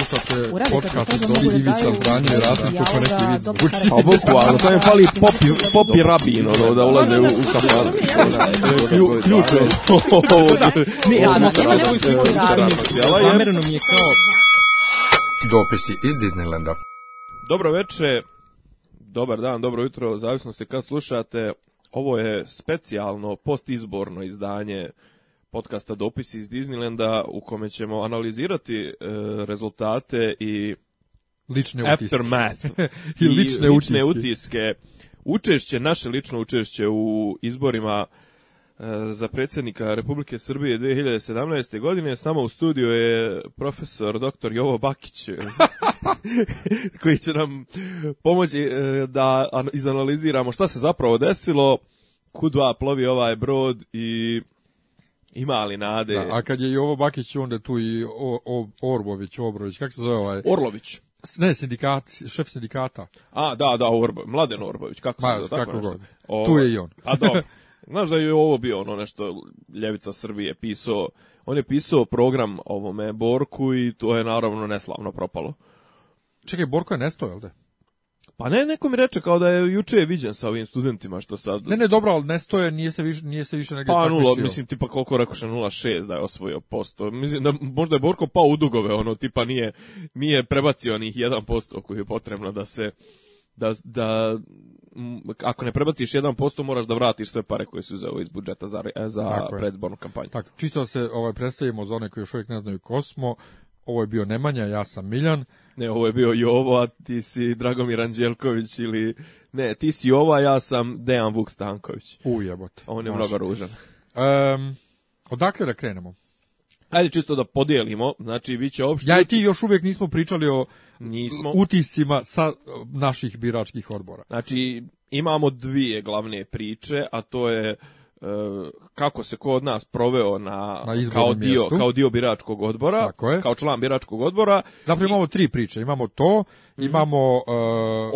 slušate podcast od Dobri da Ivica Zdanje i Rasim Čupanek Ivica Vučić. A bukvalno, to je pali popi, popi rabino ono, da ulaze u, kafaru. Ključ je. Ne, ja, da, nema nema svoj kućan. mi je kao... Dopisi iz Disneylanda. Dobro veče, dobar dan, dobro jutro, zavisno se kad slušate. Ovo je specijalno postizborno izdanje uh, podcasta Dopisi iz Disneylanda u kome ćemo analizirati e, rezultate i lične utiske. Aftermath i, i lične, lične utiske. utiske. Učešće, naše lično učešće u izborima e, za predsjednika Republike Srbije 2017. godine. S nama u studiju je profesor dr. Jovo Bakić e, koji će nam pomoći e, da izanaliziramo šta se zapravo desilo, kuda plovi ovaj brod i Ima ali nade. Da, a kad je Jovo Bakić, onda tu i o, o, Orbović, Obrović, kako se zove ovaj? Orlović. Ne, sindikat, šef sindikata. A, da, da, Orbo, Mladen Orbović, kako se zove? tako Kako god. O, ovaj, tu je i on. a pa dobro. Znaš da je ovo bio ono nešto Ljevica Srbije pisao, on je pisao program ovome Borku i to je naravno neslavno propalo. Čekaj, Borko je nestao, jel da? Pa ne, neko mi reče kao da je juče viđen sa ovim studentima što sad... Ne, ne, dobro, ali nestoje, nije se više, nije se više negdje Pa nula, mislim, tipa koliko rekoš 0,6 da je osvojio posto. Mislim da možda je Borko pao u dugove, ono, tipa nije, nije prebacio onih 1% koji je potrebno da se... Da, da, ako ne prebaciš 1%, moraš da vratiš sve pare koje su za iz budžeta za, za predizbornu kampanju. Tako, čisto da se ovaj, predstavimo za one koji još uvijek ne znaju kosmo. Ovo je bio Nemanja, ja sam Miljan ne, ovo je bio Jovo, a ti si Dragomir Anđelković ili... Ne, ti si Jovo, a ja sam Dejan Vuk Stanković. Ujebote. On je mnogo ružan. Um, odakle da krenemo? Ajde čisto da podijelimo, znači bit će opšte... Ja i ti još uvijek nismo pričali o nismo. utisima sa naših biračkih odbora. Znači, imamo dvije glavne priče, a to je E, kako se ko od nas proveo na, na kao dio mjestu. kao dio biračkog odbora, kao član biračkog odbora. Zapravo I... imamo tri priče, imamo to, mhm. imamo uh,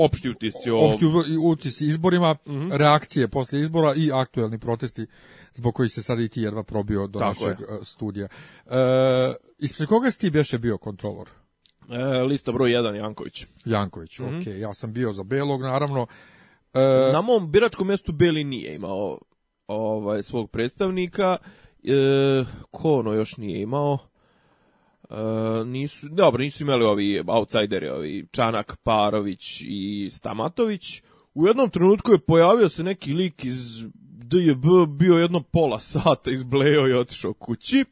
opšti utisci, o... opšti utisci izborima, mm -hmm. reakcije posle izbora i aktuelni protesti zbog kojih se sad i ti jedva probio do Tako našeg je. E, studija. Uh, ispred koga si ti bješe bio kontrolor? E, lista broj 1 Janković. Janković, mm -hmm. ok. Ja sam bio za Belog, naravno. E, na mom biračkom mjestu Beli nije imao ovaj svog predstavnika e, ko ono još nije imao e, nisu dobro nisu imali ovi outsideri ovi Čanak Parović i Stamatović u jednom trenutku je pojavio se neki lik iz DJB bio jedno pola sata izblejao i otišao kući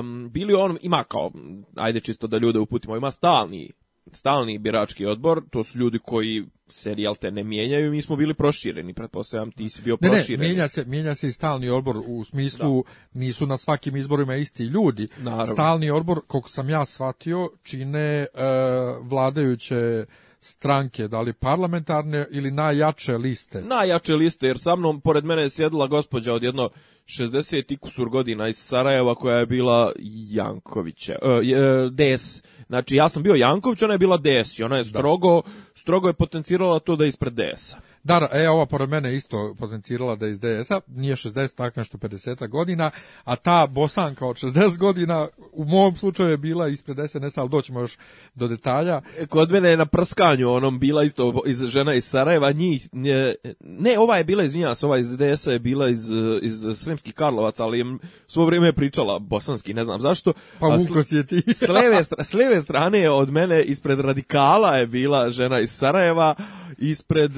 Um, bili on ima kao ajde čisto da ljude uputimo ima stalni stalni birački odbor, to su ljudi koji se te ne mijenjaju, mi smo bili prošireni, pretpostavljam ti si bio ne, proširen. Ne, mijenja se, mijenja se i stalni odbor u smislu da. nisu na svakim izborima isti ljudi. Naravno. Stalni odbor, koliko sam ja shvatio, čine uh, vladajuće stranke, da li parlamentarne ili najjače liste? Najjače liste, jer sa mnom, pored mene je sjedila gospođa od jedno 60 i kusur godina iz Sarajeva koja je bila Jankovića, e, e DS Znači, ja sam bio Janković, ona je bila DS i ona je da. strogo, strogo je potencirala to da je ispred DS-a. Dara, da, e, ova pored mene isto potencirala da je iz DS-a, nije 60, tak nešto 50 godina, a ta bosanka od 60 godina u mom slučaju je bila ispred SNS, ali doćemo još do detalja. E, kod mene je na prskanju onom bila isto iz, žena iz Sarajeva, njih, ne, ne ova je bila, izvinjava se, ova iz DS-a je bila iz, iz Sremskih Karlovaca, ali je svo vrijeme je pričala bosanski, ne znam zašto. Pa Vuko si je ti. s, leve, s leve strane od mene ispred radikala je bila žena iz Sarajeva, ispred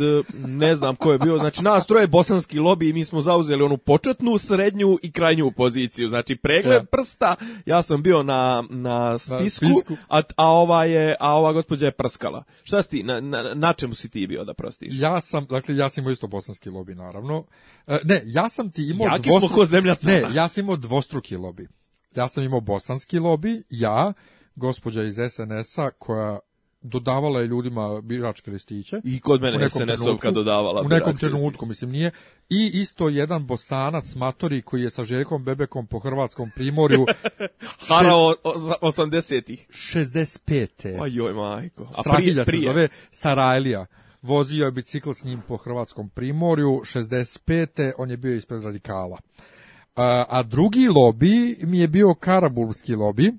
ne znam ko je bio, znači nas troje bosanski lobi i mi smo zauzeli onu početnu, srednju i krajnju poziciju, znači pregled ja. Da. prsta, ja sam bio na, na spisku, na spisku. A, a, ova je, a ova gospođa je prskala. Šta si ti, na, na, na čemu si ti bio da prostiš? Ja sam, dakle ja sam imao isto bosanski lobi naravno, e, ne, ja sam ti imao Jaki dvostruki, smo ko zemlja ne, ja sam imao dvostruki lobi. Ja sam imao bosanski lobi, ja, gospođa iz SNS-a koja dodavala je ljudima biračke listiće. I kod mene SNS-ovka dodavala U nekom trenutku, mislim, nije. I isto jedan bosanac matori koji je sa Željkom Bebekom po hrvatskom primorju... Harao 80-ih. 65. Ajoj, majko. A Strahilja prije, prije. se zove Sarajlija. Vozio je bicikl s njim po hrvatskom primorju, 65. On je bio ispred radikala. A, a drugi lobby mi je bio karabulski lobby,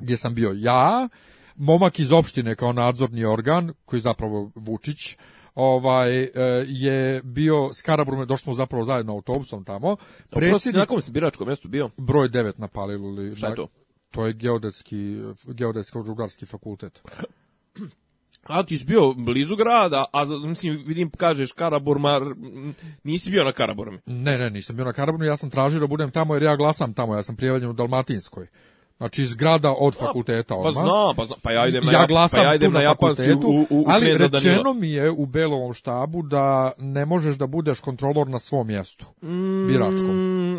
gdje sam bio ja, momak iz opštine kao nadzorni organ, koji je zapravo Vučić, ovaj e, je bio Skarabrum, došli smo zapravo zajedno autobusom tamo. Predsjednik, na kom se biračkom mjestu bio? Broj 9 na Palilu. Ili, Šta je to? To je geodetski, geodetski rugarski fakultet. A ti si bio blizu grada, a mislim, vidim, kažeš Karaburma, nisi bio na Karaburmi? Ne, ne, nisam bio na Karaburmi, ja sam tražio da budem tamo jer ja glasam tamo, ja sam prijavljen u Dalmatinskoj. Znači zgrada od pa, fakulteta pa odmah. Pa znam, pa, znam, pa ja idem na, ja glasam pa ja idem na, na fakultetu, u, u, u ali rečeno mi je u Belovom štabu da ne možeš da budeš kontrolor na svom mjestu, mm, biračkom.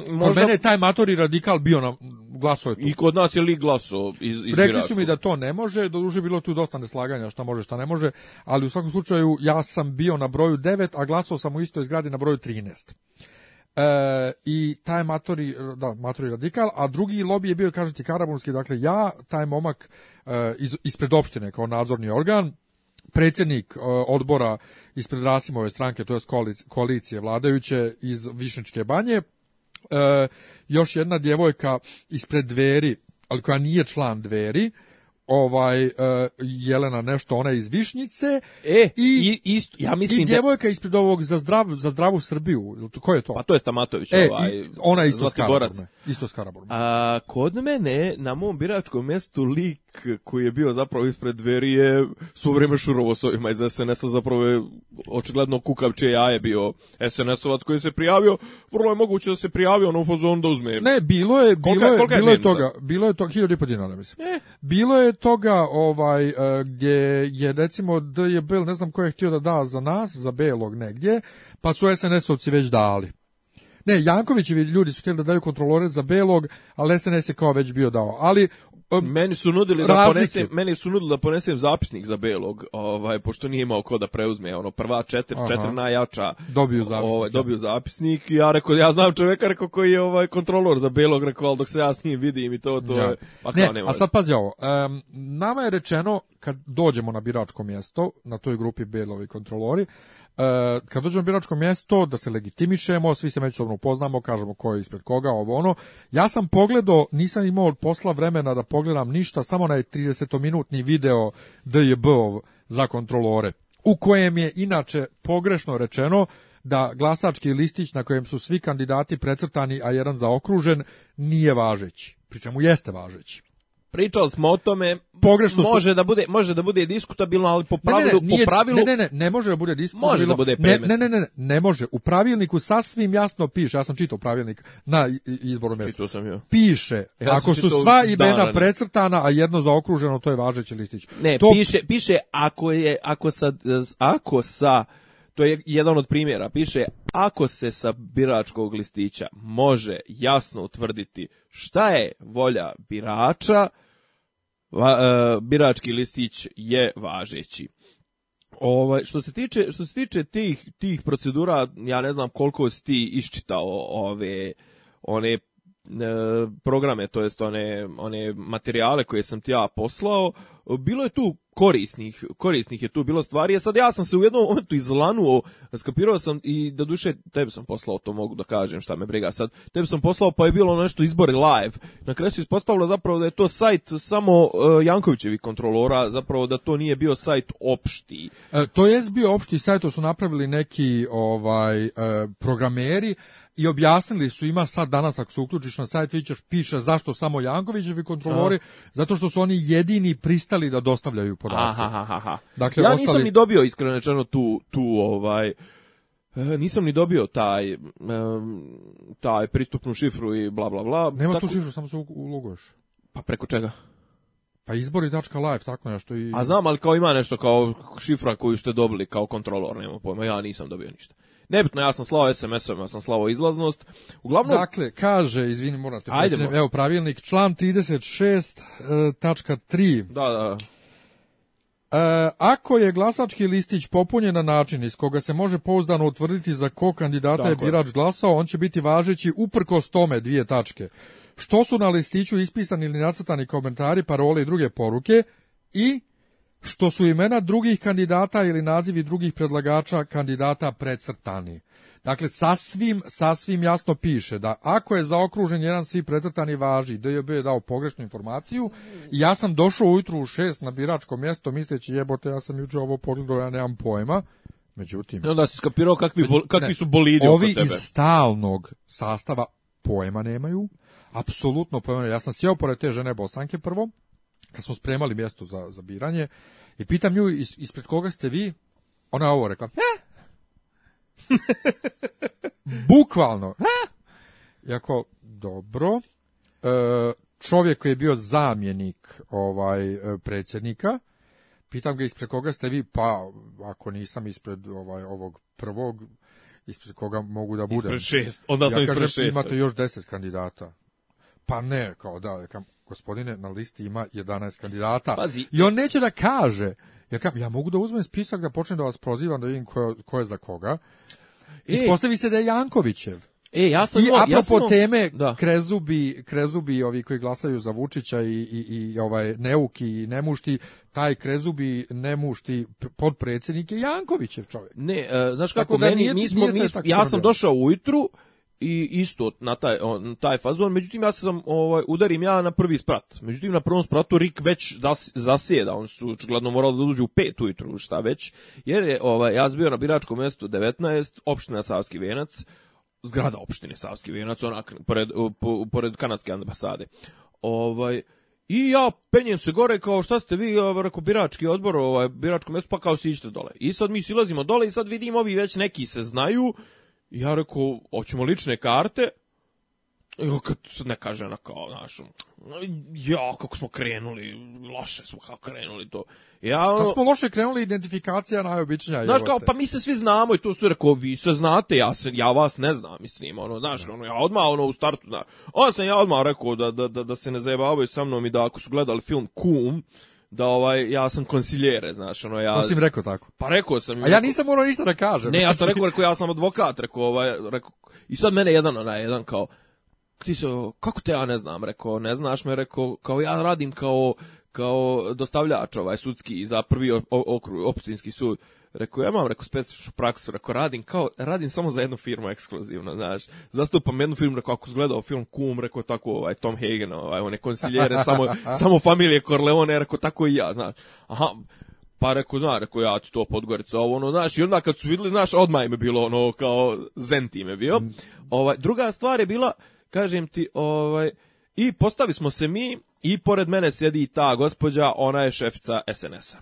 Možda... Kod mene je taj matori radikal bio na glaso je tu. I kod nas je li glaso iz, iz Rekli su mi da to ne može, doduše bilo tu dosta neslaganja šta može, šta ne može, ali u svakom slučaju ja sam bio na broju 9, a glasao sam u istoj zgradi na broju 13. E, i taj matori, da, matori radikal, a drugi lobby je bio, kažete, karabunski, dakle ja, taj momak e, iz, ispred opštine kao nadzorni organ, predsjednik e, odbora ispred Rasimove stranke, to je koalicije vladajuće iz Višničke banje, e, još jedna djevojka ispred dveri, ali koja nije član dveri, ovaj uh, Jelena nešto ona iz Višnjice e i, i isto ja mislim i da- djevojka da... ispred ovog za zdrav za zdravu Srbiju ko je to pa to je Stamatović e, ovaj i, ona je isto skaraborac isto skaraborac a kod mene na mom biračkom mjestu lik koji je bio zapravo ispred dveri je su vrijeme Šurovo sa ovima iz SNS-a zapravo je očigledno kukavče jaje bio SNS-ovac koji se prijavio vrlo je moguće da se prijavio na fazon da uzme ne bilo je bilo je, bilo je toga bilo je to 1000 dinara mislim e? bilo je toga ovaj e, gdje je recimo DJB, ne znam ko je htio da da za nas, za belog negdje, pa su SNS-ovci već dali. Ne, Jankovićevi ljudi su htjeli da daju kontrolore za belog, ali SNS je kao već bio dao. Ali um, meni su nudili da razlike. da ponesem, meni su nudili da ponesem zapisnik za belog, ovaj pošto nije imao ko da preuzme, ono prva četiri, Aha. četiri najjača dobiju zapisnik. Ovaj da. dobio zapisnik i ja rekao ja znam čoveka rekao koji je ovaj kontrolor za belog, rekao al dok se ja s njim vidim i to to ja. je, pa ne, nema. A sad pazi ovo. Um, nama je rečeno kad dođemo na biračko mjesto, na toj grupi belovi kontrolori, E, kad dođemo na biračko mjesto, da se legitimišemo, svi se međusobno upoznamo, kažemo ko je ispred koga, ovo ono. Ja sam pogledao, nisam imao posla vremena da pogledam ništa, samo na 30-minutni video djb za kontrolore, u kojem je inače pogrešno rečeno da glasački listić na kojem su svi kandidati precrtani, a jedan zaokružen, nije važeći, pri čemu jeste važeći pričao smo o tome. Pogrešno može su... da bude može da bude diskutabilno, ali po pravilu ne, ne, ne, nije, po pravilu ne, ne, ne, ne može da bude diskutabilno. Može da bude predmet. Ne, ne, ne, ne, ne može. U pravilniku sasvim jasno piše, ja sam čitao pravilnik na izboru mesta. Čitao sam ja. Piše ja ako su sva imena precrtana, a jedno zaokruženo, to je važeći listić. Ne, to... piše piše ako je ako sa ako sa to je jedan od primjera. Piše, ako se sa biračkog listića može jasno utvrditi šta je volja birača, va, e, birački listić je važeći. Ovaj što se tiče što se tiče tih tih procedura, ja ne znam koliko si ti isčitao ove one E, programe, to jest one, one materijale koje sam ti ja poslao, bilo je tu korisnih, korisnih je tu bilo stvari, a e, sad ja sam se u jednom momentu izlanuo, skapirao sam i da duše tebi sam poslao, to mogu da kažem, šta me briga sad, tebi sam poslao pa je bilo nešto izbori live, na kraju se ispostavilo zapravo da je to sajt samo uh, e, Jankovićevi kontrolora, zapravo da to nije bio sajt opšti. E, to jest bio opšti sajt, to su napravili neki ovaj uh, programeri, i objasnili su ima sad danas ako se uključiš na sajt vidjet piše zašto samo Jankovićevi kontrolori aha. Da. zato što su oni jedini pristali da dostavljaju podatke. Aha, aha, dakle, ja ostali... nisam ni dobio iskreno rečeno tu, tu ovaj eh, nisam ni dobio taj taj pristupnu šifru i bla bla bla. Nema tako... tu šifru, samo se uloguješ. Pa preko čega? Pa izbori.live, tako nešto i... A znam, ali kao ima nešto kao šifra koju ste dobili kao kontrolor, nema pojma, ja nisam dobio ništa. Nebitno, ja sam slao SMS-om, ja sam slao izlaznost. Uglavnom... Dakle, kaže, izvini, moram te pretim, evo pravilnik, član 36.3. E, da, da, da. E, ako je glasački listić popunjen na način iz koga se može pouzdano utvrditi za ko kandidata dakle. je birač glasao, on će biti važeći uprkos tome dvije tačke. Što su na listiću ispisani ili nacrtani komentari, parole i druge poruke i što su imena drugih kandidata ili nazivi drugih predlagača kandidata precrtani. Dakle, sasvim, sasvim jasno piše da ako je zaokružen jedan svi precrtani važi, da je dao pogrešnu informaciju i ja sam došao ujutru u šest na biračko mjesto misleći jebote, ja sam juče ovo pogledao, ja nemam pojma. Međutim... I onda si skapirao kakvi, kakvi su bolidi Ovi tebe. iz stalnog sastava pojma nemaju, apsolutno pojma Ja sam sjeo pored te žene Bosanke prvo, kad smo spremali mjesto za, za biranje, I pitam nju is, ispred koga ste vi? Ona je ovo rekla. Eh? Bukvalno. Eh? Jako, dobro. E, čovjek koji je bio zamjenik ovaj e, predsjednika, pitam ga ispred koga ste vi, pa ako nisam ispred ovaj ovog prvog, ispred koga mogu da budem. Ispred šest, onda ja sam kažem, ispred šest. imate još deset kandidata. Pa ne, kao da, kam, gospodine, na listi ima 11 kandidata. Pazi. I on neće da kaže, Ja, kam, ja mogu da uzmem spisak da počnem da vas prozivam, da vidim ko, je, ko je za koga. E. Ispostavi se da je Jankovićev. E, ja sam I apropo ja sam... teme da. krezubi, krezubi ovi koji glasaju za Vučića i, i, i ovaj neuki i nemušti, taj krezubi nemušti podpredsjednik je Jankovićev čovjek. Ne, uh, znaš kako, kako da meni, mi smo, mi, ja sam došao ujutru, i isto na taj, na taj fazon, međutim ja sam ovaj, udarim ja na prvi sprat. Međutim na prvom spratu Rik već zas, zasjeda, on su očigledno morali da uđu u pet ujutru, šta već, jer je ovaj, ja bio na biračkom mjestu 19, opština Savski Venac, zgrada opštine Savski Venac, onak, pored, po, pored kanadske ambasade. Ovaj, i ja penjem se gore kao šta ste vi, ovaj, rekao birački odbor, ovaj biračko mjesto, pa kao sićete dole. I sad mi silazimo dole i sad vidim ovi već neki se znaju I ja rekao, hoćemo lične karte. I kad se ne kaže na kao, znaš, ja, kako smo krenuli, loše smo kao krenuli to. Ja, Šta smo loše krenuli, identifikacija najobičnija. Znaš, kao, pa mi se svi znamo i to su rekao, vi se znate, ja, se, ja vas ne znam, mislim, ono, znaš, da. ono, ja odmah, ono, u startu, znaš, onda sam ja odmah rekao da, da, da, da se ne zajebavaju sa mnom i da ako su gledali film Kum, da ovaj ja sam konsiljere, znaš, ono ja. Osim pa rekao tako. Pa rekao sam. A ja nisam morao ništa da kažem. Ne, ja sam rekao, rekao ja sam advokat, rekao ovaj, rekao i sad mene jedan onaj jedan kao ti se, kako te ja ne znam, rekao, ne znaš me, rekao, kao ja radim kao, kao dostavljač ovaj sudski za prvi okruj, opštinski sud. Rekao, ja imam, rekao, specifičnu praksu, rekao, radim kao, radim samo za jednu firmu ekskluzivno, znaš. Zastupam jednu firmu, rekao, ako gledao film Kum, rekao, tako, ovaj, Tom Hagen, ovaj, one konsiljere, samo, samo familije Corleone, rekao, tako i ja, znaš. Aha, pa rekao, znaš, rekao, ja ti to Podgorica, ovo, ono, znaš, i onda kad su videli, znaš, odmah im bilo, ono, kao, zen tim bio. Mm. Ovaj, druga stvar je bila, kažem ti, ovaj, i postavi smo se mi, i pored mene sjedi ta gospođa, ona je šefica SNS-a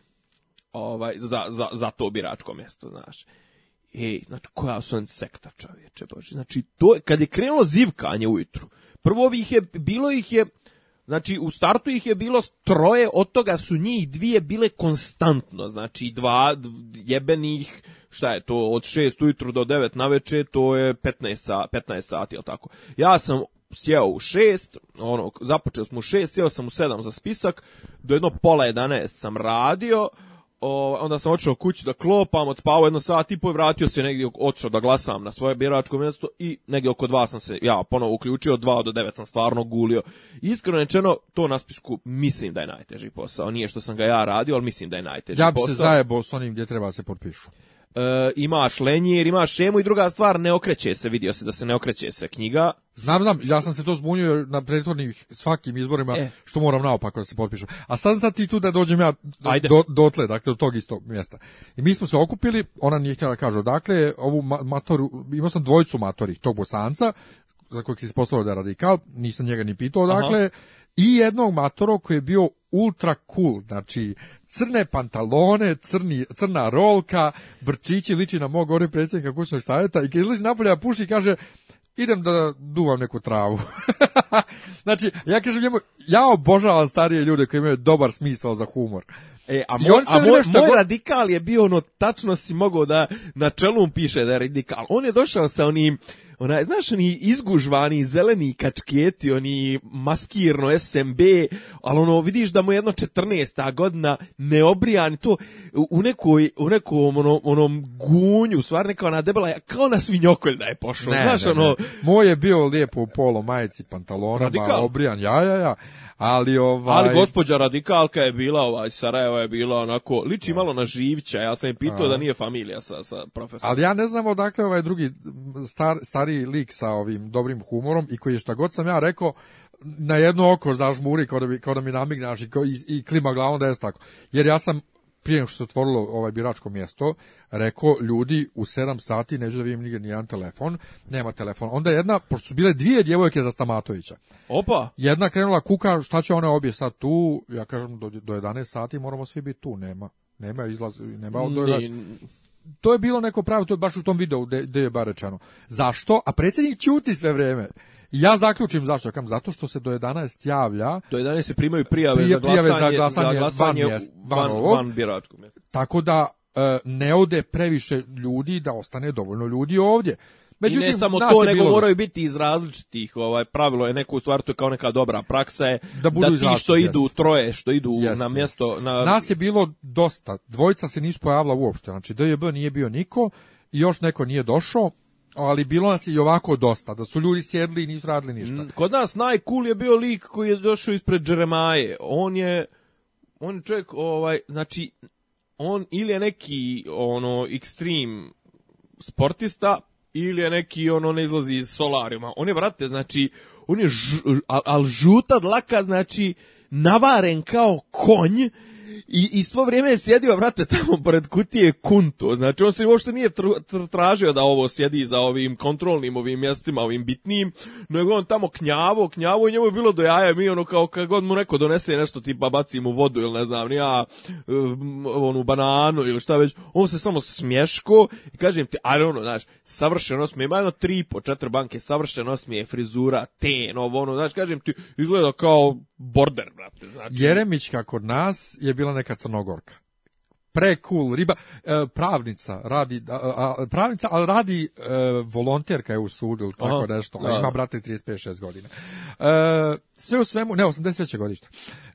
ovaj, za, za, za to biračko mjesto, znaš. Ej, znači, koja su on insekta čovječe, bože. Znači, to, je, kad je krenulo zivkanje ujutru, prvo ih je, bilo ih je, Znači, u startu ih je bilo troje, od toga su njih dvije bile konstantno, znači dva jebenih, šta je to, od 6 ujutru do 9 naveče, to je 15, sa, 15 sati, jel tako? Ja sam sjeo u 6, ono, započeo smo u 6, sjeo sam u 7 za spisak, do jedno pola 11 sam radio, o, onda sam otišao kuću da klopam, odspavao jedno sat i po vratio se negdje, otišao da glasam na svoje biračko mjesto i negdje oko dva sam se, ja ponovo uključio, od dva do devet sam stvarno gulio. Iskreno rečeno, to na spisku mislim da je najteži posao. Nije što sam ga ja radio, ali mislim da je najteži posao. Ja bi se zajebao s onim gdje treba da se potpišu e, ima šlenjer, imaš šemu i druga stvar, ne okreće se, vidio se da se ne okreće se knjiga. Znam, znam, ja sam se to zbunio na prethodnih svakim izborima, e. što moram naopako da se potpišem. A sad sad ti tu da dođem ja do, do, dotle, dakle, do tog istog mjesta. I mi smo se okupili, ona nije htjela da kažu, dakle, ovu matoru, imao sam dvojicu matori, tog bosanca, za kojeg se ispostavio da je radikal, nisam njega ni pitao, dakle, Aha i jednog matorog koji je bio ultra cool, znači crne pantalone, crni, crna rolka, brčići liči na mog gore predsjednika kućnog savjeta i kad izlazi napolje da puši kaže idem da duvam neku travu. znači, ja kažem njemu, ja obožavam starije ljude koji imaju dobar smisao za humor. E, a, moj, on a moj, moj go... radikal je bio ono, tačno si mogao da na čelu piše da je radikal. On je došao sa onim ona, znaš, oni izgužvani, zeleni kačketi, oni maskirno SMB, ali ono, vidiš da mu jedno 14. godina neobrijan, to u, nekoj, u nekom ono, onom gunju, stvar neka ona debela, kao na svinjokolj da je pošao, znaš, ne, ono... Ne. Moj je bio lijepo u polo majici, pantalonama, Radikal. obrijan, ja, ja, ja, ali ovaj... Ali gospođa radikalka je bila, ovaj, Sarajeva je bila onako, liči ja. Da. malo na Živća, ja sam je pitao da. da nije familija sa, sa profesorom. Ali ja ne znam odakle ovaj drugi, star, stari stariji lik sa ovim dobrim humorom i koji je šta god sam ja rekao, na jedno oko zažmuri kao da, bi, kao da mi namignaš i, i, i klima glavom da je tako. Jer ja sam prije nego što se otvorilo ovaj biračko mjesto, rekao ljudi u 7 sati neću da vidim nigdje nijedan telefon, nema telefon. Onda jedna, pošto su bile dvije djevojke za Stamatovića. Opa! Jedna krenula kuka, šta će ona obje sad tu, ja kažem do, do 11 sati moramo svi biti tu, nema. Nema izlaz, nema odlaz to je bilo neko pravo, to je baš u tom videu gde je Baračano. Zašto? A predsjednik ćuti sve vrijeme. Ja zaključim zašto, kam zato što se do 11 javlja. Do 11 se primaju prijave, prije, za glasanje, za glasanje, za glasanje van, mjest, van, van, van biračkom. Tako da e, ne ode previše ljudi da ostane dovoljno ljudi ovdje. Međutim, I ne samo to, nego moraju biti iz različitih, ovaj, pravilo je neko u stvari, to je kao neka dobra praksa je, da, budu da ti zaštiti, što idu troje, što idu jest, na mjesto... Na... Nas je bilo dosta, dvojica se nisu pojavila uopšte, znači DJB nije bio niko, i još neko nije došao, ali bilo nas je i ovako dosta, da su ljudi sjedli i nisu radili ništa. Kod nas najcool je bio lik koji je došao ispred Džeremaje. On je, on je čovjek, ovaj, znači, on ili je neki ono ekstrem sportista, ili je neki ono ne izlazi iz solarijuma. On je, brate, znači, on je, ž, al, al žuta dlaka, znači, navaren kao konj, I, i svo vrijeme je sjedio, brate, tamo pored kutije Kunto. Znači, on se uopšte nije tr tr tražio da ovo sjedi za ovim kontrolnim ovim mjestima, ovim bitnim, nego on tamo knjavo, knjavo i njemu je bilo do jaja. Mi ono kao kad god mu neko donese nešto, tipa baci mu vodu ili ne znam, ja um, onu bananu ili šta već, on se samo smješko i kažem ti, ali ono, znaš, savršeno smije, ima jedno tri po četiri banke, savršeno smije, frizura, ten, ovo ono, znaš, kažem ti, izgleda kao border, brate. Znači. Jeremićka kod nas je bila neka crnogorka pre cool riba e, pravnica radi pravnica ali radi e, volonterka je u sudu ili tako Aha, nešto a da, ima da. brate 35 6 godina e, sve u svemu ne 83 godište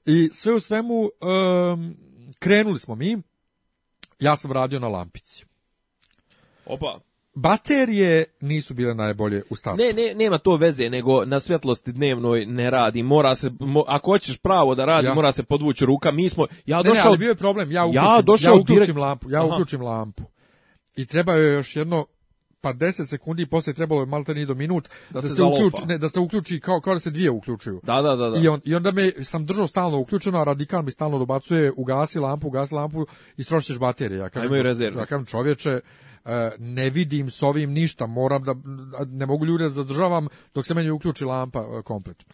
i sve u svemu krenuli smo mi ja sam radio na lampici Opa baterije nisu bile najbolje u startu. Ne, ne, nema to veze, nego na svjetlosti dnevnoj ne radi. Mora se mo, ako hoćeš pravo da radi, ja. mora se podvući ruka. Mi smo ja došao ne, ali bio je problem, ja uključim, ja, došao ja uključim direkt... lampu, ja Aha. uključim lampu. I treba je još jedno pa 10 sekundi posle trebalo je malte do minut da, da se, se uključi, ne, da se uključi kao kao da se dvije uključuju. Da, da, da, da. I, on, I onda me sam držao stalno uključeno, a radikal mi stalno dobacuje, ugasi lampu, ugasi lampu i strošiš baterije. Ja kažem, ja kažem čovječe, e, ne vidim s ovim ništa, moram da ne mogu ljude da zadržavam dok se meni uključi lampa e, komplet.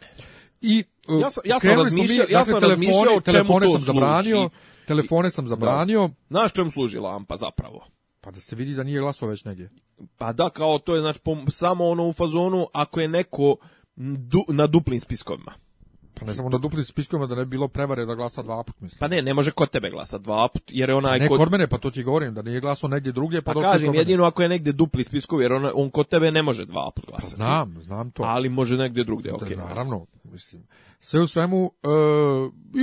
I e, ja sam ja sam razmišljao, ja dakle, sam telefone, telefone sam zabranio, telefone sam zabranio. Znaš čemu služi lampa zapravo? Pa da se vidi da nije glasao već negdje. Pa da, kao to je znači, pom, samo ono u fazonu ako je neko du, na duplim spiskovima. Pa ne samo na duplim spiskovima da ne bilo prevare da glasa dva put, mislim. Pa ne, ne može kod tebe glasa dva put, jer je onaj pa ne, kod... kod mene, pa to ti govorim, da nije glasao negdje drugdje, pa, pa kažem, jedino ako je negdje dupli spiskov, jer on, on kod tebe ne može dva put glasati. Pa znam, znam to. Ali može negdje drugdje, okej. Da, okay, naravno, mislim. Sve u svemu, e,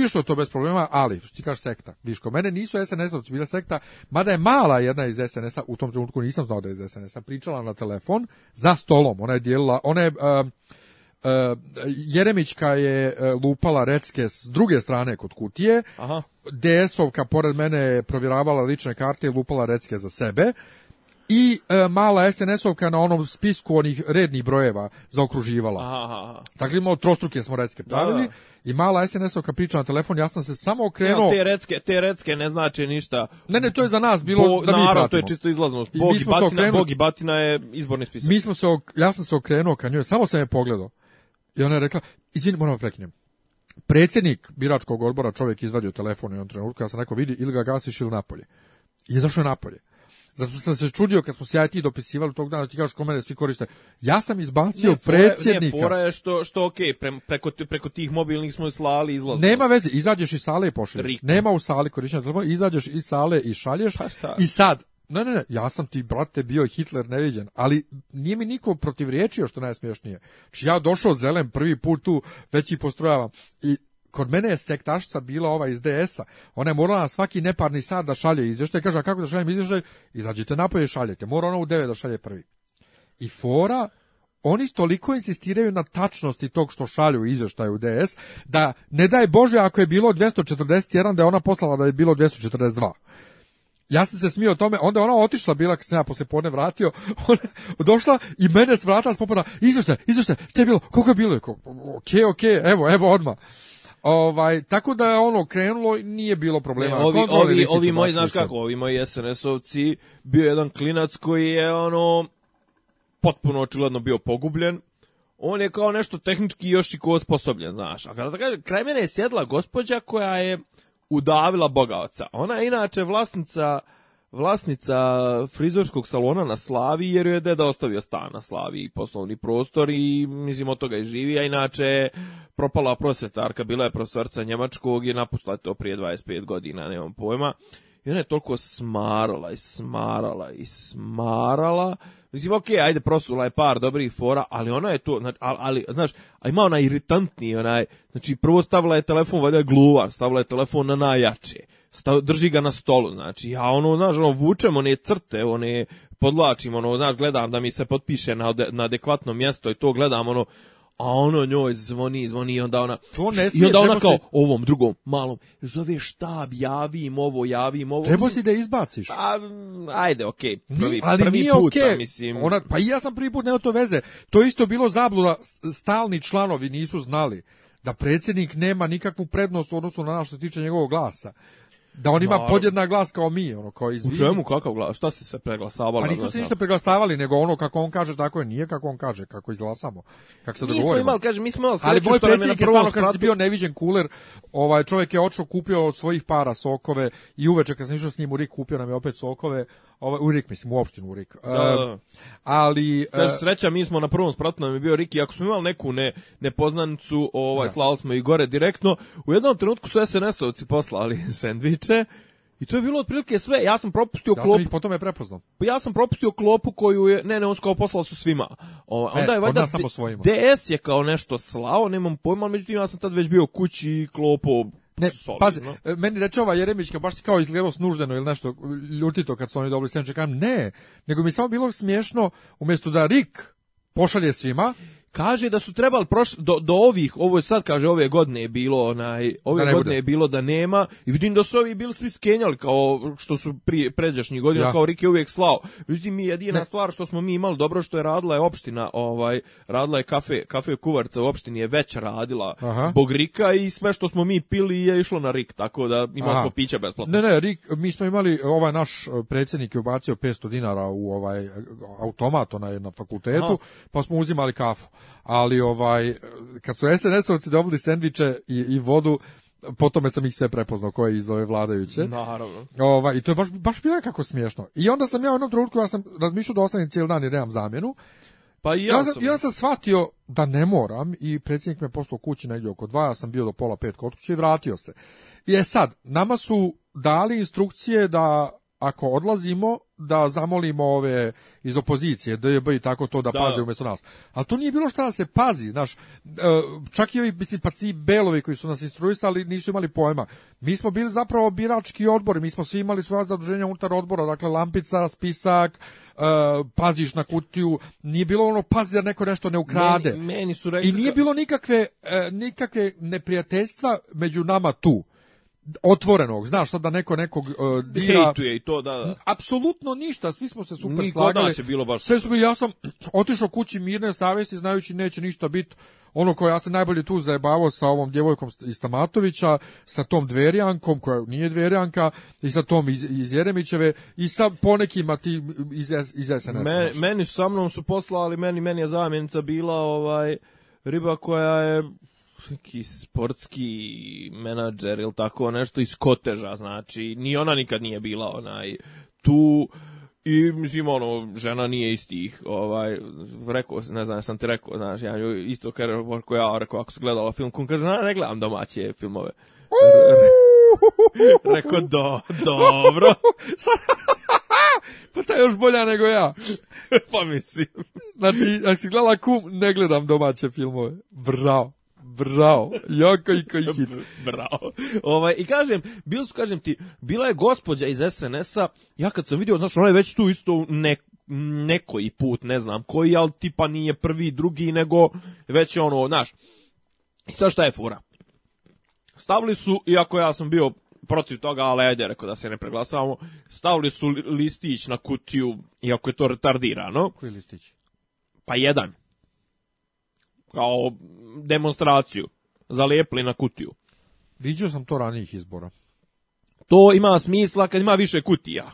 išlo je to bez problema, ali, što ti kažeš, sekta. Viš, kod mene nisu SNS-ovci bila sekta, mada je mala jedna iz SNS-a, u tom trenutku nisam znao da je iz SNS-a, pričala na telefon, za stolom, ona je dijelila, ona je... E, Eh, Jeremićka je eh, lupala recke s druge strane kod kutije. Aha. DS-ovka pored mene je provjeravala lične karte i lupala recke za sebe. I e, mala SNS-ovka na onom spisku onih rednih brojeva zaokruživala. Aha, Dakle, imao trostruke smo recke pravili. Da, da. da. I mala SNS-ovka priča na telefon, ja sam se samo okrenuo. Ja, te, recke, te recke ne znači ništa. Ne, ne, to je za nas bilo Bo, da mi naravno, to je čisto izlaznost. Bog i, i batina, okrenuo, Bog i batina je izborni spisak. Mi smo se, ok, ja sam se okrenuo ka njoj, samo sam je pogledao. I ona je rekla, izvini, moram da prekinem. Predsjednik biračkog odbora, čovjek izvadio telefon i on trenutku, ja sam rekao, vidi, ili ga gasiš ili napolje. I je zašao napolje. Zato sam se čudio kad smo se ja i ti dopisivali tog dana, ti kažeš komere svi koriste. Ja sam izbacio nije, predsjednika. Nije, fora je što, što ok, pre, preko, preko tih mobilnih smo slali izlaz. Nema veze, izađeš iz sale i pošalješ. Nema u sali korišćenja telefona, izađeš iz sale i šalješ. Pa šta? I sad, Ne, ne, ne, ja sam ti, brate, bio Hitler neviđen, ali nije mi niko protivriječio što najsmiješnije. Či znači, ja došao zelen prvi put tu, već i postrojavam. I kod mene je sektašca bila ova iz DS-a. Ona je morala svaki neparni sad da šalje izvještaj. Kaže, kako da šaljem izvještaj? Izađite napolje i šaljete. Mora ona u 9 da šalje prvi. I fora, oni toliko insistiraju na tačnosti tog što šalju u izvještaju u DS, da ne daj Bože ako je bilo 241, da je ona poslala da je bilo 242. Ja sam se smio o tome, onda ona otišla bila kad se ja posle podne vratio, ona došla i mene svratila spopana, izveštaj, izveštaj, te je bilo, koliko je bilo? Okej, okay, okej, evo, evo odma. Ovaj tako da je ono krenulo nije bilo problema. Ne, ovi ovi, ovi moji znaš kako, ovi moji SNS-ovci bio jedan klinac koji je ono potpuno očigledno bio pogubljen. On je kao nešto tehnički još i ko osposobljen, znaš. A kada da kaže, kraj mene je sjedla gospođa koja je udavila bogaoca. Ona je inače vlasnica vlasnica frizorskog salona na Slavi jer joj je deda ostavio stan na Slavi i poslovni prostor i mislim od toga i živi, a inače propala prosvetarka, bila je profesorca njemačkog i napustila to prije 25 godina, nemam pojma. I ona je toliko smarala i smarala i smarala. Mislim, okej, okay, ajde, prosula ovaj, je par dobrih fora, ali ona je to, znači, ali, ali, znaš, a ima ona iritantni, onaj, znači, prvo stavila je telefon, valjda je gluva, stavila je telefon na najjače, stav, drži ga na stolu, znači, ja ono, znaš, ono, vučem one crte, one podlačim, ono, znaš, gledam da mi se potpiše na, na adekvatno mjesto i to gledam, ono, a ono njoj zvoni, zvoni i onda ona to ne smije, i onda ona kao si... ovom drugom malom zove štab, javim ovo, javim ovo. Treba si da izbaciš. Pa, ajde, okej, okay. prvi, ali prvi nije put, okay. mislim. Ona, pa i ja sam prvi put, nema to veze. To isto bilo zabluda, stalni članovi nisu znali da predsjednik nema nikakvu prednost u odnosu na ono što se tiče njegovog glasa da on ima no, podjedna glas kao mi, ono kao iz. U čemu kakav glas? Šta ste se preglasavali? Pa nismo se ništa preglasavali, nego ono kako on kaže tako je, nije kako on kaže, kako izglasamo. Kako se dogovorimo. Mi smo imali, kaže, mi smo imali sreću, Ali moj predsjednik je stalno kaže bio neviđen kuler. Ovaj čovjek je očo kupio od svojih para sokove i uveče kad sam išao s njim u Rik kupio nam je opet sokove Ovaj Urik mislim u opštinu Urik. Da, ehm, da, da. Ali se eh, sreća mi smo na prvom spratu nam je bio Riki, ako smo imali neku ne nepoznanicu, ovaj da. slali smo i gore direktno. U jednom trenutku su SNS-ovci poslali sendviče. I to je bilo otprilike sve. Ja sam propustio ja klopu. Ja sam ih potom je prepoznao. Pa ja sam propustio klopu koju je ne ne on kao poslao su svima. O, e, onda ne, je valjda samo svojima. DS je kao nešto slao, nemam pojma, međutim ja sam tad već bio kući i klopo Ne, pazi, e, meni reče ova Jeremićka baš kao izgledao snuždeno ili nešto ljutito kad su oni dobili sandviče, kažem ne, nego mi samo bilo smiješno umjesto da Rik pošalje svima Kaže da su trebali prošle, do, do ovih, ovo je sad kaže ove godine je bilo onaj, ove da godine bude. je bilo da nema i vidim da su ovi bili svi skenjali kao što su prije pređašnjih godina ja. kao Rike uvijek slao. Vidim mi jedina ne. stvar što smo mi imali dobro što je radila je opština, ovaj radila je kafe, kafe kuvarca u opštini je već radila Aha. zbog Rika i sve što smo mi pili je išlo na Rik, tako da imali smo pića besplatno. Ne, ne, Rik, mi smo imali ovaj naš e, predsjednik je ubacio 500 dinara u ovaj e, automat onaj na fakultetu, Aha. pa smo uzimali kafu ali ovaj, kad su SNS-ovci dobili sendviče i, i vodu, po tome sam ih sve prepoznao koje iz ove vladajuće. Naravno. Ova, I to je baš, baš bilo kako smiješno. I onda sam ja u jednom trenutku, ja sam razmišljao da ostanem cijeli dan i nemam zamjenu. Pa i ja, ja, sam, sam. ja sam shvatio da ne moram i predsjednik me poslao kući negdje oko dva, ja sam bio do pola pet kod kuće i vratio se. I je sad, nama su dali instrukcije da ako odlazimo, da zamolimo ove iz opozicije, DJB i tako to da, da. paze umjesto nas. Ali to nije bilo šta da se pazi, znaš, e, čak i ovi, mislim, pa ti belovi koji su nas instruisali nisu imali pojma. Mi smo bili zapravo birački odbor, mi smo svi imali svoja zaduženja unutar odbora, dakle lampica, spisak, e, paziš na kutiju, nije bilo ono pazi da neko nešto ne ukrade. Meni, meni su rekli I nije bilo nikakve, e, nikakve neprijateljstva među nama tu otvorenog, znaš, da neko nekog uh, dira. Hejtuje i to, da, da. Apsolutno ništa, svi smo se super Niko slagali. Nas je bilo baš. Sve smo, ja sam otišao kući mirne savesti, znajući neće ništa biti ono koje ja se najbolje tu zajebavao sa ovom djevojkom iz Tamatovića, sa tom dverjankom, koja nije dverjanka, i sa tom iz, iz Jeremićeve, i sa ponekima ti iz, iz SNS. Men, meni su sa mnom su poslali, meni, meni je zamjenica bila ovaj riba koja je neki sportski menadžer ili tako nešto iz Koteža, znači, ni ona nikad nije bila onaj tu i mislim ono žena nije iz tih ovaj rekao ne znam sam ti rekao znaš ja nju isto kao porko ja rekao ako si gledala film kum kaže ne gledam domaće filmove rekao do dobro pa ta je još bolja nego ja. pa mislim. znači, ako si gledala kum, ne gledam domaće filmove. Bravo. Bravo. Ja koji koji hit. Bravo. Ovaj, I kažem, bil su, kažem ti, bila je gospođa iz SNS-a, ja kad sam vidio, znači ona je već tu isto ne, nekoj put, ne znam koji, ali tipa nije prvi, drugi, nego već je ono, znaš, i sad šta je fura? Stavili su, iako ja sam bio protiv toga, ali ajde, rekao da se ne preglasavamo, stavili su listić na kutiju, iako je to retardirano. Koji listić? Pa jedan kao demonstraciju zalepili na kutiju. Viđao sam to ranijih izbora. To ima smisla kad ima više kutija.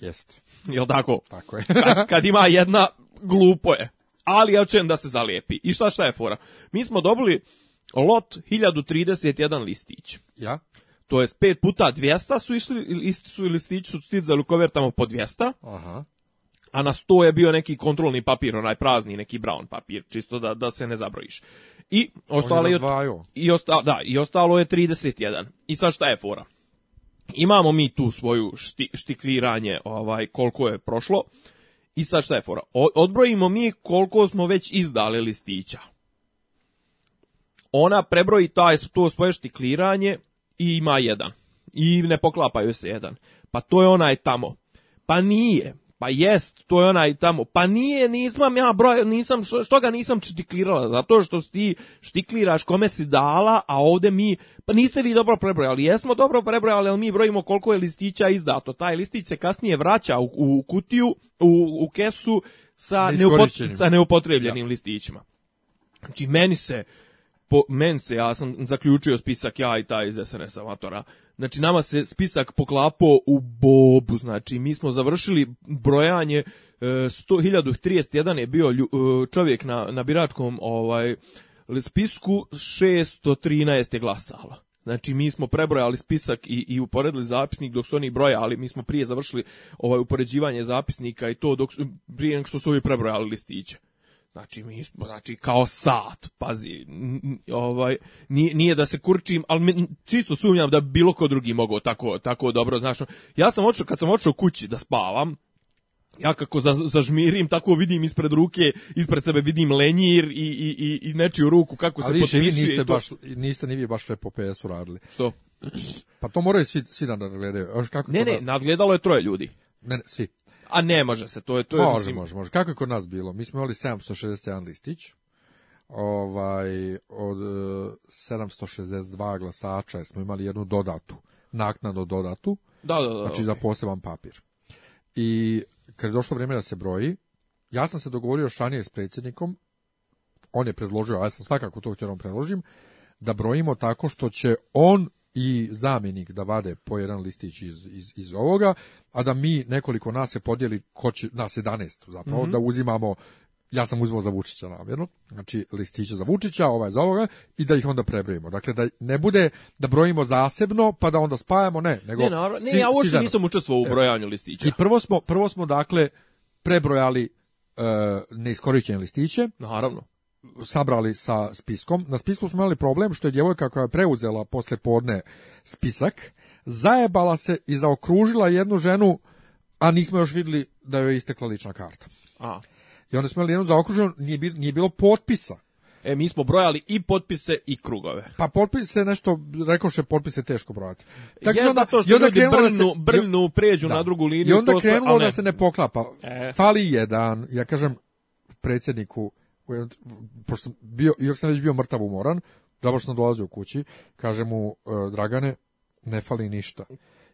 Jeste. Jel tako? Tako je. kad, kad ima jedna, glupo je. Ali ja čujem da se zalijepi. I šta šta je fora? Mi smo dobili lot 1031 listić. Ja? To je 5 puta 200 su išli, isti su listići su stizali u kovertama po 200. Aha a na sto je bio neki kontrolni papir, onaj prazni, neki brown papir, čisto da, da se ne zabrojiš. I ostalo je, i osta, da, i ostalo je 31. I sad šta je fora? Imamo mi tu svoju šti, štikliranje ovaj, koliko je prošlo. I sad šta je fora? Odbrojimo mi koliko smo već izdali listića. Ona prebroji taj, to svoje štikliranje i ima jedan. I ne poklapaju se jedan. Pa to je onaj tamo. Pa nije pa jest, to je onaj tamo, pa nije, nisam ja broj, nisam, što, što ga nisam štiklirala, zato što ti štikliraš kome si dala, a ovde mi, pa niste vi dobro prebrojali, jesmo dobro prebrojali, ali mi brojimo koliko je listića izdato, taj listić se kasnije vraća u, u kutiju, u, u kesu sa, neupot, sa neupotrebljenim ja. listićima. Znači, meni se, po mense, ja sam zaključio spisak ja i taj iz SNS amatora. Znači, nama se spisak poklapao u bobu, znači, mi smo završili brojanje, e, 1031 je bio lju, e, čovjek na, na biračkom ovaj, spisku, 613 je glasalo. Znači, mi smo prebrojali spisak i, i uporedili zapisnik dok su oni brojali, mi smo prije završili ovaj upoređivanje zapisnika i to dok, prije nego što su ovi prebrojali listiće. Znači, mi smo, znači, kao sat, pazi, ovaj, nije, nije da se kurčim, ali me, čisto sumnjam da bilo ko drugi mogao tako, tako dobro, znaš, ja sam očeo, kad sam očeo kući da spavam, ja kako za, zažmirim, tako vidim ispred ruke, ispred sebe vidim lenjir i, i, i, i nečiju ruku, kako ali se potpisuje. Ali vi niste, baš, niste ni vi baš lepo po PS-u radili. Što? Pa to moraju svi, svi da nadgledaju. Još kako ne, ne, da... nadgledalo je troje ljudi. Ne, ne, svi. A ne može se, to je to je može, mislim... može, može. Kako je kod nas bilo? Mi smo imali 761 listić. Ovaj od 762 e, glasača jer smo imali jednu dodatu, naknadno dodatu. Da, da, da. Znači okay. za poseban papir. I kad je došlo vrijeme da se broji, ja sam se dogovorio šanije s predsjednikom. On je predložio, a ja sam svakako to htio da predložim da brojimo tako što će on i zamjenik da vade po jedan listić iz, iz, iz ovoga, a da mi nekoliko nas se podijeli ko će, na 11 zapravo, mm -hmm. da uzimamo ja sam uzmao za Vučića namjerno, znači listiće za Vučića, ovaj za ovoga, i da ih onda prebrojimo. Dakle, da ne bude da brojimo zasebno, pa da onda spajamo, ne. Nego ne, naravno, ne, si, ja uopšte nisam učestvovao u e, brojanju listića. I prvo smo, prvo smo dakle, prebrojali e, neiskorišćene listiće. Naravno sabrali sa spiskom. Na spisku smo imali problem što je djevojka koja je preuzela posle podne spisak, zajebala se i zaokružila jednu ženu, a nismo još videli da joj je istekla lična karta. A. I onda smo imali jednu zaokruženu, nije, nije bilo potpisa. E, mi smo brojali i potpise i krugove. Pa potpise nešto, rekoše potpise teško brojati. Tako je onda, to što i onda ljudi da brnu, da se, brnu, pređu da. na drugu liniju. I onda to krenulo da se ne poklapa. E. Fali jedan, ja kažem predsjedniku u jednom, pošto bio, iako sam već bio mrtav umoran, dobro što sam dolazio u kući, kaže mu, e, Dragane, ne fali ništa.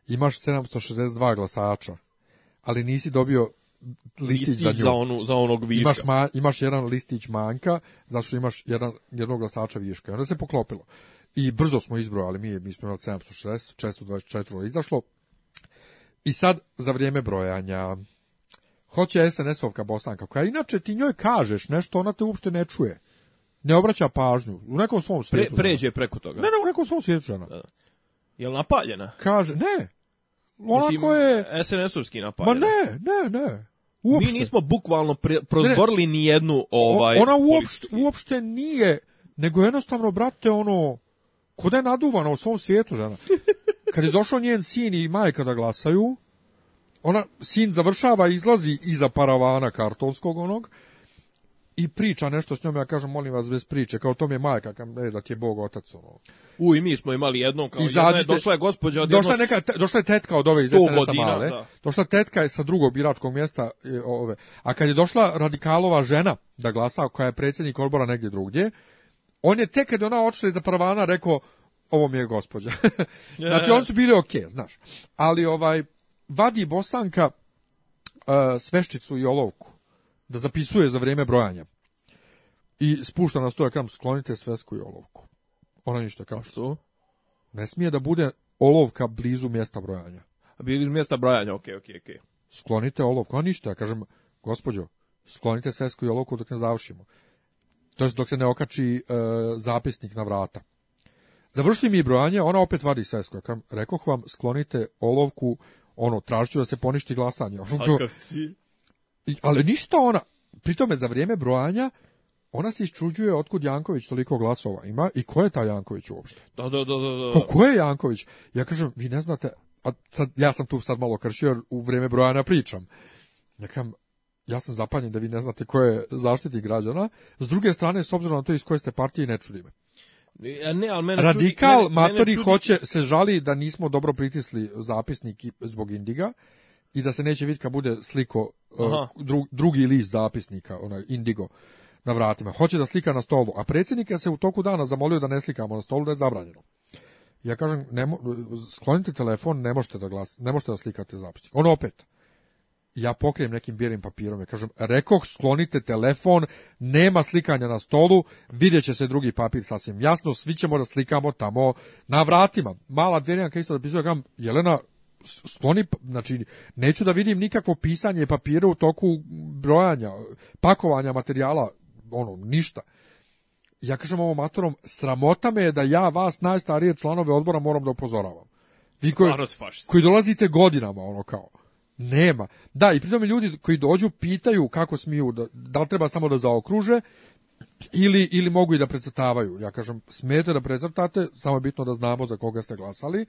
Imaš 762 glasača, ali nisi dobio listić, listić za, nju. za, onu, za onog viška. Imaš, ma, imaš jedan listić manjka, zašto imaš jedan, jednog glasača viška. I onda se poklopilo. I brzo smo izbrojali, mi, mi smo imali 760, 624 izašlo. I sad, za vrijeme brojanja, Hoće SNS-ovka bosanka, koja inače ti njoj kažeš nešto, ona te uopšte ne čuje. Ne obraća pažnju. U nekom svom svijetu. Pre, pređe preko toga. Ne, ne, u nekom svom svijetu žena. Da. Je li napaljena? Kaže, ne. Onako je... SNS-ovski napaljena. Ma ne, ne, ne. Uopšte. Mi nismo bukvalno pre, prozborili ni jednu ovaj... Ona uopšte, uopšte nije, nego jednostavno, brate, ono... Kod da je naduvana u svom svijetu žena. Kad je došao njen sin i majka da glasaju, ona, sin završava, izlazi iza paravana kartonskog onog i priča nešto s njom, ja kažem, molim vas, bez priče, kao to mi je majka, kao, e, da ti je Bog otac, ono. U, i mi smo imali jednom, kao Izađite, jedna je došla je gospođa od došla, neka, te, došla je tetka od ove iz SNS-a male, da. došla tetka sa drugog biračkog mjesta e, ove, a kad je došla radikalova žena da glasa, koja je predsjednik odbora negdje drugdje, on je tek kad ona odšla iza paravana rekao, ovo mi je gospođa. znači, oni su bili okej, okay, znaš. Ali, ovaj, vadi Bosanka uh, sveščicu i olovku da zapisuje za vrijeme brojanja. I spušta na stoja kam sklonite svesku i olovku. Ona ništa kao što? Ne smije da bude olovka blizu mjesta brojanja. Blizu mjesta brojanja, okej, okay, okej, okay, okej. Okay. Sklonite olovku, a ništa. kažem, gospođo, sklonite svesku i olovku dok ne završimo. To jest dok se ne okači e, zapisnik na vrata. Završili mi brojanje, ona opet vadi svesku. rekoh vam, sklonite olovku ono, tražiću da se poništi glasanje. Ono, si? ali ništa ona, pritome za vrijeme brojanja, ona se isčuđuje otkud Janković toliko glasova ima i ko je taj Janković uopšte. Da, da, da, da, da. Pa ko je Janković? Ja kažem, vi ne znate, a sad, ja sam tu sad malo kršio jer u vrijeme brojanja pričam. Ja kažem, ja sam zapanjen da vi ne znate ko je zaštiti građana. S druge strane, s obzirom na to iz koje ste partije, ne čudi me. E, ne, ali mene Radikal čudi, Matori mene čudi... hoće se žali da nismo dobro pritisli zapisnik zbog Indiga i da se neće vidjeti kad bude sliko e, dru, drugi list zapisnika, onaj Indigo na vratima. Hoće da slika na stolu, a predsjednik je se u toku dana zamolio da ne slikamo na stolu, da je zabranjeno. Ja kažem, nemo, sklonite telefon, ne možete da, glas, ne možete da slikate zapisnik. on opet, ja pokrijem nekim bijelim papirom i kažem, rekoh sklonite telefon, nema slikanja na stolu, vidjet će se drugi papir sasvim jasno, svi ćemo da slikamo tamo na vratima. Mala dvjerjanka isto dopisuje, da kažem, Jelena, skloni, znači, neću da vidim nikakvo pisanje papira u toku brojanja, pakovanja materijala, ono, ništa. Ja kažem ovom matorom, sramota me je da ja vas, najstarije članove odbora, moram da upozoravam. Vi koji, koji dolazite godinama, ono kao. Nema. Da, i pritom ljudi koji dođu pitaju kako smiju, da, da li treba samo da zaokruže ili, ili mogu i da precrtavaju. Ja kažem, smete da precrtate, samo je bitno da znamo za koga ste glasali.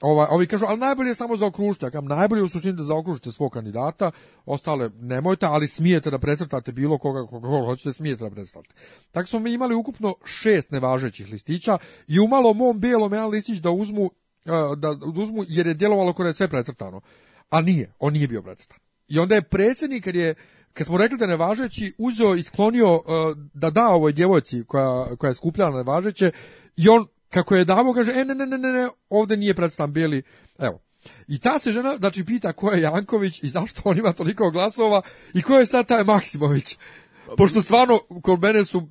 Ova, ovi kažu, ali najbolje je samo zaokružite. Ja kažem, najbolje je u suštini da zaokružite svog kandidata, ostale nemojte, ali smijete da precrtate bilo koga, koga hoćete, smijete da precrtate. Tako smo mi imali ukupno šest nevažećih listića i umalo mom belom jedan listić da uzmu e, da, da uzmu jer je djelovalo kao da je sve precrtano. A nije, on nije bio bracatan. I onda je predsjednik, kad je kad smo rekli da nevažeći, uzeo i sklonio uh, da da ovoj djevojci koja, koja je skupljala nevažeće i on, kako je davo, kaže, e, ne, ne, ne, ne, ne, ovde nije predstan bijeli, evo. I ta se žena, znači, pita ko je Janković i zašto on ima toliko glasova i ko je sad taj Maksimović. Pošto stvarno, kod mene su uh,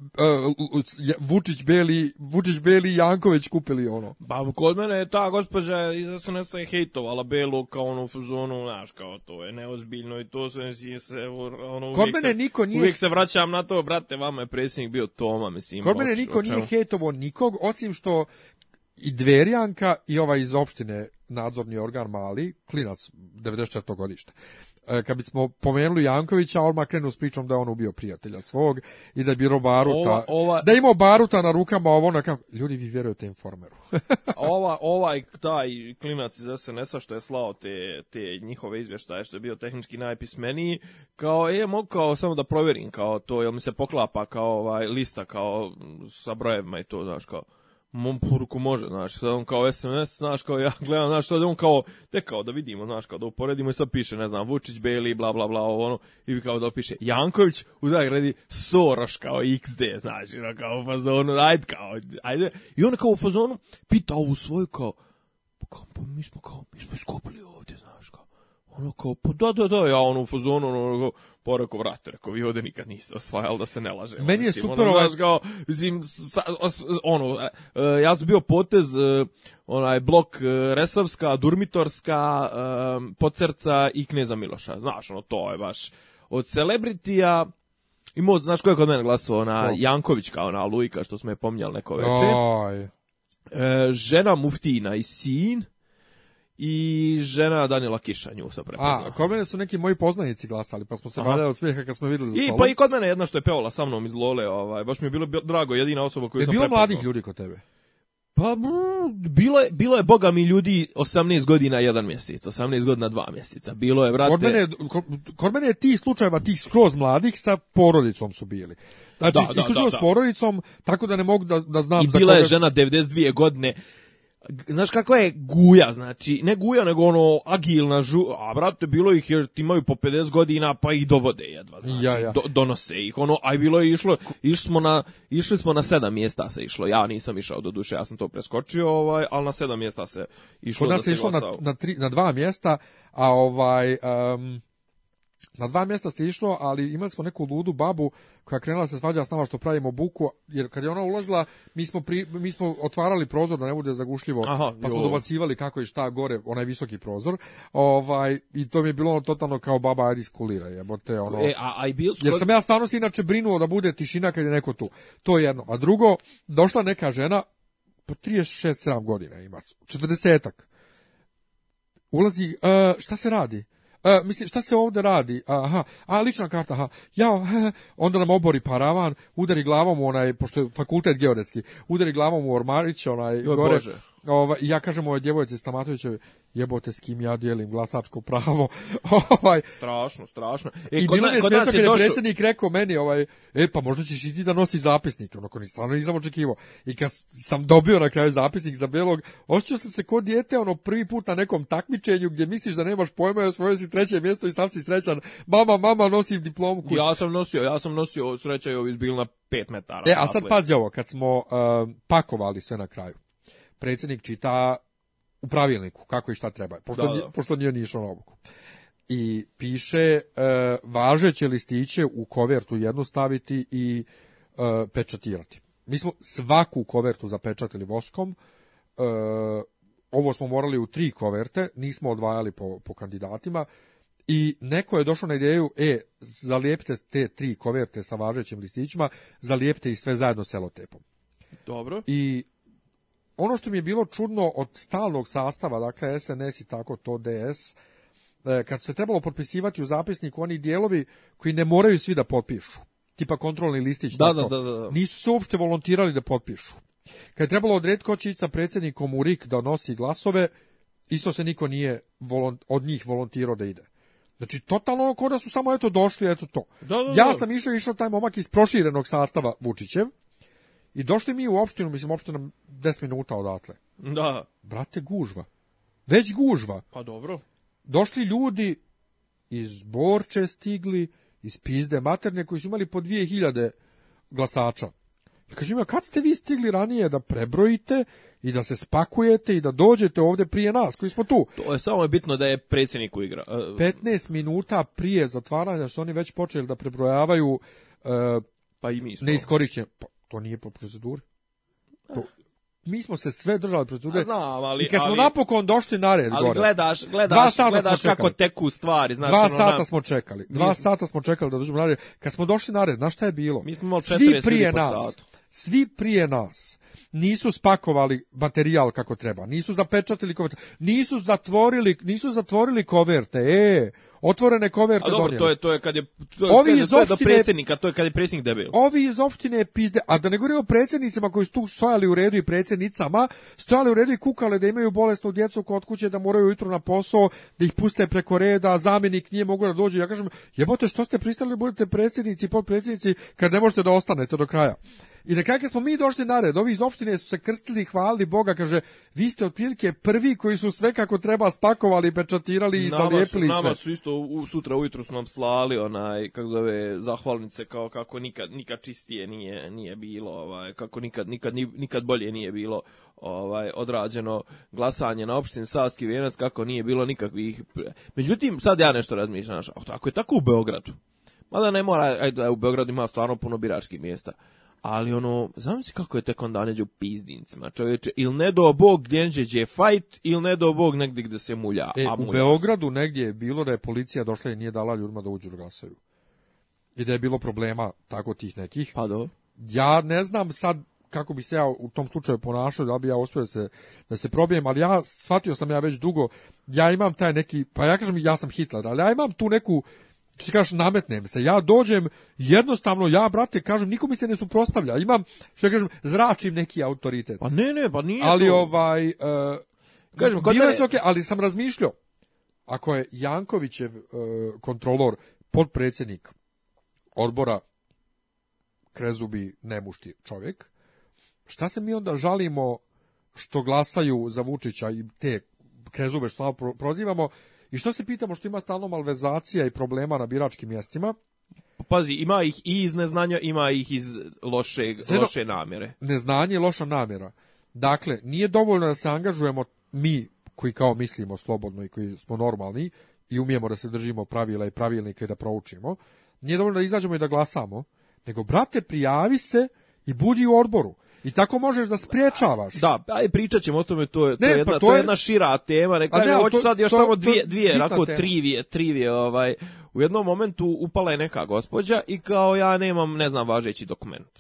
Vučić Beli, Vučić Beli i Janković kupili ono. Ba, pa, kod mene je ta gospođa iz SNS je hejtovala Belu kao ono u fuzonu, znaš, kao to je neozbiljno i to sve se, ono, kod mene se, niko nije... Uvijek se vraćam na to, brate, vama je predsjednik bio Toma, mislim. Kod mene niko nije hejtovo nikog, osim što i Dverjanka i ova iz opštine nadzorni organ mali, klinac 94. godište. E, kad bismo pomenuli Jankovića, on makrenu s pričom da on ubio prijatelja svog i da je biro Baruta, ova, ova, da je imao Baruta na rukama, ovo na kam... Ljudi, vi vjerujete informeru. ova, ovaj taj klinac iz SNS-a što je slao te, te njihove izvještaje, što je bio tehnički najpismeniji, kao, je, mogu kao samo da provjerim, kao to, jel mi se poklapa kao ovaj, lista, kao sa brojevima i to, znaš, kao mom poruku može, znaš, sad on kao SMS, znaš, kao ja gledam, znaš, sad on kao, te kao da vidimo, znaš, kao da uporedimo i sad piše, ne znam, Vučić, Beli, bla, bla, bla, ovo, ono, i bi kao da piše Janković u zagradi Soroš, kao XD, znaš, ono, kao u fazonu, ajde, kao, ajde, i on kao u fazonu pita ovu svoju, kao, pa kao, pa mi smo, kao, mi smo iskupili ovdje, znaš, Ono kao, pa da, da, da, ja ono u fazonu, ono, ono porako vrate, rekao, vi ovde nikad niste osvajali da se ne laže. Meni je mislim, super ono, ovaj... Kao, mislim, sa, os, ono, e, e, ja sam bio potez, e, onaj blok e, Resavska, Durmitorska, e, Pocerca i Kneza Miloša. Znaš, ono, to je baš od celebritija, i moz, znaš ko je kod mene glasao na oh. Janković kao na Lujka, što smo je pomnjali neko veče. E, žena Muftina i sin, i žena Danila Kiša nju sam prepoznao. A, kod mene su neki moji poznanici glasali, pa smo se valjali od smijeha kad smo videli za I stolom. pa i kod mene jedna što je pevala sa mnom iz Lole, ovaj, baš mi je bilo drago, jedina osoba koju je sam bilo prepoznao. mladih ljudi kod tebe? Pa, bilo je, bilo je boga mi ljudi 18 godina jedan mjesec, 18 godina dva mjeseca. Bilo je, brate... Kod mene, kod, mene je tih slučajeva, tih skroz mladih sa porodicom su bili. Znači, da, da, da, s da. porodicom, tako da ne mogu da, da znam... I bila za koga... je žena 92 godine, znaš kakva je guja, znači, ne guja, nego ono agilna žu, a brate, bilo ih jer ti imaju po 50 godina, pa ih dovode jedva, znači, ja, ja. Do, donose ih, ono, aj bilo je išlo, išli smo na, išli smo na sedam mjesta se išlo, ja nisam išao do duše, ja sam to preskočio, ovaj, ali na sedam mjesta se išlo Kod da se išlo na, na, tri, na dva mjesta, a ovaj... Um Na dva mjesta se išlo, ali imali smo neku ludu babu koja krenula se svađa s nama što pravimo buku, jer kad je ona ulazila, mi smo, pri, mi smo otvarali prozor da ne bude zagušljivo, Aha, pa smo dobacivali kako i šta gore, onaj visoki prozor. Ovaj, I to mi je bilo ono totalno kao baba ajde iskulira, jebote. Ono, e, a, a bio skor... Jer sam ja stvarno se inače brinuo da bude tišina kad je neko tu. To je jedno. A drugo, došla neka žena, pa 36-7 godina ima, 40-ak. Ulazi, uh, šta se radi? E, mislim, šta se ovde radi? Aha, a lična karta, aha, ja, onda nam obori paravan, udari glavom u onaj, pošto je fakultet geodetski, udari glavom u ormarić, onaj, gore, Bože. Ovaj, ja kažem ovoj djevojci Stamatovićevi, jebote s kim ja dijelim glasačko pravo. ovaj, strašno, strašno. E, I kod bilo je smiješno kada je predsjednik rekao meni, ovaj, e pa možda ćeš i ti da nosiš zapisnik, onako ni stvarno nisam očekivao. I kad sam dobio na kraju zapisnik za belog, osjećao sam se kod dijete ono prvi put na nekom takmičenju gdje misliš da nemaš pojma i osvojio si treće mjesto i sam si srećan. Mama, mama, nosim diplomu kući. Ja sam nosio, ja sam nosio sreća i ovi bili na 5 metara. E, a sad dakle. pazi ovo, kad smo uh, pakovali sve na kraju predsjednik čita u pravilniku kako i šta treba, pošto, da, da. pošto nije nišao išao na obuku. I piše e, važeće listiće u kovertu jedno staviti i e, pečatirati. Mi smo svaku kovertu zapečatili voskom, e, ovo smo morali u tri koverte, nismo odvajali po, po kandidatima, i neko je došao na ideju, e, zalijepite te tri koverte sa važećim listićima, zalijepite ih sve zajedno selotepom. Dobro. I ono što mi je bilo čudno od stalnog sastava, dakle SNS i tako to DS, e, kad se trebalo potpisivati u zapisniku oni dijelovi koji ne moraju svi da potpišu, tipa kontrolni listić, da, tako, da, da, da. nisu se uopšte volontirali da potpišu. Kad je trebalo odrediti ko će ići sa predsjednikom u RIK da nosi glasove, isto se niko nije od njih volontirao da ide. Znači, totalno kod da su samo eto došli, eto to. Da, da, da. ja sam išao, išao taj momak iz proširenog sastava Vučićev, I došli mi u opštinu, mislim, opština 10 minuta odatle. Da. Brate, gužva. Već gužva. Pa dobro. Došli ljudi iz Borče stigli, iz Pizde Materne, koji su imali po 2000 glasača. Ja kažem, a kad ste vi stigli ranije da prebrojite i da se spakujete i da dođete ovde prije nas koji smo tu? To je samo bitno da je predsjednik u igra. 15 e, minuta prije zatvaranja su oni već počeli da prebrojavaju uh, pa i mi smo. Neiskorišćen. Pa, To nije po proceduri. To, eh. mi smo se sve držali procedure. Pa znam, ali, I kad smo ali, napokon došli na red ali gore. gledaš, gledaš, gledaš kako teku stvari. Znaš, dva ono, da. sata smo čekali. Dva mi... sata smo čekali da dođemo na red. Kad smo došli na red, znaš šta je bilo? Mi smo imali svi prije nas, svi prije nas nisu spakovali materijal kako treba, nisu zapečatili koverte, nisu zatvorili, nisu zatvorili koverte. E, otvorene koverte A dobro, donijeli. to je to je kad je to je, ovi kad iz to je opštine, do predsjednika, to je kad je predsjednik debil. Ovi iz opštine pizde, a da ne govorimo o predsjednicima koji su tu stojali u redu i predsjednicama, stojali u redu i kukale da imaju bolesnu djecu kod kuće, da moraju ujutru na posao, da ih puste preko reda, zamjenik nije mogao da dođe. Ja kažem, jebote, što ste pristali da budete predsjednici i potpredsjednici kad ne možete da ostanete do kraja? I na kraju kad smo mi došli na ovi iz opštine su se krstili i hvalili Boga, kaže, vi ste otprilike prvi koji su sve kako treba spakovali, pečatirali i nama zalijepili su, sve. Nama su isto u, sutra ujutru su nam slali onaj, kako zove, zahvalnice kao kako nikad, nikad čistije nije, nije bilo, ovaj, kako nikad, nikad, nikad bolje nije bilo ovaj odrađeno glasanje na opštini Savski Venac kako nije bilo nikakvih međutim sad ja nešto razmišljam ako je tako u Beogradu mada ne mora ajde u Beogradu ima stvarno puno biračkih mjesta ali ono, znam si kako je tek onda neđe u pizdincima, čovječe, ili ne do bog gdje je fajt, ili ne do bog negdje gdje se mulja. E, a u Beogradu se. negdje je bilo da je policija došla i nije dala ljudima da uđu da glasaju. I da je bilo problema tako tih nekih. Pa do. Ja ne znam sad kako bi se ja u tom slučaju ponašao da bi ja uspio da se, da se probijem, ali ja shvatio sam ja već dugo, ja imam taj neki, pa ja kažem ja sam Hitler, ali ja imam tu neku ti kažeš nametnem se, ja dođem jednostavno, ja brate kažem, niko mi se ne suprostavlja, imam, što kažem, zračim neki autoritet. Pa ne, ne, pa nije Ali to. ovaj, uh, kažem, bilo je sve okay, ali sam razmišljao, ako je Jankovićev uh, kontrolor, podpredsjednik odbora Krezubi nemušti čovjek, šta se mi onda žalimo što glasaju za Vučića i te Krezube što prozivamo, I što se pitamo što ima stalno malvezacija i problema na biračkim mjestima? Pazi, ima ih i iz neznanja, ima ih iz loše, Zero, loše namjere. Neznanje loša namjera. Dakle, nije dovoljno da se angažujemo mi koji kao mislimo slobodno i koji smo normalni i umijemo da se držimo pravila i pravilnika da proučimo. Nije dovoljno da izađemo i da glasamo, nego, brate, prijavi se i budi u odboru. I tako možeš da sprečavaš. Da, aj pričat ćemo o tome, to je, to ne, pa jedna, pa to, je jedna šira tema, neka ne, hoću sad još to, samo dvije, dvije, onako trivije, trivije, ovaj, u jednom momentu upala je neka gospođa i kao ja nemam, ne znam, važeći dokument.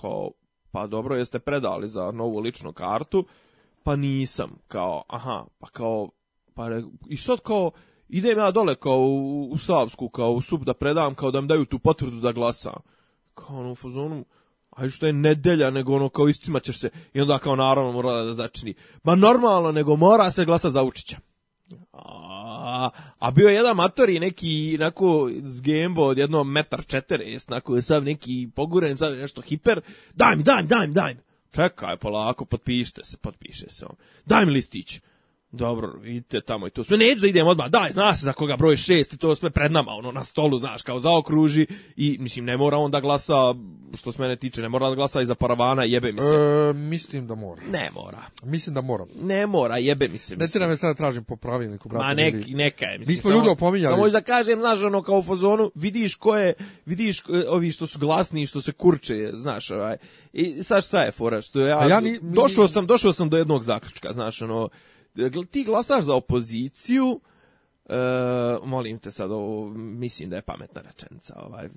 Kao, pa dobro, jeste predali za novu ličnu kartu, pa nisam, kao, aha, pa kao, pa, i sad kao, idem ja dole kao u, u Savsku, kao u sub da predam, kao da mi daju tu potvrdu da glasam. Kao ono, u fazonu, a što je nedelja, nego ono kao iscimaćeš se i onda kao naravno mora da začini. Ma normalno, nego mora se glasa za Vučića. A, a bio je jedan matori neki nako s gembo od jedno metar četeres, je sav neki poguren, sad nešto hiper, daj mi, daj mi, daj mi, daj mi. Čekaj, polako, potpište se, potpiše se on. Daj mi listić. Dobro, vidite tamo i to sve. Neću da idem odmah, daj, zna se za koga broj šest i to sve pred nama, ono, na stolu, znaš, kao zaokruži i, mislim, ne mora on da glasa, što s mene tiče, ne mora da glasa i za paravana, jebe mi se. E, mislim da mora. Ne mora. Mislim da mora. Ne mora, jebe mi se. Ne ti nam je sada da tražim po pravilniku, brate. Ma da nek, neka je, mislim. Mi smo ljudi opominjali. Samo da kažem, znaš, ono, kao u fazonu, vidiš ko je, vidiš e, ovi što su glasni i što se kurče, znaš, ovaj. I sad šta je fora, što ja, A ja ni, došao sam, došao sam do jednog zaključka, znaš, ono, Dakle, ti glasaš za opoziciju, e, molim te sad, ovo, mislim da je pametna rečenica, ovaj,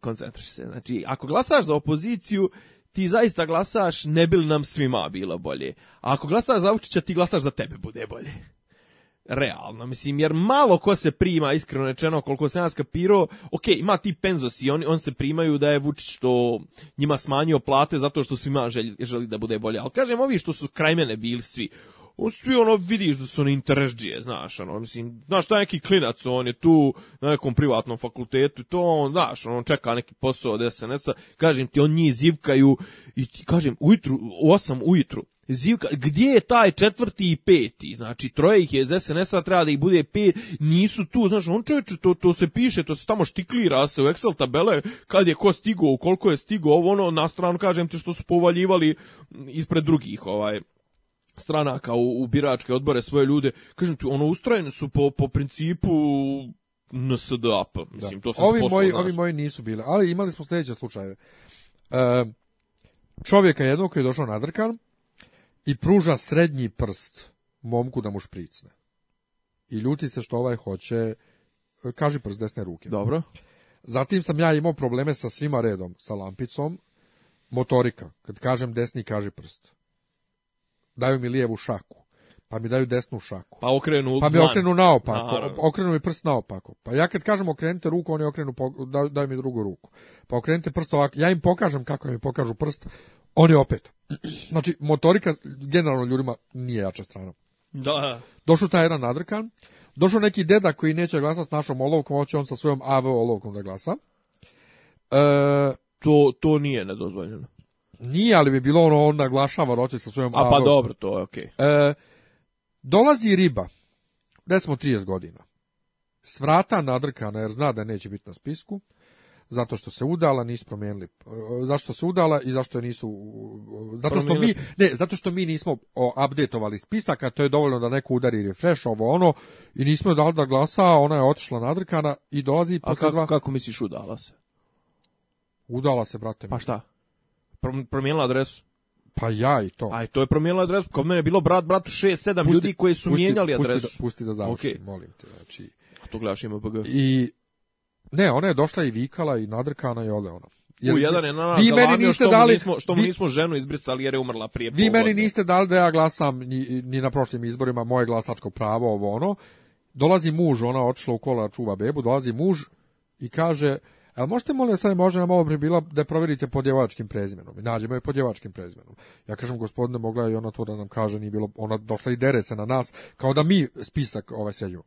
koncentriš se. Znači, ako glasaš za opoziciju, ti zaista glasaš ne bi li nam svima bilo bolje. A ako glasaš za Vučića, ti glasaš da tebe bude bolje. Realno, mislim, jer malo ko se prima, iskreno rečeno, koliko se nas kapirao, ok, ima ti i on, on se primaju da je Vučić to njima smanjio plate zato što svima želi, želi da bude bolje. Ali kažem, ovi što su kraj mene bili svi, on svi ono vidiš da su oni interesđije, znaš, ono, mislim, znaš, taj neki klinac, on je tu na nekom privatnom fakultetu to, on, znaš, on čeka neki posao od SNS-a, kažem ti, on njih zivkaju i ti, kažem, ujutru, u osam ujutru, Zivka, gdje je taj četvrti i peti? Znači, troje ih je iz SNS-a, treba da ih bude pet, nisu tu, znaš, on čovječe, to, to se piše, to se tamo štiklira se u Excel tabele, kad je ko stigao, koliko je stigao, ovo ono, na stranu kažem ti što su povaljivali ispred drugih, ovaj, stranaka u, u biračke odbore svoje ljude, kažem ti, ono ustrojene su po, po principu NSDAP, mislim, da. to sam ovi poslao, moji, Ovi moji nisu bile, ali imali smo sljedeće slučajeve. E, čovjeka jednog koji je došao nadrkan i pruža srednji prst momku da mu špricne. I ljuti se što ovaj hoće, kaži prst desne ruke. Dobro. Zatim sam ja imao probleme sa svima redom, sa lampicom, motorika. Kad kažem desni, kaži prst daju mi lijevu šaku, pa mi daju desnu šaku. Pa okrenu Pa mi dlan. okrenu naopako, Naravno. okrenu mi prst naopako. Pa ja kad kažem okrenite ruku, oni okrenu, da, daju, mi drugu ruku. Pa okrenite prst ovako, ja im pokažem kako mi pokažu prst, oni opet. Znači, motorika generalno ljudima nije jača strana. Da. Došao taj jedan nadrkan, došao neki deda koji neće glasati s našom olovkom, hoće on sa svojom AV olovkom da glasa. E, to, to nije nedozvoljeno. Nije, ali bi bilo ono, on naglašava roće sa svojom... A pa dobro, dobro to je okej. Okay. E, dolazi riba, recimo 30 godina, s vrata nadrkana jer zna da neće biti na spisku, zato što se udala, nisu promijenili. E, zašto se udala i zašto je nisu zato što mi ne, zato što mi nismo updateovali spisak, to je dovoljno da neko udari refresh ovo ono i nismo dali da glasa, ona je otišla nadrkana i dolazi posle A kako, dva... kako misliš udala se? Udala se, brate. Pa šta? promijenila adresu. Pa ja i to. Aj, to je promijenila adresu. Kod mene je bilo brat, bratu 6, 7 ljudi koji su pusti, mijenjali pusti adresu. Da, pusti da završim, okay. molim te. Znači, A to gledaš ima BG. I, ne, ona je došla i vikala i nadrkana i ode ono. Jer, U, jedan je na nas vi galamio, meni niste što, dali, mu nismo, što mu vi, nismo ženu izbrisali jer je umrla prije Vi povodne. meni niste dali da ja glasam ni, ni na prošlim izborima moje glasačko pravo, ovo ono. Dolazi muž, ona otišla u kola da čuva bebu, dolazi muž i kaže Ali možete molim vas, možda nam ovo bilo da proverite podjevačkim prezimenom. I nađemo je podjevačkim prezimenom. Ja kažem, gospodine, mogla je ona to da nam kaže, nije bilo, ona došla i dere se na nas, kao da mi spisak ovaj sređujemo.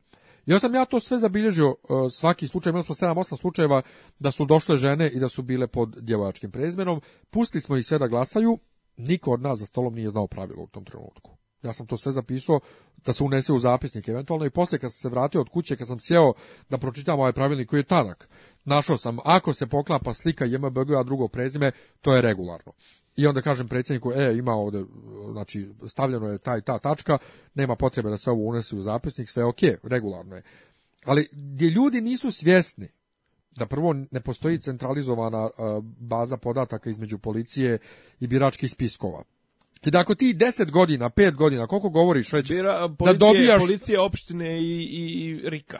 I sam ja to sve zabilježio, e, svaki slučaj, imali smo 7-8 slučajeva da su došle žene i da su bile pod djevojačkim prezimenom. Pustili smo ih sve da glasaju, niko od nas za stolom nije znao pravilo u tom trenutku. Ja sam to sve zapisao da se unese u zapisnik eventualno i poslije kad sam se vratio od kuće, kad sam sjeo da pročitam ovaj pravilnik koji je tanak, našao sam, ako se poklapa slika JMBG, a drugo prezime, to je regularno. I onda kažem predsjedniku, e, ima ovde, znači, stavljeno je taj ta tačka, nema potrebe da se ovo unese u zapisnik, sve je ok, regularno je. Ali gdje ljudi nisu svjesni da prvo ne postoji centralizovana e, baza podataka između policije i biračkih spiskova. I da ako ti 10 godina, 5 godina, koliko govoriš već, Bira, da policije, da dobijaš... Policije opštine i, i, i Rika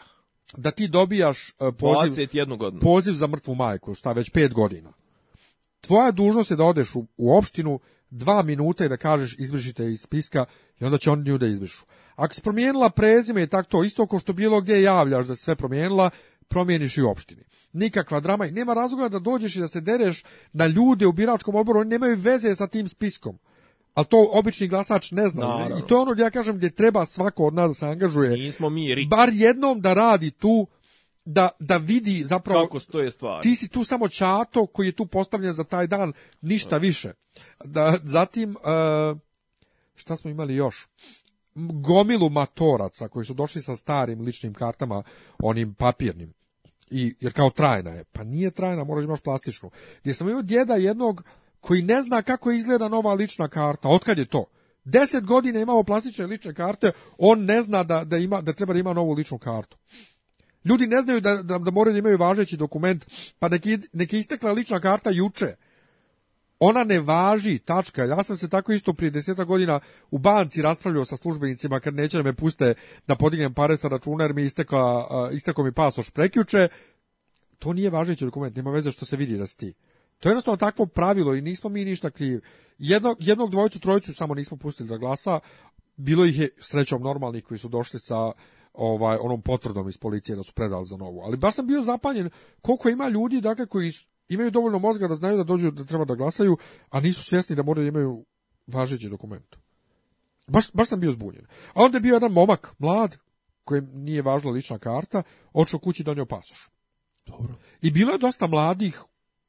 da ti dobijaš e, poziv, poziv za mrtvu majku, šta već pet godina. Tvoja dužnost je da odeš u, u opštinu dva minuta i da kažeš izbrišite iz spiska i onda će oni nju da izbrišu. Ako si promijenila prezime i tako to, isto kao što bilo gdje javljaš da sve promijenila, promijeniš i u opštini. Nikakva drama i nema razloga da dođeš i da se dereš na ljude u biračkom odboru, oni nemaju veze sa tim spiskom ali to obični glasač ne zna. Naravno. I to je ono gdje ja kažem gdje treba svako od nas da se angažuje. Nismo mi rik. Bar jednom da radi tu da, da vidi zapravo kako stoje stvari. Ti si tu samo čato koji je tu postavljen za taj dan, ništa da. više. Da zatim e, šta smo imali još? Gomilu matoraca koji su došli sa starim ličnim kartama, onim papirnim. I jer kao trajna je, pa nije trajna, moraš da imaš plastičnu. Gdje sam imao djeda jednog koji ne zna kako izgleda nova lična karta. Otkad je to? 10 godina imamo plastične lične karte, on ne zna da, da, ima, da treba da ima novu ličnu kartu. Ljudi ne znaju da, da, da moraju da imaju važeći dokument, pa neki, neki istekla lična karta juče. Ona ne važi, tačka. Ja sam se tako isto prije deseta godina u banci raspravljao sa službenicima kad neće da me puste da podignem pare sa računa jer mi istekla, istekao mi pasoš prekjuče. To nije važeći dokument, nema veze što se vidi da si ti. To je jednostavno takvo pravilo i nismo mi ništa krivi. Jednog, jednog dvojicu, trojicu samo nismo pustili da glasa. Bilo ih je srećom normalnih koji su došli sa ovaj onom potvrdom iz policije da su predali za novu. Ali baš sam bio zapanjen koliko ima ljudi dakle koji imaju dovoljno mozga da znaju da dođu da treba da glasaju, a nisu svjesni da moraju da imaju važeći dokument. Baš, baš sam bio zbunjen. A onda je bio jedan momak, mlad, kojem nije važila lična karta, otišao kući i donio pasoš. Dobro. I bilo je dosta mladih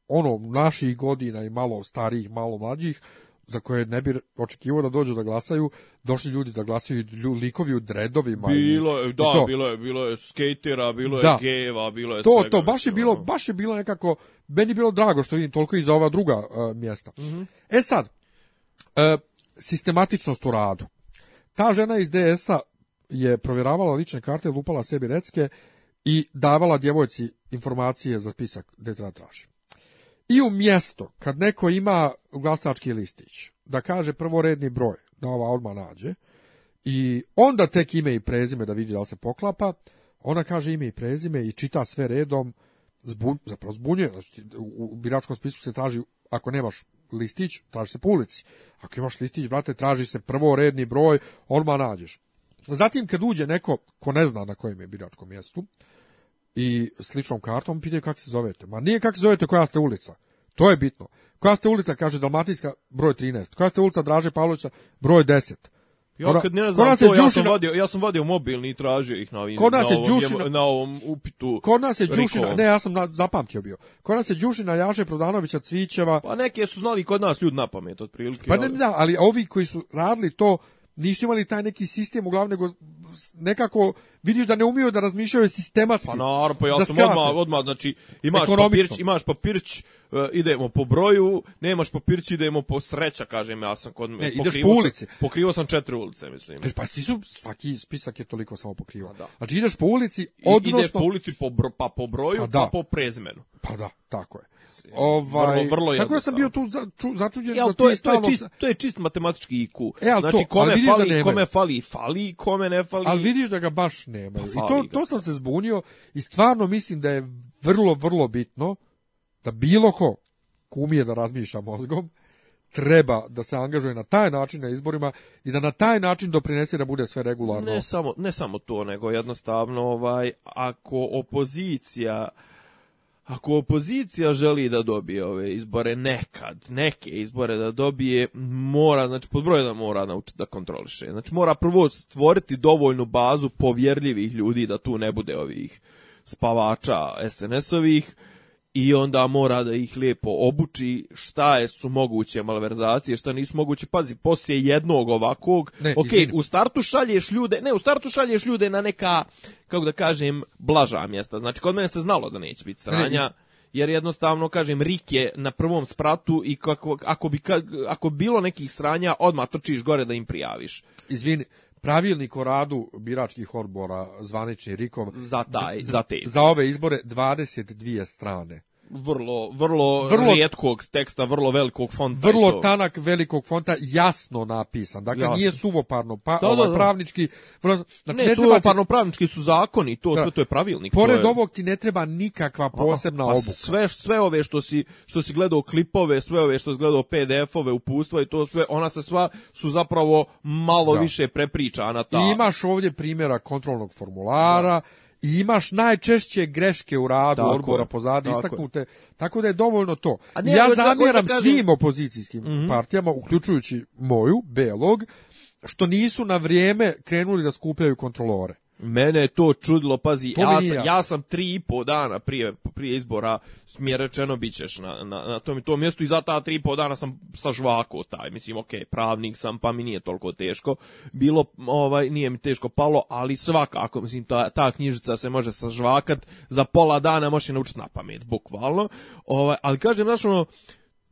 ono, naših godina i malo starijih, malo mlađih, za koje ne bi očekivao da dođu da glasaju, došli ljudi da glasaju likovi u dredovima. Bilo je, da, to. bilo je, bilo je skatera, bilo da. je geva, bilo je to, svega. To, baš je bilo, baš je bilo nekako, meni bilo drago što vidim toliko i za ova druga uh, mjesta. Mm -hmm. E sad, uh, sistematičnost u radu. Ta žena iz DS-a je provjeravala lične karte, lupala sebi recke i davala djevojci informacije za spisak gdje treba da traži i u mjesto kad neko ima glasački listić da kaže prvoredni broj da ova odmah nađe i onda tek ime i prezime da vidi da li se poklapa ona kaže ime i prezime i čita sve redom zbun, zapravo zbunjuje znači, u biračkom spisku se traži ako nemaš listić traži se po ulici ako imaš listić brate traži se prvoredni broj odmah nađeš zatim kad uđe neko ko ne zna na kojem je biračkom mjestu i sličnom kartom, pitaju kako se zovete. Ma nije kako se zovete, koja ste ulica. To je bitno. Koja ste ulica, kaže Dalmatinska, broj 13. Koja ste ulica Draže Pavlovića, broj 10. Ja kad ne znam to, ja, sam vodio, ja sam vodio mobilni i tražio ih na, ovim, na, ovom, džušina, na ovom upitu. Kod nas je Đušina, ne, ja sam na, zapamtio bio. Kod nas je Đušina, Jaže, Prodanovića, Cvićeva. Pa neke su znali kod nas ljudi na pamet, otprilike. Pa ne, da, ali ovi koji su radili to, nisu imali taj neki sistem, uglavnom nego nekako vidiš da ne umiju da razmišljaju sistematski. Pa naravno, pa ja da sam odmah, odmah, znači imaš papirć, imaš papirć, uh, idemo po broju, nemaš papirć, idemo po sreća, kažem ja sam kod ne, e, ideš po ulici. Sam, pokrivao sam četiri ulice, mislim. Kaži, e, pa ti su svaki spisak je toliko samo pokrivao. Pa da. Znači ideš po ulici, odnosno I, ideš po ulici po bro, pa po broju, pa, da. pa po prezmenu. Pa da, tako je. Ovaj, vrlo, vrlo tako ja sam bio tu za, ču, začuđen ja, da to, je, to, je čist, to je čist matematički IQ. E, znači, to, kome, da fali, da kome fali, fali, kome ne fali. Ali vidiš da ga baš nema. Pa I to, to sam se zbunio i stvarno mislim da je vrlo, vrlo bitno da bilo ko kumije da razmišlja mozgom, treba da se angažuje na taj način na izborima i da na taj način doprinese da bude sve regularno. Ne samo, ne samo to, nego jednostavno ovaj, ako opozicija ako opozicija želi da dobije ove izbore nekad, neke izbore da dobije, mora, znači pod broj da mora naučiti da kontroliše. Znači mora prvo stvoriti dovoljnu bazu povjerljivih ljudi da tu ne bude ovih spavača SNS-ovih, i onda mora da ih lijepo obuči šta je su moguće malverzacije, šta nisu moguće. Pazi, poslije jednog ovakvog, ne, ok, u startu šalješ ljude, ne, u startu šalješ ljude na neka, kako da kažem, blaža mjesta. Znači, kod mene se znalo da neće biti sranja. Ne, jer jednostavno kažem Rik je na prvom spratu i kako, ako bi ako bilo nekih sranja odmah trčiš gore da im prijaviš. Izvini, pravilnik o radu biračkih odbora zvanični Rikom za taj za te za ove izbore 22 strane vrlo, vrlo, vrlo rijetkog teksta, vrlo velikog fonta. Vrlo tanak velikog fonta, jasno napisan. Dakle, jasno. nije suvoparno pa, da, ovaj, da, da. pravnički. Vrlo, znači, ne, ne suvoparno ti... pravnički su zakoni, to, sve, da. to je pravilnik. Pored je... ovog ti ne treba nikakva posebna Aha, pa obuka. Sve, sve ove što si, što si gledao klipove, sve ove što si gledao PDF-ove, upustva i to sve, ona se sva su zapravo malo da. više prepričana. Ta... I imaš ovdje primjera kontrolnog formulara, da i imaš najčešće greške u radu tako odbora je, pozadi tako istaknute, je. tako da je dovoljno to. A ja zamjeram svim opozicijskim mm -hmm. partijama, uključujući moju, Belog, što nisu na vrijeme krenuli da skupljaju kontrolore. Mene je to čudilo, pazi, to ja, sam, ja sam tri i po dana prije, prije izbora mi je rečeno bit ćeš na, na, na tom tom mjestu i za ta tri i po dana sam sažvako taj, mislim, ok, pravnik sam, pa mi nije toliko teško, bilo, ovaj, nije mi teško palo, ali svakako, mislim, ta, ta knjižica se može sažvakat, za pola dana možeš je naučiti na pamet, bukvalno, ovaj, ali kažem, znaš, ono,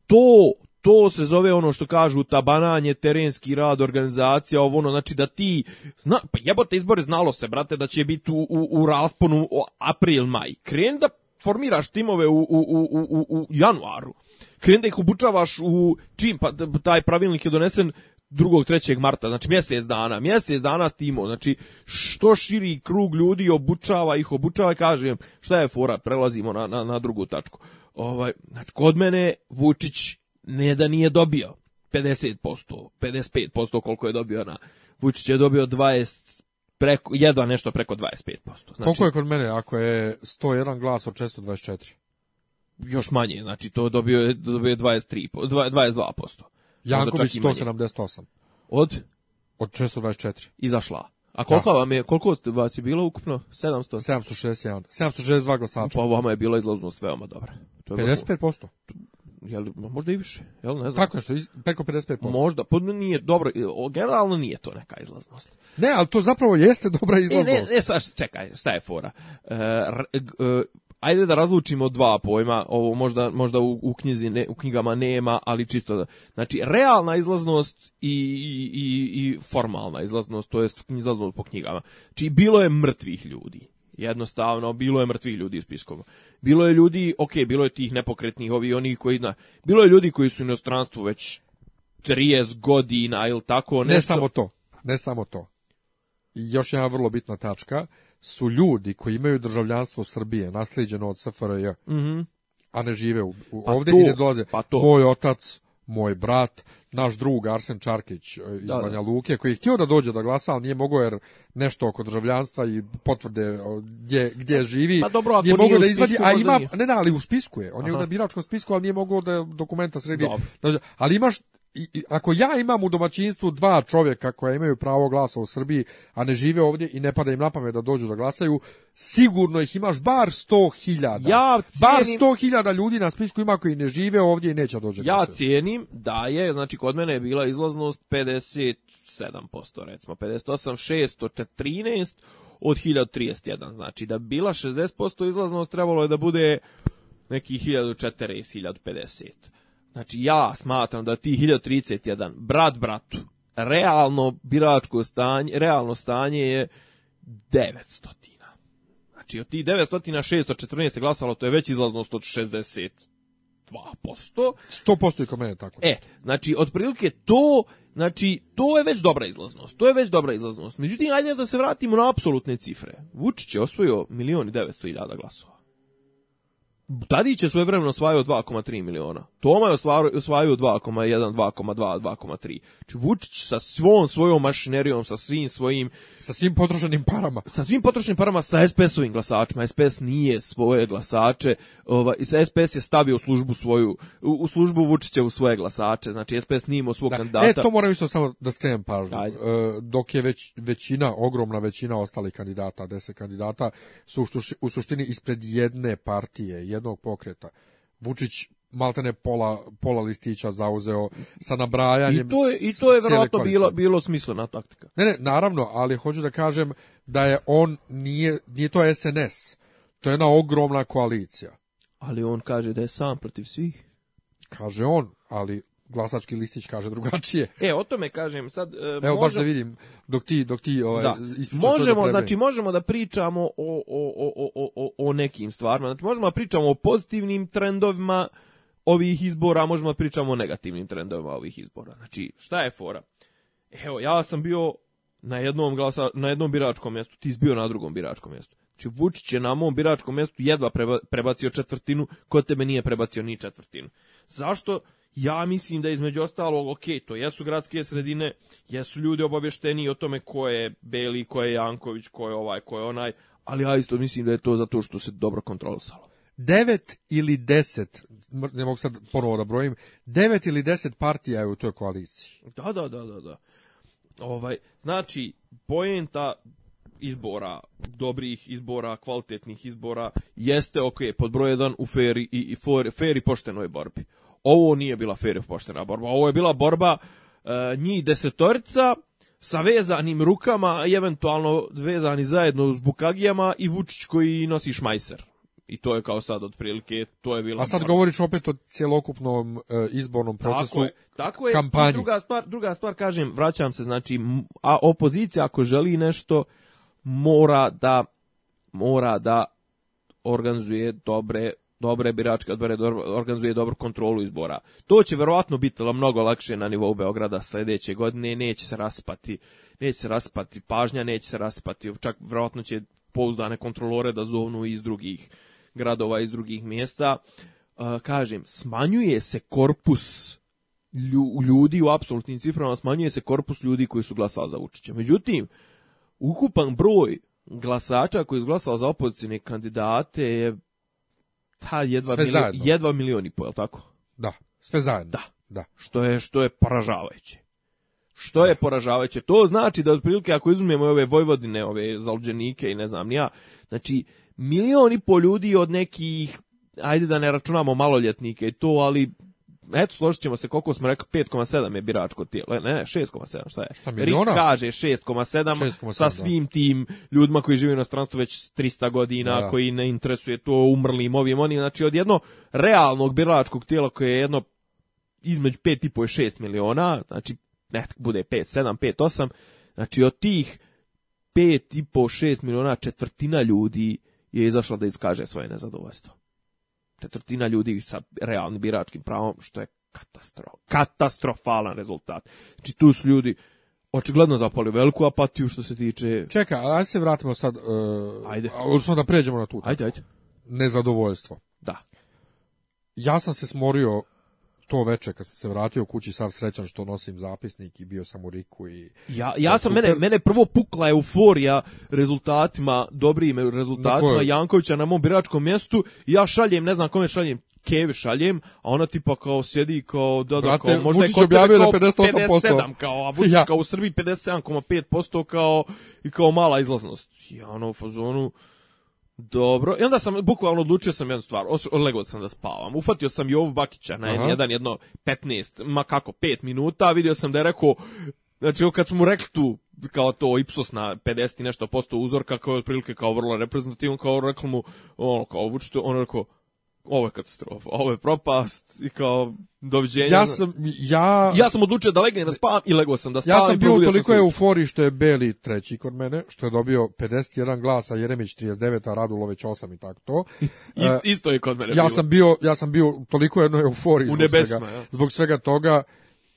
to, to se zove ono što kažu tabananje, terenski rad, organizacija, ovo ono, znači da ti, zna, pa jebote izbore znalo se, brate, da će biti u, u, u rasponu april-maj. Kren da formiraš timove u, u, u, u, u januaru. Kren da ih obučavaš u čim, pa taj pravilnik je donesen 2. 3. marta, znači mjesec dana, mjesec dana timo, znači što širi krug ljudi obučava ih, obučava i kažem, šta je fora, prelazimo na, na, na drugu tačku. Ovaj, znači, kod mene Vučić ne da nije dobio 50%, 55% koliko je dobio na Vučić je dobio 20 preko jedva nešto preko 25%. Znači, koliko je kod mene ako je 101 glas od 424? Još manje, znači to dobio je dobio je 23 22%. Janković 178. Od od 424. Izašla. A koliko da. vam je, koliko vas je bilo ukupno? 700? 761. 762 glasača. Pa vama je bilo izlaznost veoma dobra. To je 55%? jel, možda i više, jel, ne znam. Tako što, preko 55%. Možda, pa nije dobro, generalno nije to neka izlaznost. Ne, ali to zapravo jeste dobra izlaznost. E, ne, ne, e, čekaj, šta je fora? E, e, ajde da razlučimo dva pojma, ovo možda, možda u, u, knjizi ne, u knjigama nema, ali čisto da. Znači, realna izlaznost i, i, i formalna izlaznost, to jest izlaznost po knjigama. Či znači, bilo je mrtvih ljudi. Jednostavno, bilo je mrtvi ljudi iz Piskova. Bilo je ljudi, ok, bilo je tih nepokretnih, ovi oni koji, na, bilo je ljudi koji su u inostranstvu već 30 godina ili tako nešto. Ne samo to, ne samo to. Još jedna vrlo bitna tačka, su ljudi koji imaju državljanstvo Srbije, naslijeđeno od SFRJ, mm a ne žive u, u pa ovdje to, i ne dolaze. Pa to. Moj otac, moj brat, naš drug Arsen Čarkić e, iz da, da, Banja Luke, koji je htio da dođe da glasa, ali nije mogao jer nešto oko državljanstva i potvrde gdje, gdje pa živi, pa dobro, nije mogao da izvadi, a ima, ne da, ali u spisku je, on Aha. je u biračkom spisku, ali nije mogao da dokumenta sredi. Dobro. Da, ali imaš i, ako ja imam u domaćinstvu dva čovjeka koja imaju pravo glasa u Srbiji, a ne žive ovdje i ne pada im na pamet da dođu da glasaju, sigurno ih imaš bar 100.000. Ja cijenim... Bar 100.000 ljudi na spisku ima koji ne žive ovdje i neće da dođu Ja cijenim da je, znači kod mene je bila izlaznost 57%, recimo 58, 613 od 1031, znači da bila 60% izlaznost trebalo je da bude nekih 1040, 1050. Znači ja smatram da ti 1031 brat bratu realno biračko stanje, realno stanje je 900. Znači od tih 900 glasalo, to je već izlaznost od 62%. 100% je kod mene tako. E, znači, otprilike to, znači, to je već dobra izlaznost. To je već dobra izlaznost. Međutim, ajde da se vratimo na apsolutne cifre. Vučić je osvojio milion i 900 glasova. Tadić je svojevremeno osvajao 2,3 miliona. Toma je osvajao 2,1, 2,2, 2,3. Znači Vučić sa svom svojom mašinerijom, sa svim svojim... Sa svim potrošenim parama. Sa svim potrošenim parama, sa SPS-ovim glasačima. SPS nije svoje glasače. Ova, I sa SPS je stavio u službu svoju, u, službu Vučića u svoje glasače. Znači SPS nije imao svog da. E, kandidata. E, to moram isto samo da skrenem pažnju. E, dok je već većina, ogromna većina ostalih kandidata, deset kandidata, su u suštini ispred jedne partije, jednog pokreta. Vučić maltene pola, pola listića zauzeo sa nabrajanjem. I to je, i to je verovatno bilo, bilo smislena taktika. Ne, ne, naravno, ali hoću da kažem da je on, nije, nije to SNS, to je jedna ogromna koalicija. Ali on kaže da je sam protiv svih. Kaže on, ali glasački listić kaže drugačije. E, o tome kažem sad e, Evo možem... baš da vidim dok ti dok ti ovaj da. Možemo, znači možemo da pričamo o, o, o, o, o nekim stvarima. Znači možemo da pričamo o pozitivnim trendovima ovih izbora, možemo da pričamo o negativnim trendovima ovih izbora. Znači, šta je fora? Evo, ja sam bio na jednom glasa, na jednom biračkom mjestu, ti si bio na drugom biračkom mjestu. Znači, Vučić je na mom biračkom mjestu jedva prebacio četvrtinu, kod tebe nije prebacio ni četvrtinu. Zašto? Ja mislim da između ostalog, ok, to jesu gradske sredine, jesu ljudi obavešteni o tome ko je Beli, ko je Janković, ko je ovaj, ko je onaj, ali ja isto mislim da je to zato što se dobro kontrolisalo. 9 ili 10, ne mogu sad ponovo da brojim, 9 ili 10 partija je u toj koaliciji. Da, da, da, da, da. Ovaj, znači, poenta izbora, dobrih izbora, kvalitetnih izbora, jeste, ok, pod broj jedan u feri i, i for, fer i poštenoj borbi. Ovo nije bila fer i poštena borba, ovo je bila borba e, njih desetorica sa vezanim rukama i eventualno vezani zajedno s bukagijama i Vučić koji nosi šmajser. I to je kao sad otprilike, to je bila... A sad borba. govoriš opet o cjelokupnom e, izbornom procesu tako je, tako je, Druga stvar, druga stvar kažem, vraćam se, znači, a opozicija ako želi nešto, mora da mora da organizuje dobre dobre biračke odbore, organizuje dobru kontrolu izbora. To će verovatno biti mnogo lakše na nivou Beograda sledeće godine, neće se raspati, neće se raspati pažnja, neće se raspati, čak verovatno će pouzdane kontrolore da zovnu iz drugih gradova, iz drugih mjesta. Uh, kažem, smanjuje se korpus ljudi u apsolutnim ciframa, smanjuje se korpus ljudi koji su glasali za Vučića. Međutim, ukupan broj glasača koji je izglasao za opozicijne kandidate je ta jedva, milion, jedva milion i po, je tako? Da, sve zajedno. Da. da. Što, je, što je poražavajuće. Što da. je poražavajuće? To znači da otprilike ako izumijemo ove Vojvodine, ove zalđenike i ne znam ja, znači milioni po ljudi od nekih ajde da ne računamo maloljetnike i to, ali eto, složit ćemo se koliko smo rekli, 5,7 je biračko tijelo, e, ne, ne, 6,7, šta je? Šta, miliona? Rik kaže 6,7 sa da. svim tim ljudima koji žive u inostranstvu već 300 godina, da. koji ne interesuje to umrlim ovim, onim, znači od jedno realnog biračkog tijela koje je jedno između 5,5 i 6 miliona, znači ne, bude 5, 7, 5, 8, znači od tih 5,5, 6 miliona četvrtina ljudi je izašla da iskaže svoje nezadovoljstvo četvrtina ljudi sa realnim biračkim pravom, što je katastrof, katastrofalan rezultat. Znači tu su ljudi očigledno zapali veliku apatiju što se tiče... Čeka, ajde se vratimo sad, uh, ajde. odnosno da pređemo na tu. Ajde, ajde. Nezadovoljstvo. Da. Ja sam se smorio to veče kad sam se vratio kući sav srećan što nosim zapisnik i bio sam u Riku i ja ja sam super. mene mene prvo pukla euforija rezultatima dobrim rezultatima Jankovića na mom biračkom mjestu ja šaljem ne znam kome šaljem Kevi šaljem, a ona tipa kao sjedi kao da da kao možda Vučić da je kod tebe kao 58%. 57 kao, a Vučić ja. kao u Srbiji 57,5% kao i kao mala izlaznost. Ja ono u fazonu Dobro, i onda sam bukvalno odlučio sam jednu stvar, odlegao sam da spavam. Ufatio sam Jovu Bakića na jedan jedno 15, ma kako, 5 minuta, vidio sam da je rekao, znači kad smo mu rekli tu, kao to Ipsos na 50 i nešto posto uzorka, kao je otprilike kao vrlo reprezentativno, kao rekao mu, ono, kao vučite, on rekao, ovo je katastrofa, ovo je propast i kao doviđenja. Ja sam, ja... Ja sam odlučio da legnem na da spavam i legao sam da spavam. Ja sam bio toliko sam euforiji što je Beli treći kod mene, što je dobio 51 glasa, Jeremić 39, a Radulović 8 i tako to. Ist, e, isto je kod mene ja bilo. Sam bio, ja sam bio toliko jedno euforiji zbog, nebesma, svega, ja. zbog svega toga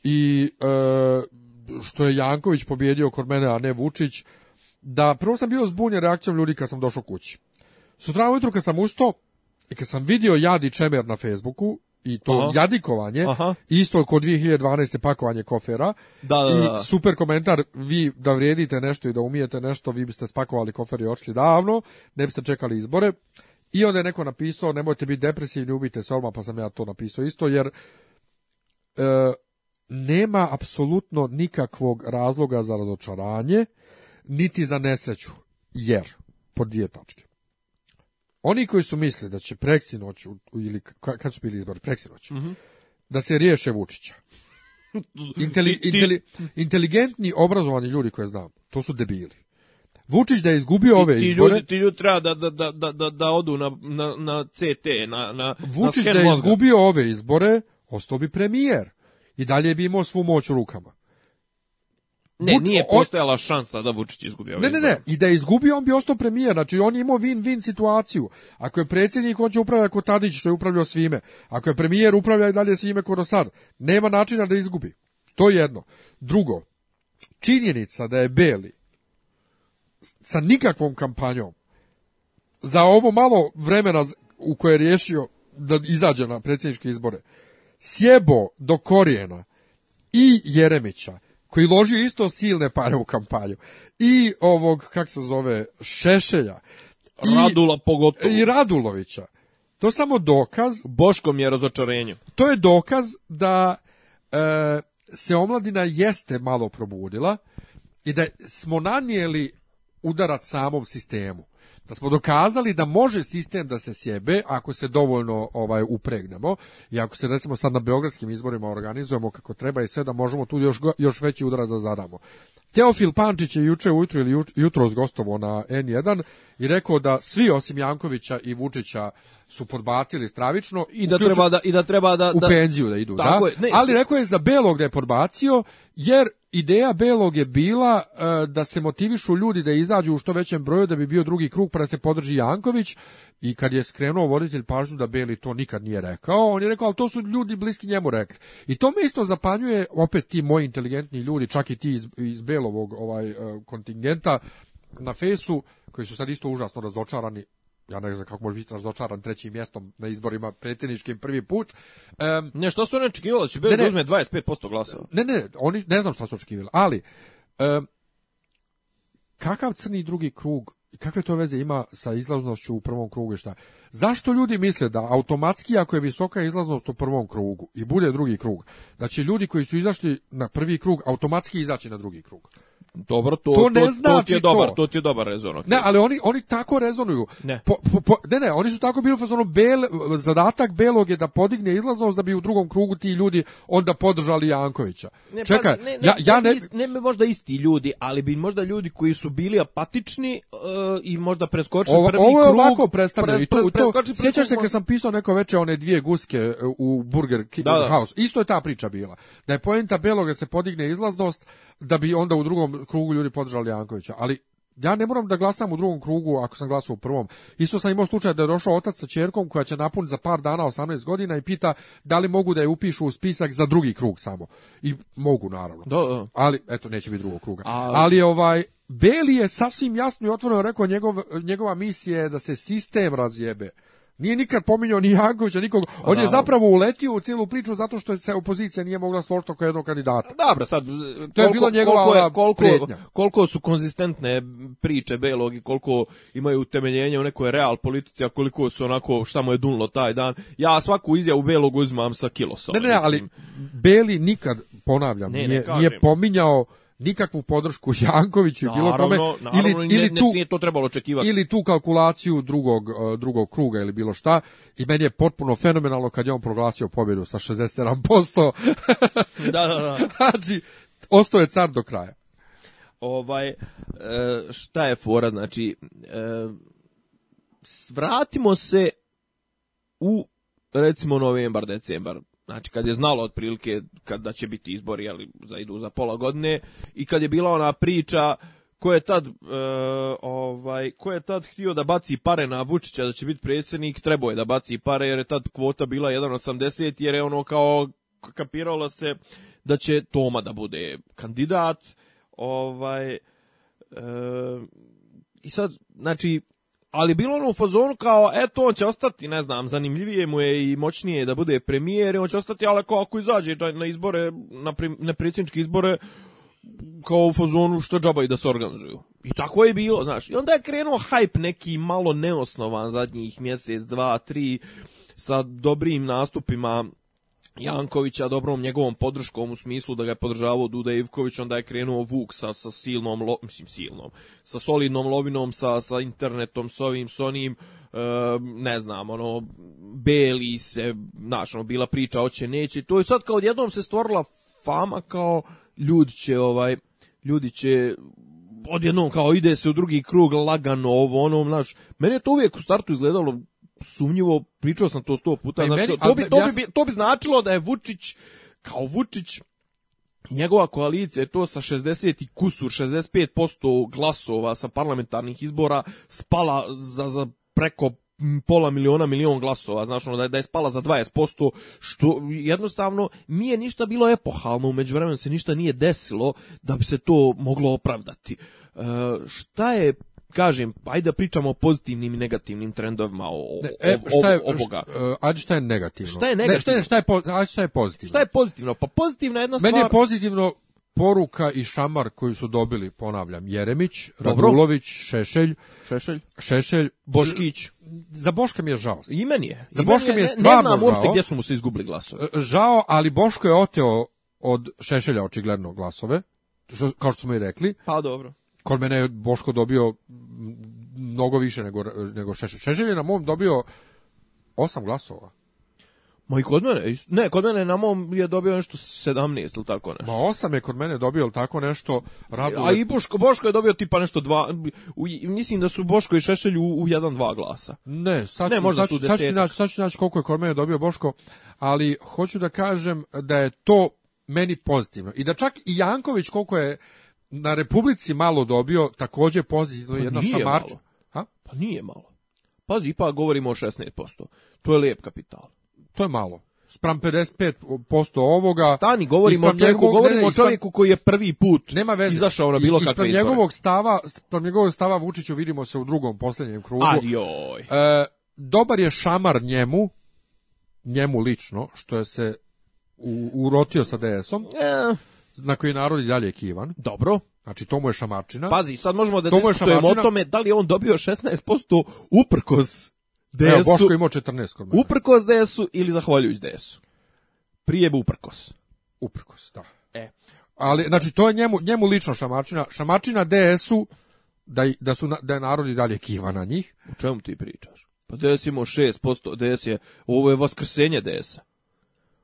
i uh, što je Janković pobjedio kod mene, a ne Vučić, da prvo sam bio zbunjen reakcijom ljudi kad sam došao kući. Sutra ujutru kad sam ustao, I kad sam vidio jadi čemer na Facebooku, i to Aha. jadikovanje, Aha. isto kod 2012. pakovanje kofera da, da, da. i super komentar, vi da vrijedite nešto i da umijete nešto, vi biste spakovali kofer i otišli davno, ne biste čekali izbore. I onda je neko napisao, nemojte biti depresivni, ubite se odmah, pa sam ja to napisao isto, jer e, nema apsolutno nikakvog razloga za razočaranje, niti za nesreću, jer, po dvije tačke. Oni koji su mislili da će preksi preksinoć, ili kad su bili izbori, preksinoć, mm -hmm. da se riješe Vučića. Inteli, inteli, inteligentni, obrazovani ljudi koje znam, to su debili. Vučić da je izgubio ti, ove ti izbore... Ljudi, ti ljudi treba da, da, da, da, da odu na, na, na CT, na, na Vučić na da je izgubio ove izbore, ostao bi premijer. I dalje bi imao svu moć u rukama. Ne, Vuč, nije postojala šansa da Vučić izgubi ovaj Ne, ne, ne, i da je izgubio, on bi ostao premijer, znači on je imao win-win situaciju. Ako je predsjednik, on će upravljati ko Tadić, što je upravljao svime. Ako je premijer, upravlja i dalje svime ko do sad. Nema načina da izgubi. To je jedno. Drugo, činjenica da je Beli sa nikakvom kampanjom za ovo malo vremena u koje je riješio da izađe na predsjedničke izbore, sjebo do korijena i Jeremića, koji ložio isto silne pare u kampanju. I ovog, kak se zove, Šešelja. I, Radula pogotovo. I Radulovića. To samo dokaz... Boškom je razočarenje. To je dokaz da e, se omladina jeste malo probudila i da smo nanijeli udarac samom sistemu da smo dokazali da može sistem da se sjebe ako se dovoljno ovaj upregnemo i ako se recimo sad na beogradskim izborima organizujemo kako treba i sve da možemo tu još još veći udar za da zadamo. Teofil Pančić je juče ujutro ili jutros gostovo na N1 i rekao da svi osim Jankovića i Vučića su podbacili stravično i da uključu, treba da i da treba da u da penziju da idu, tako da. Je, ne, ali rekao je za Belog da je podbacio jer Ideja Belog je bila uh, da se motivišu ljudi da izađu u što većem broju da bi bio drugi krug pa da se podrži Janković i kad je skrenuo voditelj pažnju da Beli to nikad nije rekao, on je rekao ali to su ljudi bliski njemu rekli. I to me isto zapanjuje opet ti moji inteligentni ljudi, čak i ti iz, iz Belovog ovaj uh, kontingenta na fesu koji su sad isto užasno razočarani ja ne znam kako može biti razočaran trećim mjestom na izborima predsjedničkim prvi put. Um, ne, što su oni očekivali? Da će ne, uzme 25% glasova. Ne, ne, oni ne znam šta su očekivali, ali um, kakav crni drugi krug kakve to veze ima sa izlaznošću u prvom krugu i šta? Zašto ljudi misle da automatski ako je visoka izlaznost u prvom krugu i bude drugi krug, da će ljudi koji su izašli na prvi krug automatski izaći na drugi krug? Dobro, to, to, ne to, znači to ti je znači dobar, to. to ti je dobar rezon. Okay. Ne, ali oni, oni tako rezonuju. Ne. Po, po, po, ne, ne, oni su tako bili u fazonu bel, zadatak Belog je da podigne izlaznost da bi u drugom krugu ti ljudi onda podržali Jankovića. Ne, pa Čekaj, pa, ne, ne, ja, ja ne... Ne, ne možda isti ljudi, ali bi možda ljudi koji su bili apatični uh, i možda preskočili ovo, prvi ovo je krug. ovako predstavljeno. Pre, pre, sjećaš se kad sam pisao neko veče one dvije guske eh, u Burger King da, da. House. Isto je ta priča bila. Da je poenta Beloga se podigne izlaznost da bi onda u drugom krugu ljudi podržali Jankovića. Ali ja ne moram da glasam u drugom krugu ako sam glasao u prvom. Isto sam imao slučaj da je došao otac sa čerkom koja će napuniti za par dana 18 godina i pita da li mogu da je upišu u spisak za drugi krug samo. I mogu naravno. Do, da, do. Da. Ali eto neće biti drugog kruga. A... Ali ovaj Beli je sasvim jasno i otvoreno rekao njegov, njegova misija je da se sistem razjebe. Nije nikad pominjao ni Jankovića, nikog. On je zapravo uletio u cijelu priču zato što se opozicija nije mogla složiti oko jednog kandidata. Dobro, da, sad to je bilo njegova koliko, je, koliko, koliko su konzistentne priče Belog i koliko imaju utemeljenje u nekoj real politici, a koliko su onako šta mu je dunlo taj dan. Ja svaku izjavu Belog uzmam sa kilosom. Ne, ne, mislim. ali Beli nikad, ponavljam, ne, ne, nije, nije pominjao nikakvu podršku Jankoviću i bilo kome ili ili tu nije to trebalo očekivati. Ili tu kalkulaciju drugog e, drugog kruga ili bilo šta i meni je potpuno fenomenalno kad je on proglasio pobjedu sa 67%. da, da, da. Znači, ostao je car do kraja. Ovaj e, šta je fora znači e, vratimo se u recimo novembar, decembar Znači, kad je znalo otprilike kad da će biti izbori, ali za idu za pola godine, i kad je bila ona priča ko je tad, e, ovaj, ko je tad htio da baci pare na Vučića da će biti predsjednik, trebao je da baci pare jer je tad kvota bila 1,80 jer je ono kao kapiralo se da će Toma da bude kandidat, ovaj, e, i sad, znači, ali bilo ono u fazonu kao, eto, on će ostati, ne znam, zanimljivije mu je i moćnije da bude premijer, on će ostati, ali kao ako izađe na izbore, na, prim, na predsjedničke izbore, kao u fazonu što džaba i da se organizuju. I tako je bilo, znaš. I onda je krenuo hype neki malo neosnovan zadnjih mjesec, dva, tri, sa dobrim nastupima Jankovića, dobrom njegovom podrškom u smislu da ga je podržavao Duda Ivković, onda je krenuo Vuk sa, sa silnom, lo, mislim silnom, sa solidnom lovinom, sa, sa internetom, s ovim, s onim, e, ne znam, ono, Beli se, znaš, ono, bila priča, oće, neće, to je sad kao odjednom se stvorila fama kao ljudi će, ovaj, ljudi će odjednom kao ide se u drugi krug lagano ovo ono, znaš, meni je to uvijek u startu izgledalo sumnjivo, pričao sam to sto puta, znači, meni, to, bi, to, bi, to bi značilo da je Vučić, kao Vučić, njegova koalicija je to sa 60 i kusur, 65% glasova sa parlamentarnih izbora spala za, za preko pola miliona, milion glasova, znači da je, da je spala za 20%, što jednostavno nije ništa bilo epohalno, umeđu vremenu se ništa nije desilo da bi se to moglo opravdati. E, šta je kažem, ajde da pričamo o pozitivnim i negativnim trendovima o, ne, e, šta je, ovoga. E, ajde šta je negativno? Šta je negativno? Ne, šta, je, šta, je, šta je pozitivno? Šta je pozitivno? Pa pozitivna jedna stvar... Meni je pozitivno poruka i šamar koji su dobili, ponavljam, Jeremić, Radulović, Šešelj, Šešelj, Šešelj, Boškić. Za Boška mi je žao. I meni je. Za Boška mi je stvarno žao. Ne znam uopšte gdje su mu se izgubili glasove. Žao, ali Boško je oteo od Šešelja očigledno glasove, što, kao što smo i rekli. Pa dobro kod mene je Boško dobio mnogo više nego, nego Šešelj. Šešelj je na mom dobio osam glasova. Ma i kod mene, ne, kod mene na mom je dobio nešto 17 ili tako nešto. Ma osam je kod mene dobio ili tako nešto. Radu... A i Boško, Boško je dobio tipa nešto dva, u, mislim da su Boško i Šešelj u, u jedan, dva glasa. Ne, sad, ne, možda sad, su sad, naći, sad ću naći koliko je kod mene dobio Boško, ali hoću da kažem da je to meni pozitivno. I da čak i Janković koliko je na Republici malo dobio, takođe pozitivno pa jedna šamarča. Pa nije malo. Pazi, ipak govorimo o 16%. To je lijep kapital. To je malo. Spram 55% ovoga... Stani, govorimo o čovjeku, njegovog, govorimo ne, ne, o čovjeku koji je prvi put nema veze. izašao na bilo kakve izbore. njegovog stava, spram njegovog stava Vučiću vidimo se u drugom posljednjem krugu. Adjoj. E, dobar je šamar njemu, njemu lično, što je se u, urotio sa DS-om. E eh, na koji narod i dalje kivan. Dobro. Znači, to mu je šamarčina. Pazi, sad možemo da to diskutujemo o tome da li on dobio 16% uprkos DS-u. Evo, Boško imao 14 kod mene. Uprkos DS-u ili zahvaljujući DS-u? Prije uprkos. Uprkos, da. E. Ali, znači, to je njemu, njemu lično šamačina. Šamačina DS-u, da, da, su, da je narod i dalje kiva na njih. O čemu ti pričaš? Pa DS imao 6%, DS je, ovo je vaskrsenje DS-a.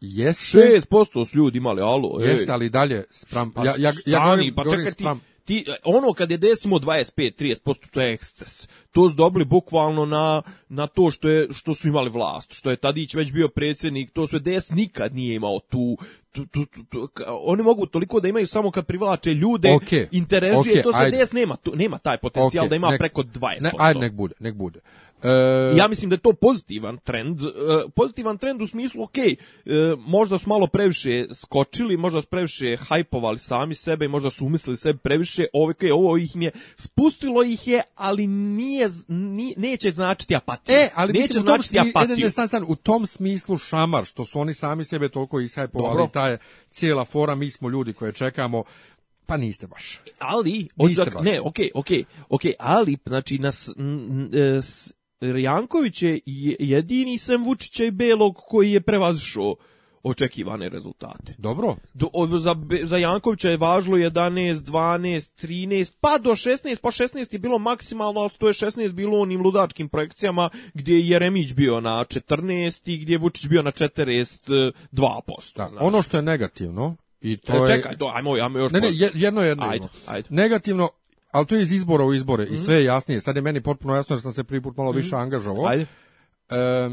Jeste. 6% s ljudi imali, alo. Ej. Jeste, ali dalje spram. Pa, ja, ja, ja govorim, pa čekaj, spram. Ti, ti, ono kad je desimo 25-30%, to je eksces. To su dobili bukvalno na na to što je što su imali vlast, što je Tadić već bio predsjednik, to sve DS nikad nije imao tu, tu, tu, tu oni mogu toliko da imaju samo kad privlače ljude, okay, interesuje, okay, to sve ajde. DS nema, nema taj potencijal okay, da ima nek, preko 20%. Ne, ajde, nek bude, nek bude. E... Ja mislim da je to pozitivan trend, e, pozitivan trend u smislu, ok, e, možda su malo previše skočili, možda su previše hajpovali sami sebe, možda su umislili sebi previše, ovo, okay, ovo ih je, spustilo ih je, ali nije, nije neće značiti apatiju apatiju. E, ali neće u tom smislu, apatiju. Ne, stan, stan, u tom smislu šamar, što su oni sami sebe toliko ishajpovali, ta je cijela fora, mi smo ljudi koje čekamo, pa niste baš. Ali, niste baš. ne, okej, okay, okej, okay, okej, okay, ali, znači, nas, n, n, e, s, Janković je jedini sem Vučića i Belog koji je prevazišao očekivane rezultate. Dobro. Do, od, za, za Jankovića je važilo 11, 12, 13, pa do 16, pa 16 je bilo maksimalno, ali 16 bilo onim ludačkim projekcijama gdje je Jeremić bio na 14 i gdje je Vučić bio na 42%. E, da, znači. Ono što je negativno, i to e, čekaj, je... to, ajmo, ajmo još... Ne, ne, jedno jedno. Ajmo. Ajde, ajde. Negativno, ali to je iz izbora u izbore mm -hmm. i mhm. sve je jasnije. Sad je meni potpuno jasno jer sam se prvi put malo mm -hmm. više angažovao. Ajde. E,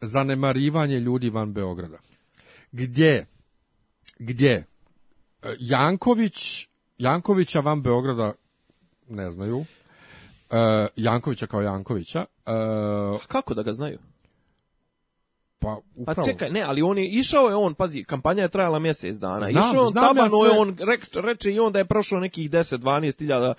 zanemarivanje ljudi van Beograda gdje gdje e, Janković Jankovića van Beograda ne znaju. uh, Jankovića kao Jankovića. uh, kako da ga znaju? Pa, pa upravo. pa čekaj, ne, ali on je, išao je on, pazi, kampanja je trajala mjesec dana. Znam, išao on znam ja sve... on rek, reče i on da je prošao nekih 10 12.000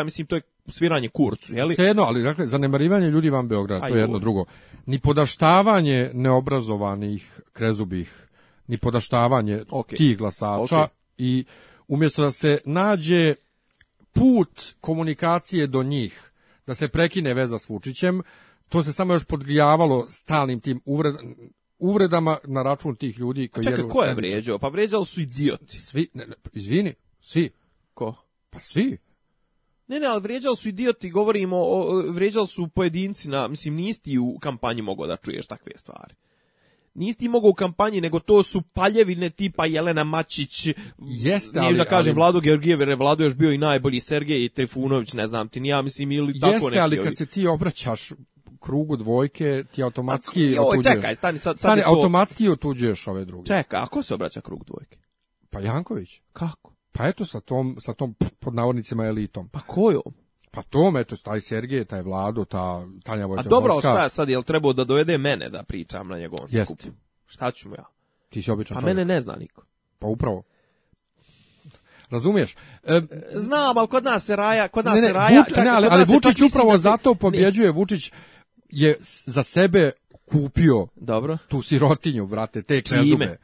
km mislim, to je sviranje kurcu, je jeli? jedno ali dakle, zanemarivanje ljudi van Beograda, Aj, to je jedno ovo. drugo. Ni podaštavanje neobrazovanih krezubih ni podaštavanje okay. tih glasača okay. i umjesto da se nađe put komunikacije do njih, da se prekine veza s Vučićem, to se samo još podgrijavalo stalnim tim uvredama, na račun tih ljudi koji Čekaj, ko je vređao? Pa vređao su idioti. Svi, ne, ne, izvini, svi. Ko? Pa svi. Ne, ne, ali vrijeđali su idioti, govorimo, o, su pojedinci na, mislim, nisi ti u kampanji mogao da čuješ takve stvari nisi ti mogao u kampanji, nego to su paljevine tipa Jelena Mačić, Jeste, nije da kažem, ali, Vlado Georgijev, jer Vlado još bio i najbolji, Sergej i Trifunović, ne znam ti, ja mislim, ili jeste, tako neki. Jeste, ali kad se ti obraćaš krugu dvojke, ti automatski ako, otuđuješ. Čekaj, stani, sad, sad stani, automatski otuđeš ove druge. Čekaj, a ko se obraća krug dvojke? Pa Janković. Kako? Pa eto sa tom, sa tom pod navodnicima elitom. Pa kojom? Pa to, eto, taj Sergije, taj Vlado, ta Tanja Vojta A dobro, šta sad, jel trebao da dovede mene da pričam na njegovom skupu? Šta ću mu ja? Ti si običan A čovjek. mene ne zna niko. Pa upravo. Razumiješ? E, Znam, ali kod nas se raja, kod nas ne, ne, se raja. Vuč, čak, ne, ali, ali Vučić upravo da zato pobjeđuje, ne. Vučić je za sebe kupio Dobro. tu sirotinju, brate, te čezube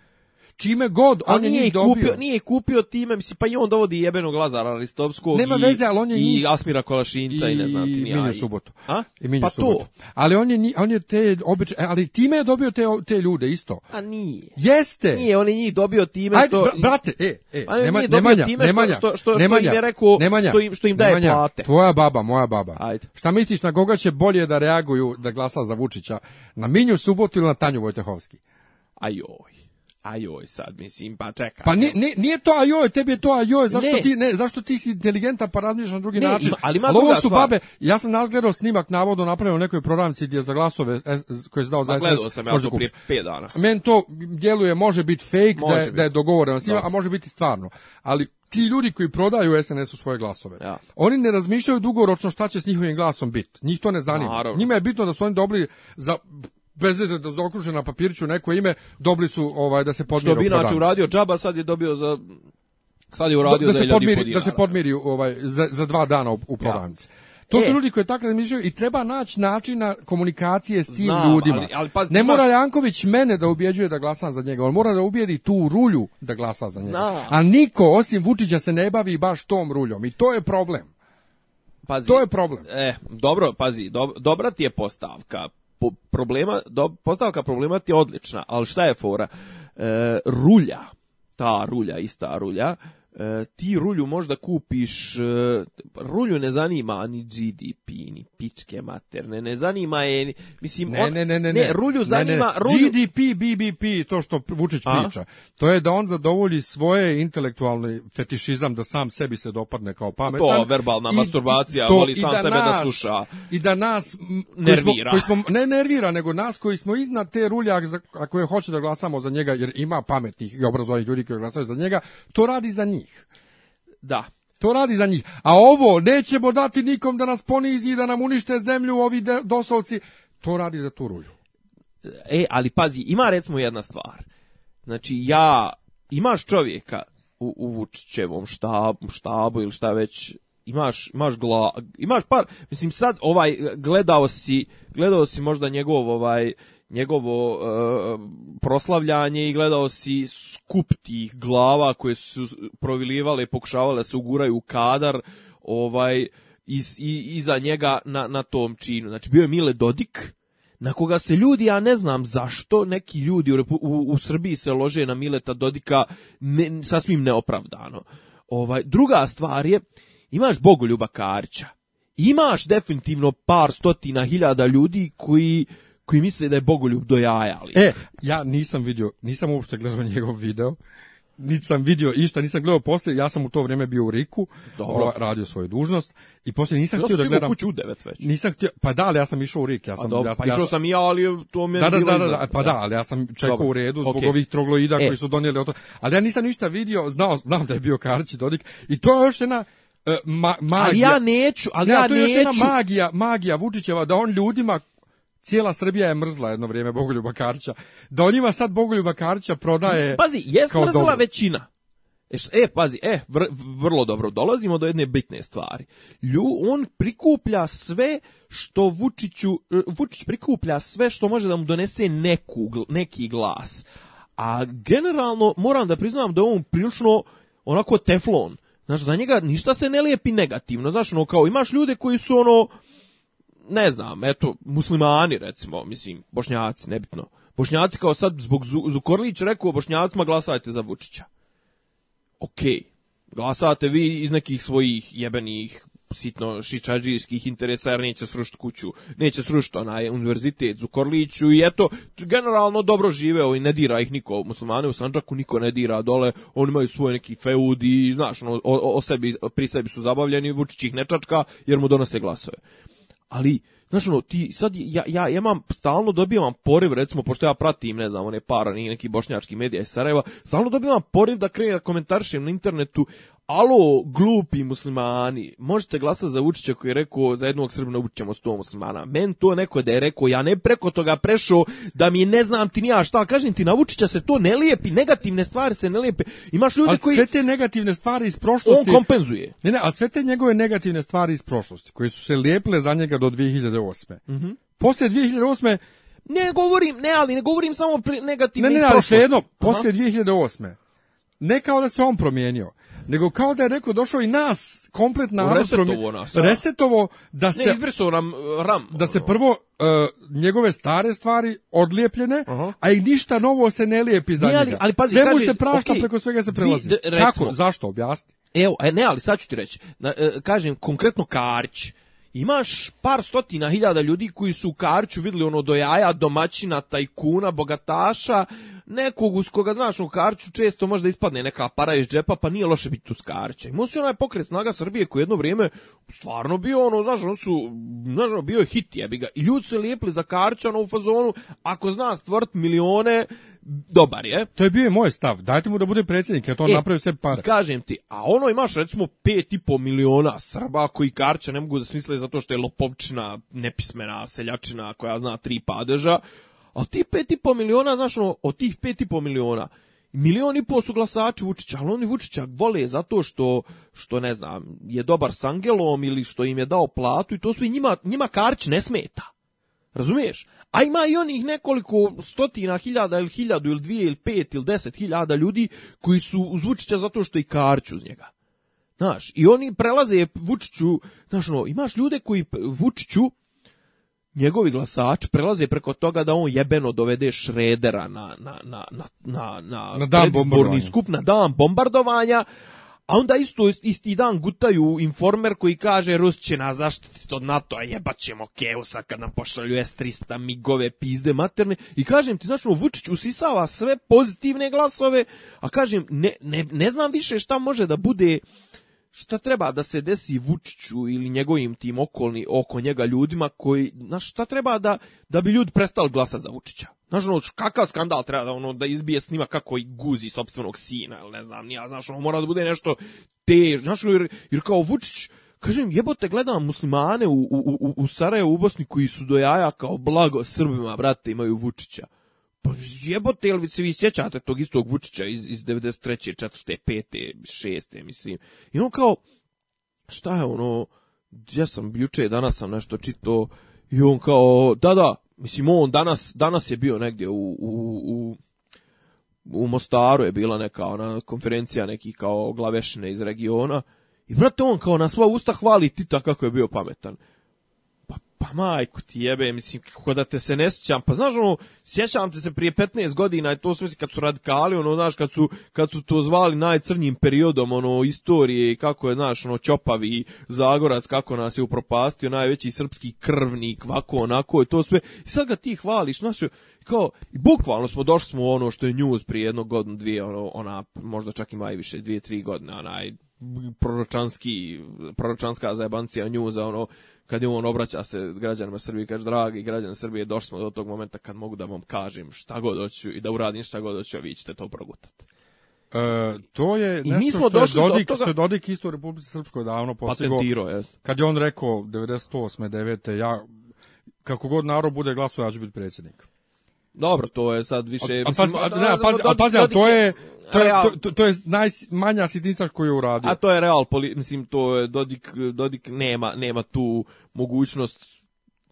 čime god on je njih dobio. Kupio, nije kupio time, mislim, pa i on dovodi jebenog Lazara Aristovskog Nema i, veze, on je njih, i Asmira Kolašinca i, i ne znam ti nija. I Subotu. A? I Minju pa Subotu. To. Ali on je, on je te obič... E, ali time je dobio te, te ljude isto. A nije. Jeste. Nije, on je njih dobio time Ajde, što... brate, e, e, nema, nemanja, time nemanja, što, što, što, nemanja, što im je rekao, nemanja, što, im, što im daje nemanja, plate. Tvoja baba, moja baba. Ajde. Šta misliš, na koga će bolje da reaguju da glasa za Vučića? Na Minju Subotu ili na Tanju Vojtehovski? Ajoj ajoj sad, mislim, pa čekaj. Pa nije, nije, nije to ajoj, tebi je to ajoj, zašto, ne. Ti, ne, zašto ti si inteligentan pa razmišljaš na drugi ne, način? Ima, ali, ima ali ovo su stvar. babe, ja sam nas snimak navodno napravio u nekoj programci gdje za glasove e, koje se dao za SMS. Gledao sam ja to prije 5 dana. Men to djeluje, može biti fake, može da, je, bit. da je dogovoreno s njima, da. a može biti stvarno. Ali ti ljudi koji prodaju SNS-u svoje glasove, ja. oni ne razmišljaju dugoročno šta će s njihovim glasom biti. Njih to ne zanima. Naravno. Njima je bitno da su oni dobili za bez veze da zaokruže na papiriću neko ime, dobili su ovaj da se podmire. Što bi inače uradio džaba, sad je dobio za sad je uradio da, da se podmiri, da se podmiri ovaj za, za dva dana u, u Provanci. Ja. To e. su ljudi koji tako razmišljaju i treba naći način na komunikacije s tim Znam, ljudima. Ali, ali, pa, ne mora imaš... Janković mene da ubjeđuje da glasam za njega, on mora da ubijedi tu rulju da glasa za njega. Znam. A niko osim Vučića se ne bavi baš tom ruljom i to je problem. Pazi, to je problem. E, dobro, pazi, do, dobra ti je postavka po, problema, do, postavka problema ti je odlična, ali šta je fora? E, rulja, ta rulja, ista rulja, E, ti rulju možda kupiš, e, rulju ne zanima ni GDP, ni pičke materne, ne zanima je, mislim, ne, on, ne, ne, ne, ne, rulju zanima... Ne, rulju... GDP, BBP, to što Vučić A? priča, to je da on zadovolji svoje intelektualni fetišizam da sam sebi se dopadne kao pametan. To, verbalna i, masturbacija, to, voli sam da sebe da nas, da sluša. I da nas... Nervira. Koji smo, koji smo, ne nervira, nego nas koji smo iznad te rulja, ako je hoće da glasamo za njega, jer ima pametnih i obrazovanih ljudi koji glasaju za njega, to radi za njih njih. Da. To radi za njih. A ovo, nećemo dati nikom da nas ponizi i da nam unište zemlju ovi dosovci, to radi za Turulju. E, ali pazi, ima recimo jedna stvar. Znači, ja, imaš čovjeka u, u Vučićevom štabu, štabu ili šta već, imaš, imaš, gla, imaš par, mislim sad, ovaj, gledao si, gledao si možda njegov, ovaj, njegovo uh, proslavljanje i gledao si skup tih glava koje su provilivale i pokušavale da se uguraju u kadar ovaj iz, i, iza njega na, na tom činu. Znači bio je Mile Dodik, na koga se ljudi, ja ne znam zašto, neki ljudi u, u, u Srbiji se lože na Mileta Dodika ne, sasvim neopravdano. Ovaj, druga stvar je, imaš Bogoljuba Karića, imaš definitivno par stotina hiljada ljudi koji koji misle da je bogoljub do jaja. Lik. E, ja nisam vidio, nisam uopšte gledao njegov video, niti sam vidio išta, nisam gledao poslije, ja sam u to vrijeme bio u Riku, Dobro. radio svoju dužnost i poslije nisam htio da gledam kuću u 9 već. Nisam htio, pa da, ali ja sam išao u Rik, ja sam pa, ja, pa išao sam ja, ali to mi je da, da, da, da, pa da, ali ja sam čekao Dobar. u redu zbog okay. ovih trogloida e. koji su donijeli oto. Ali ja nisam ništa vidio, znao, znam da je bio Karčić Dodik i to je još jedna ma, magija. Ali ja neću, ali ne, ja, to je još jedna magija, magija Vučićeva da on ljudima cijela Srbija je mrzla jedno vrijeme Bogoljuba Karća, da on ima sad Bogoljuba Karća prodaje e, Pazi, je mrzla dobro. većina. E, e, pazi, e, vr, vrlo dobro, dolazimo do jedne bitne stvari. Lju, on prikuplja sve što Vučiću, e, Vučić prikuplja sve što može da mu donese neku, neki glas. A generalno, moram da priznam da je on prilično onako teflon. Znaš, za njega ništa se ne lijepi negativno. Znaš, ono, kao imaš ljude koji su ono ne znam, eto, muslimani recimo, mislim, bošnjaci, nebitno. Bošnjaci kao sad, zbog Zukorlić rekao bošnjacima glasajte za Vučića. Okej, okay. glasate vi iz nekih svojih jebenih sitno šičađijskih interesa jer neće srušiti kuću, neće srušiti onaj univerzitet Zukorliću i eto, generalno dobro žive i ne dira ih niko, muslimane u Sanđaku niko ne dira dole, oni imaju svoje neki feud i znaš, o, o, sebi, pri sebi su zabavljeni, Vučić ih nečačka jer mu donose glasove ali znaš ono, ti sad ja, ja, ja imam, stalno dobivam poriv, recimo, pošto ja pratim, ne znam, one para, neki bošnjački medija iz Sarajeva, stalno dobivam poriv da krenem da komentarišem na internetu alo, glupi muslimani, možete glasati za Vučića koji je rekao za jednog Srbina ućemo sto muslimana. Men to neko da je rekao, ja ne preko toga prešao da mi ne znam ti ni ja šta, kažem ti na Vučića se to ne lijepi, negativne stvari se ne lijepe. Imaš ljudi ali koji sve te negativne stvari iz prošlosti on kompenzuje. Ne, ne, a sve te njegove negativne stvari iz prošlosti koje su se lijepile za njega do 2008. Mhm. Mm -hmm. Posle 2008. Ne govorim, ne, ali ne govorim samo negativne Ne, ne, ali jedno, posle 2008. Ne kao da se on promijenio nego kao da je neko došao i nas komplet na resetovo, nas, da. resetovo da se ne izbrisao nam uh, ram da se prvo uh, njegove stare stvari odlijepljene uh -huh. a i ništa novo se ne lijepi za njega ali, ali pazi, sve mu se prašta okay, preko svega se prelazi kako zašto objasni evo e, ne ali sad ću ti reći da, kažem konkretno Karić imaš par stotina hiljada ljudi koji su u Karću vidjeli ono do jaja domaćina, tajkuna, bogataša, nekog uz koga, znaš, u karču često možda ispadne neka para iz džepa, pa nije loše biti uz Karća. Imao si onaj pokret snaga Srbije koji jedno vrijeme stvarno bio, ono, znaš, on su, znaš, ono, bio je hit, jebi ga. I ljudi se lijepli za Karća, ono, u fazonu, ako zna stvrt milione, dobar je. To je bio i moj stav. Dajte mu da bude predsjednik, jer to on e, napravi sve pare. Kažem ti, a ono imaš recimo 5,5 miliona Srba koji karča ne mogu da smisle zato što je lopovčina, nepismena seljačina koja zna tri padeža, A ti pet i po miliona, znaš, ono, od tih pet i po miliona, milion i po su glasači Vučića, ali oni Vučića vole zato što, što ne znam, je dobar s Angelom ili što im je dao platu i to sve njima, njima Karić ne smeta. Razumiješ? A ima i onih nekoliko stotina hiljada ili hiljadu ili dvije ili pet ili deset hiljada ljudi koji su uz Vučića zato što i Karć uz njega. Znaš, i oni prelaze Vučiću, znaš ono, imaš ljude koji Vučiću njegovi glasač prelaze preko toga da on jebeno dovede Šredera na, na, na, na, na, na dan skup na dan bombardovanja, a onda isto isti dan gutaju informer koji kaže Rus će nas zaštititi od NATO, a jebat ćemo Keusa kad nam pošalju S-300 migove pizde materne. I kažem ti, znači, Vučić usisava sve pozitivne glasove, a kažem, ne, ne, ne znam više šta može da bude šta treba da se desi Vučiću ili njegovim tim okolni oko njega ljudima koji, znaš, šta treba da, da bi ljudi prestali glasa za Vučića? Znaš, ono, kakav skandal treba da, ono, da izbije snima kako i guzi sobstvenog sina, ili ne znam, nija, znaš, ono, mora da bude nešto tež, znaš, jer, jer kao Vučić, kažem, jebote, gledam muslimane u, u, u, u Sarajevu, u Bosni, koji su do jaja kao blago Srbima, brate, imaju Vučića. Pa jebote, jel se vi sjećate tog istog Vučića iz, iz 93. 4. 5. 6. mislim. I on kao, šta je ono, ja sam juče, danas sam nešto čito, i on kao, da, da, mislim, on danas, danas je bio negdje u, u, u u Mostaru je bila neka ona konferencija nekih kao glavešine iz regiona i brate on kao na sva usta hvali Tita kako je bio pametan pa majku ti jebe, mislim, kako da te se ne sjećam, pa znaš ono, sjećam te se prije 15 godina i to sve kad su radikali, ono, znaš, kad su, kad su to zvali najcrnjim periodom, ono, istorije kako je, znaš, ono, Ćopavi i Zagorac, kako nas je upropastio, najveći srpski krvnik, vako, onako, i to sve, i sad ga ti hvališ, znaš, kao, i bukvalno smo došli smo u ono što je news prije jednog godina, dvije, ono, ona, možda čak i maj više, dvije, tri godine, onaj, proročanski, proročanska zajebancija njuza, ono, kad je on obraća se građanima Srbije, kaže, dragi građani Srbije, došli smo do tog momenta kad mogu da vam kažem šta god hoću i da uradim šta god hoću, a vi ćete to progutati. E, to je I nešto što došli je Dodik, do toga... što je Dodik isto u Republici Srpskoj davno postigo. Kad je on rekao 98. 9. ja, kako god narod bude glasao, ja ću biti predsjednik. Dobro, to je sad više... A, a, pazi, a, ne, pazi, a, pazi, a to je To je, to, to, je najmanja sitnica koju je uradio. A to je Real, poli, mislim, to je Dodik, Dodik nema, nema tu mogućnost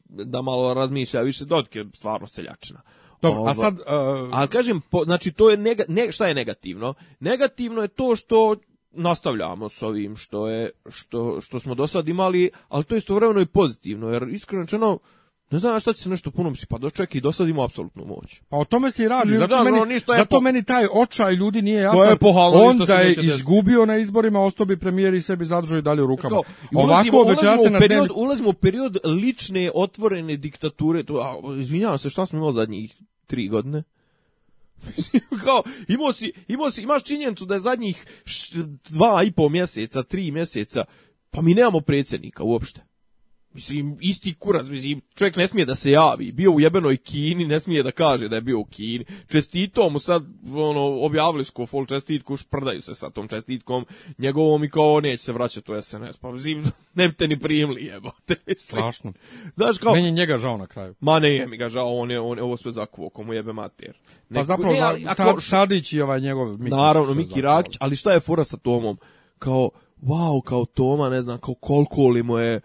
da malo razmišlja više. Dodik je stvarno seljačina. Dobro, a sad... Uh... Ali kažem, po, znači, to je nega, ne, šta je negativno? Negativno je to što nastavljamo s ovim što je što, što smo do sad imali, ali to je istovremeno i pozitivno, jer iskreno rečeno Ne znam šta ti se nešto puno si pa doček i do sad ima apsolutnu moć. Pa o tome se i radi. Zato, da, meni, ništa zato po... meni taj očaj ljudi nije jasan. To je pohalo, On da je izgubio na izborima, ostao bi premijer i sebi zadržao i dalje u rukama. Tako, Ovako ulazimo, se u period, na dnevni... ulazimo u period lične otvorene diktature. To, a, izvinjavam se, šta smo imali zadnjih tri godine? kao, imao si, imao si, imaš činjenicu da je zadnjih š, dva i pol mjeseca, tri mjeseca, pa mi nemamo predsjednika uopšte. Mislim, isti kurac, mislim, čovjek ne smije da se javi, bio u jebenoj Kini, ne smije da kaže da je bio u Kini, čestito mu sad, ono, objavili su fol čestitku, šprdaju se sa tom čestitkom njegovom i kao, neće se vraćati u SNS, pa mislim, ne te ni primili, jebote. Strašno. Znaš kao... Meni njega žao na kraju. Ma ne je mi ga žao, on je, on je ovo sve zakuo, komu jebe mater. Neko, pa zapravo, ne, ali, ako... Šadić i ovaj njegov... Miki naravno, Miki Rakić, ali šta je fura sa Tomom? Kao, wow, kao Toma, ne znam, kao koliko li mu je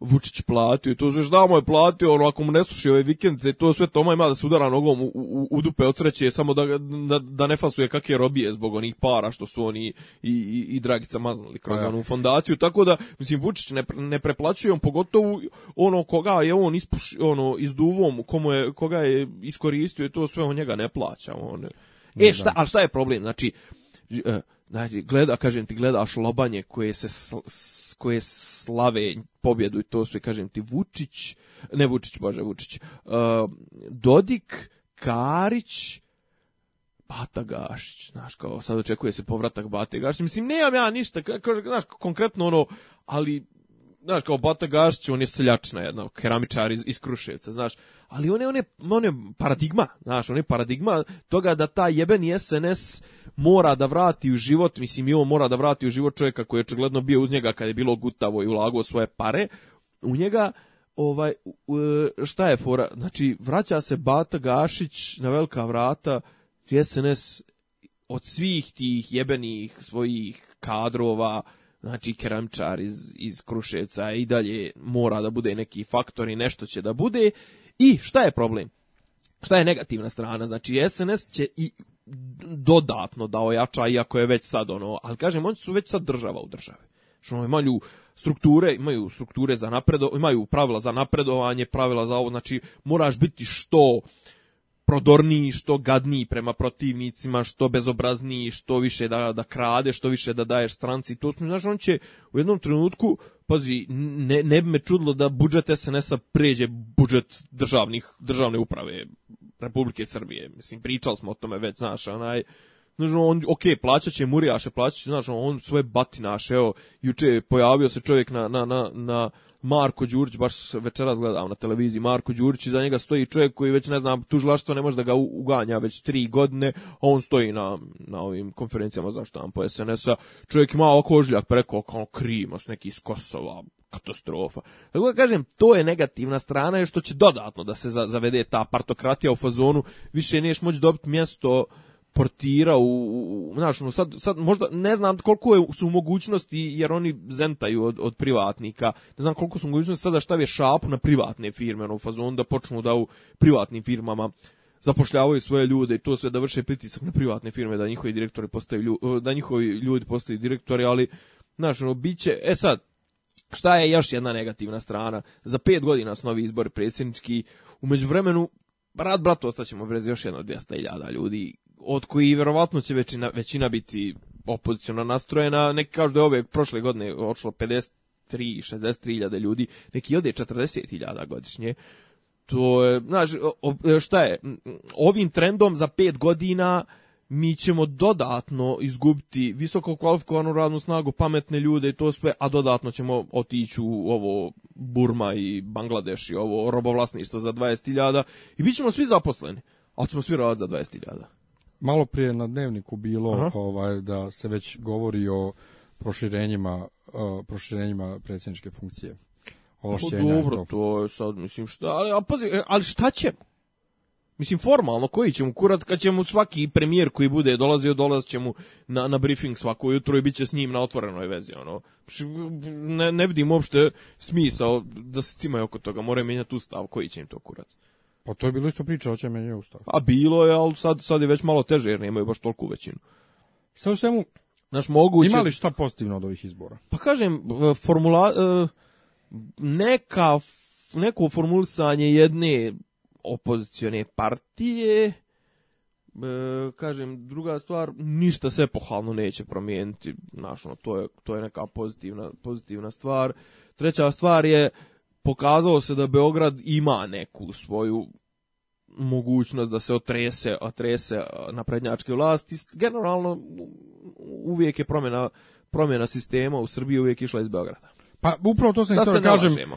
Vučić platio to znaš da mu je platio, ono, ako mu ne sluši ove ovaj vikendice, to sve Toma ima da se udara nogom u, u, u dupe od sreće, samo da, da, da ne fasuje kakve robije zbog onih para što su oni i, i, i Dragica maznali kroz pa onu fondaciju, tako da, mislim, Vučić ne, ne preplaćuje on, pogotovo ono koga je on ispuš, ono, izduvom, komu je, koga je iskoristio to sve on njega ne plaća, on... E, šta, da. a šta je problem? Znači, e, znači gleda, kažem ti, gledaš lobanje koje se sl, koje slave pobjedu i to su i kažem ti Vučić, ne Vučić, Bože Vučić, uh, Dodik, Karić, Bata Gašić, znaš, kao sad očekuje se povratak Bate Gašić. Mislim, nemam ja ništa, kao, znaš, konkretno ono, ali, znaš, kao Bata Gašić, on je seljačna jedna, keramičar iz, iz Kruševca, znaš, ali one one one paradigma, znaš, one paradigma toga da ta jebeni SNS mora da vrati u život, mislim i on mora da vrati u život čovjeka koji je očigledno bio uz njega kad je bilo gutavo i ulagao svoje pare, u njega ovaj šta je fora znači vraća se Bata Gašić na velika vrata SNS od svih tih jebenih svojih kadrova znači keramčar iz, iz Kruševca i dalje mora da bude neki faktor i nešto će da bude I šta je problem? Šta je negativna strana? Znači SNS će i dodatno da ojača, iako je već sad ono, ali kažem, oni su već sad država u državi. Što ono, imaju strukture, imaju strukture za napredo, imaju pravila za napredovanje, pravila za ovo, znači moraš biti što prodorniji, što gadniji prema protivnicima, što bezobrazniji, što više da, da krade, što više da daješ stranci. To smo, znaš, on će u jednom trenutku, pazi, ne, ne bi me čudilo da budžet SNS-a pređe budžet državnih, državne uprave Republike Srbije. Mislim, pričali smo o tome već, znaš, onaj, Znaš, on, ok, plaćat će Murijaša, plaćat će, znaš, on svoje batinaše, evo, juče je pojavio se čovjek na, na, na, na Marko Đurić, baš večeras gledam na televiziji Marko Đurić i za njega stoji čovjek koji već, ne znam, tužilaštvo ne može da ga uganja već tri godine, a on stoji na, na ovim konferencijama znaš, za štampu SNS-a, čovjek ima okožljak preko, kao krimos, neki iz Kosova, katastrofa. Tako da kažem, to je negativna strana, je što će dodatno da se zavede ta partokratija u fazonu, više niješ moći dobiti mjesto portira u, u, znaš, no sad, sad možda ne znam koliko je, su mogućnosti jer oni zentaju od, od privatnika. Ne znam koliko su mogućnosti sada šta je šap na privatne firme, ono fazon da počnu da u privatnim firmama zapošljavaju svoje ljude i to sve da vrše pritisak na privatne firme da njihovi direktori postaju lju, da njihovi ljudi postaju direktori, ali znaš, ono biće, e sad Šta je još jedna negativna strana? Za pet godina su novi izbori predsjednički. u međuvremenu brat, brat, ostaćemo brez još jedno 200.000 ljudi od koji vjerovatno će većina, većina biti opoziciono nastrojena, neki kažu da je ove prošle godine odšlo 53, 63.000 ljudi, neki ode 40.000 godišnje. To je, znaš, šta je, ovim trendom za 5 godina mi ćemo dodatno izgubiti visoko kvalifikovanu radnu snagu, pametne ljude i to sve, a dodatno ćemo otići u ovo Burma i Bangladeš i ovo robovlasništvo za 20.000 i bit ćemo svi zaposleni, ali ćemo svi raditi za 20.000 malo prije na dnevniku bilo Aha. ovaj da se već govori o proširenjima uh, proširenjima predsjedničke funkcije. Ovlašćenja. Pa dobro, to. to je sad mislim šta, ali a pazi, e, ali šta će? Mislim, formalno, koji će mu kurac, kad će mu svaki premijer koji bude dolazio, dolaz mu na, na briefing svako jutro i biće s njim na otvorenoj vezi, ono. Ne, ne vidim uopšte smisao da se cimaju oko toga, moraju menjati ustav, koji će im to kurac. Pa to je bilo isto priča, hoće menjanje ustava. A bilo je, ali sad, sad je već malo teže, jer nemaju baš toliku većinu. Sve u svemu, Znaš, moguće... Ima li šta pozitivno od ovih izbora? Pa kažem, formula... E, neka, neko formulisanje jedne opozicione partije, e, kažem, druga stvar, ništa se pohalno neće promijeniti, znaš, ono, to je, to je neka pozitivna, pozitivna stvar. Treća stvar je, pokazalo se da Beograd ima neku svoju mogućnost da se otrese, otrese na prednjačke vlasti. Generalno uvijek je promjena, promjena sistema u Srbiji uvijek išla iz Beograda. Pa upravo to sam da se da kažem. Uh,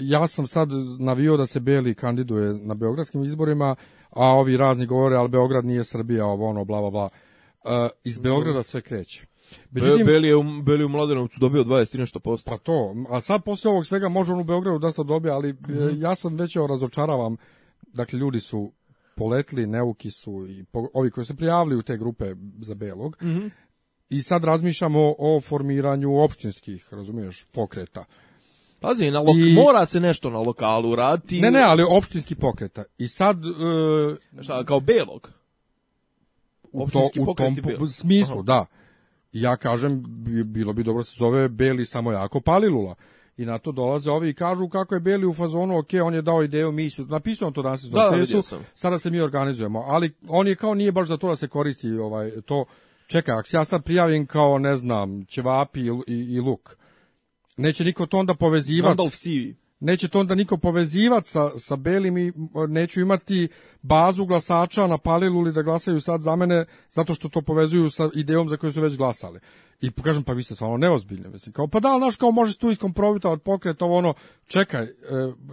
ja sam sad navio da se Beli kandiduje na beogradskim izborima, a ovi razni govore, ali Beograd nije Srbija, ovo ono, bla, bla, bla. Uh, iz mhm. Beograda sve kreće. Međutim, Beli je u, Beli u Mladenovcu dobio 23 nešto posto. Pa to, a sad posle ovog svega može on u Beogradu dosta se ali mm -hmm. ja sam već razočaravam. Dakle, ljudi su poletli, neuki su i po, ovi koji se prijavili u te grupe za Belog. Mm -hmm. I sad razmišljamo o formiranju opštinskih, razumiješ, pokreta. Pazi, na lok, I, mora se nešto na lokalu raditi. Ne, ne, ali opštinski pokreta. I sad... E, Šta, kao Belog? Opštinski to, u pokret tom po, smislu, Aha. da ja kažem, bilo bi dobro da se zove Beli samo jako palilula. I na to dolaze ovi i kažu kako je Beli u fazonu, ok, on je dao ideju, mi su, napisao to danas da, fesu, da, sada se mi organizujemo, ali on je kao nije baš za to da se koristi ovaj, to, čekaj, ako se ja sad prijavim kao, ne znam, ćevapi i, i, i luk, neće niko to onda povezivati. Neće to onda niko povezivati sa, sa belim i neću imati bazu glasača na Paliluli da glasaju sad za mene zato što to povezuju sa idejom za koju su već glasali. I kažem, pa vi ste stvarno neozbiljni. Mislim, kao, pa da, znaš, kao možeš tu od pokret, ovo ono, čekaj, e,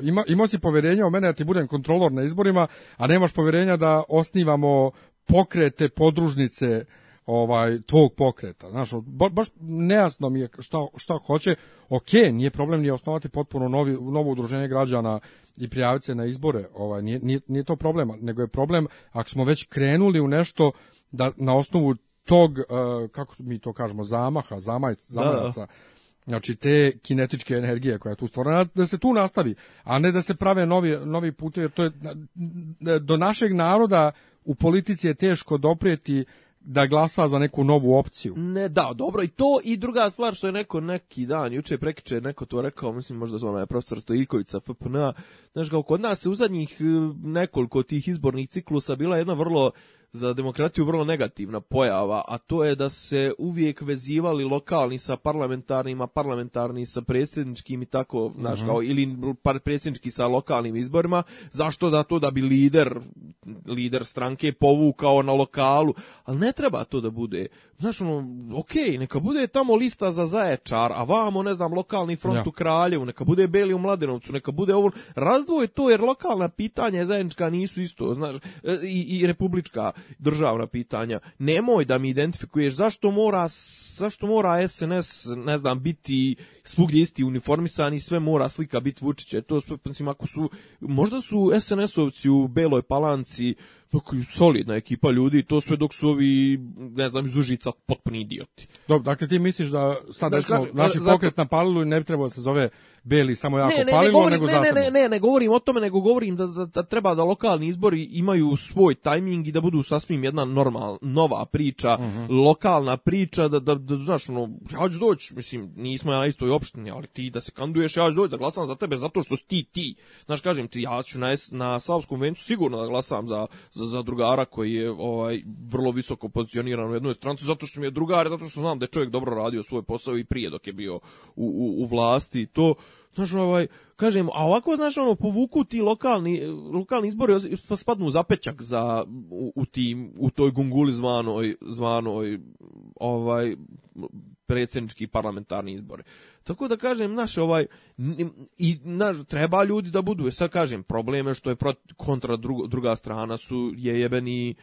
ima, imao si poverenja o mene da ti budem kontrolor na izborima, a nemaš poverenja da osnivamo pokrete, podružnice, ovaj tog pokreta. Znaš, baš nejasno mi je šta, šta hoće. Ok, nije problem ni osnovati potpuno novi, novo udruženje građana i prijaviti se na izbore. Ovaj, nije, nije, nije to problem, nego je problem ako smo već krenuli u nešto da na osnovu tog, eh, kako mi to kažemo, zamaha, zamajc, zamajaca, da, da. Znači te kinetičke energije koja je tu stvorena, da se tu nastavi, a ne da se prave novi, novi putevi, jer to je do našeg naroda u politici je teško doprijeti da glasa za neku novu opciju. Ne, da, dobro i to i druga stvar što je neko neki dan juče prekiče neko to rekao, mislim možda zvala je profesor Stojiković sa FPN, znaš kao kod nas u zadnjih e, nekoliko tih izbornih ciklusa bila jedna vrlo za demokratiju vrlo negativna pojava, a to je da se uvijek vezivali lokalni sa parlamentarnima, parlamentarni sa predsjedničkim i tako, mm -hmm. znaš, mhm. kao, ili predsjednički sa lokalnim izborima, zašto da to da bi lider, lider stranke povukao na lokalu, ali ne treba to da bude znaš, ono, okej, okay, neka bude tamo lista za Zaječar, a vamo, ne znam, lokalni front ja. Da. u Kraljevu, neka bude Beli u Mladenovcu, neka bude ovo, razdvoj to jer lokalna pitanja zajednička nisu isto, znaš, e, i, i republička državna pitanja. Nemoj da mi identifikuješ zašto mora zašto mora SNS, ne znam, biti svugdje isti uniformisan sve mora slika biti Vučića. To, sve, mislim, ako su, možda su SNS-ovci u Beloj Palanci solidna ekipa ljudi to sve dok su ovi, ne znam, iz Užica potpuni idioti. Dobro, dakle ti misliš da sad, smo, da, recimo, da, naši dakle, pokret napalili Palilu ne bi da se zove beli samo jako ne, ne, palilo, ne govorim, nego ne, ne, ne, ne, govorim o tome, nego govorim da, da, da, treba da lokalni izbori imaju svoj tajming i da budu sasvim jedna normal, nova priča, uh mhm. -huh. lokalna priča, da, da, da znaš, ono, ja ću doći, mislim, nismo ja isto istoj opštini, ali ti da se kanduješ, ja ću doći da glasam za tebe zato što si ti, ti. Znaš, kažem ti, ja ću na, na Savskom vencu sigurno da glasam za, za, za drugara koji je ovaj vrlo visoko pozicioniran u jednoj stranci, zato što mi je drugar, zato što znam da je čovjek dobro radio svoj posao i prije dok je bio u, u, u vlasti i to znaš, ovaj, kažem, a ovako, znaš, ono, povuku ti lokalni, lokalni izbori, pa spadnu u zapećak za, u, u, tim, u toj gunguli zvanoj, zvanoj, ovaj, predsjednički parlamentarni izbori. Tako da kažem, naš ovaj, i naš, treba ljudi da budu, e sad kažem, probleme što je proti, kontra drugo, druga strana su je jebeni,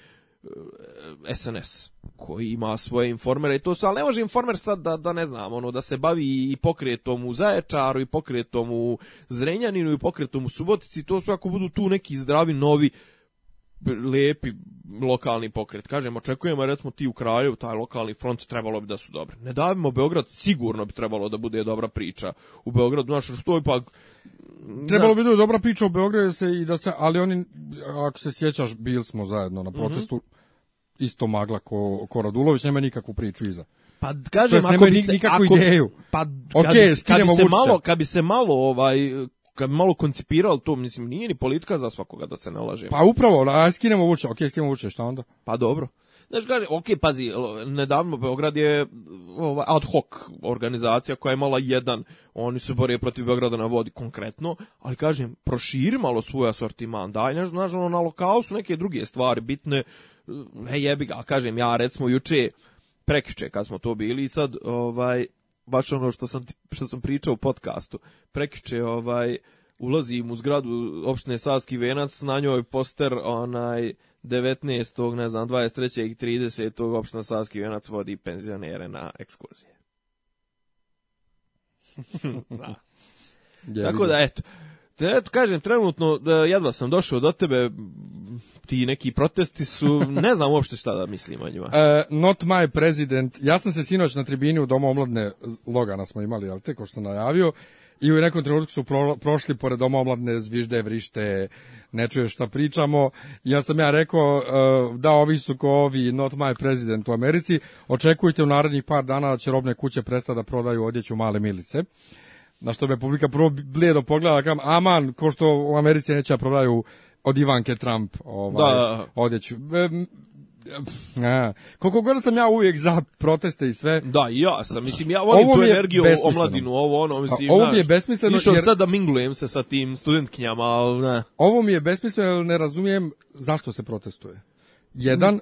SNS e, koji ima svoje informere i to su, ali ne može informer sad da, da ne znam, ono, da se bavi i pokretom u Zaječaru i pokretom u Zrenjaninu i pokretom u Subotici, to su ako budu tu neki zdravi novi lepi lokalni pokret. Kažem, očekujemo, recimo ti u Kraljevu, taj lokalni front trebalo bi da su dobri. Ne davimo Beograd, sigurno bi trebalo da bude dobra priča. U Beogradu, znaš, što je pa... Trebalo da. bi da je dobra priča u Beogradu, da se i da se, ali oni, ako se sjećaš, bili smo zajedno na mhm. protestu, mm -hmm. isto magla ko, ko Radulović, nema nikakvu priču iza. Pa kažem, ako bi se, nikakvu ako, ideju. Pa, okay, kad, bi se malo, kad bi se malo ovaj kad malo koncipirao to, mislim, nije ni politika za svakoga da se ne laže. Pa upravo, a skinemo Vučića, ok, skinemo vuče, šta onda? Pa dobro. Znaš, kaže, ok, pazi, nedavno Beograd je ova, ad hoc organizacija koja je imala jedan, oni su borili protiv Beograda na vodi konkretno, ali kažem, proširi malo svoj asortiman, daj nešto, znaš, ono, na lokalu su neke druge stvari bitne, e jebi ga, kažem, ja recimo juče, prekiče kad smo to bili sad, ovaj, baš ono što sam, što sam pričao u podcastu. Prekiče, ovaj, ulazim u zgradu opštine Savski Venac, na njoj poster onaj 19. ne znam, 23. i 30. opština Savski Venac vodi penzionere na ekskurzije. da. Tako da, eto, Eto, kažem, trenutno e, jedva sam došao do tebe, ti neki protesti su, ne znam uopšte šta da mislim o njima. Uh, not my president. Ja sam se sinoć na tribini u Domu omladne Logana smo imali, jel te, ko što sam najavio, i u nekom trenutku su pro, prošli pored Doma omladne zvižde, vrište, ne čuješ šta pričamo. Ja sam ja rekao uh, da ovi su ko ovi not my president u Americi. Očekujte u narednih par dana da će robne kuće prestati da prodaju odjeću male milice. Na što me publika prvo bledo pogleda, da kam, aman, ko što u Americi neće da prodaju od Ivanke Trump ovaj, da. odjeću. E, a, koliko god da sam ja uvijek za proteste i sve. Da, ja sam. Mislim, ja volim ovo tu energiju, omladinu, ovo ono. Mislim, A, ovo mi je besmisleno. Išao jer... sad da minglujem se sa tim studentkinjama, ali ne. Ovo mi je besmisleno jer ne razumijem zašto se protestuje. Jedan,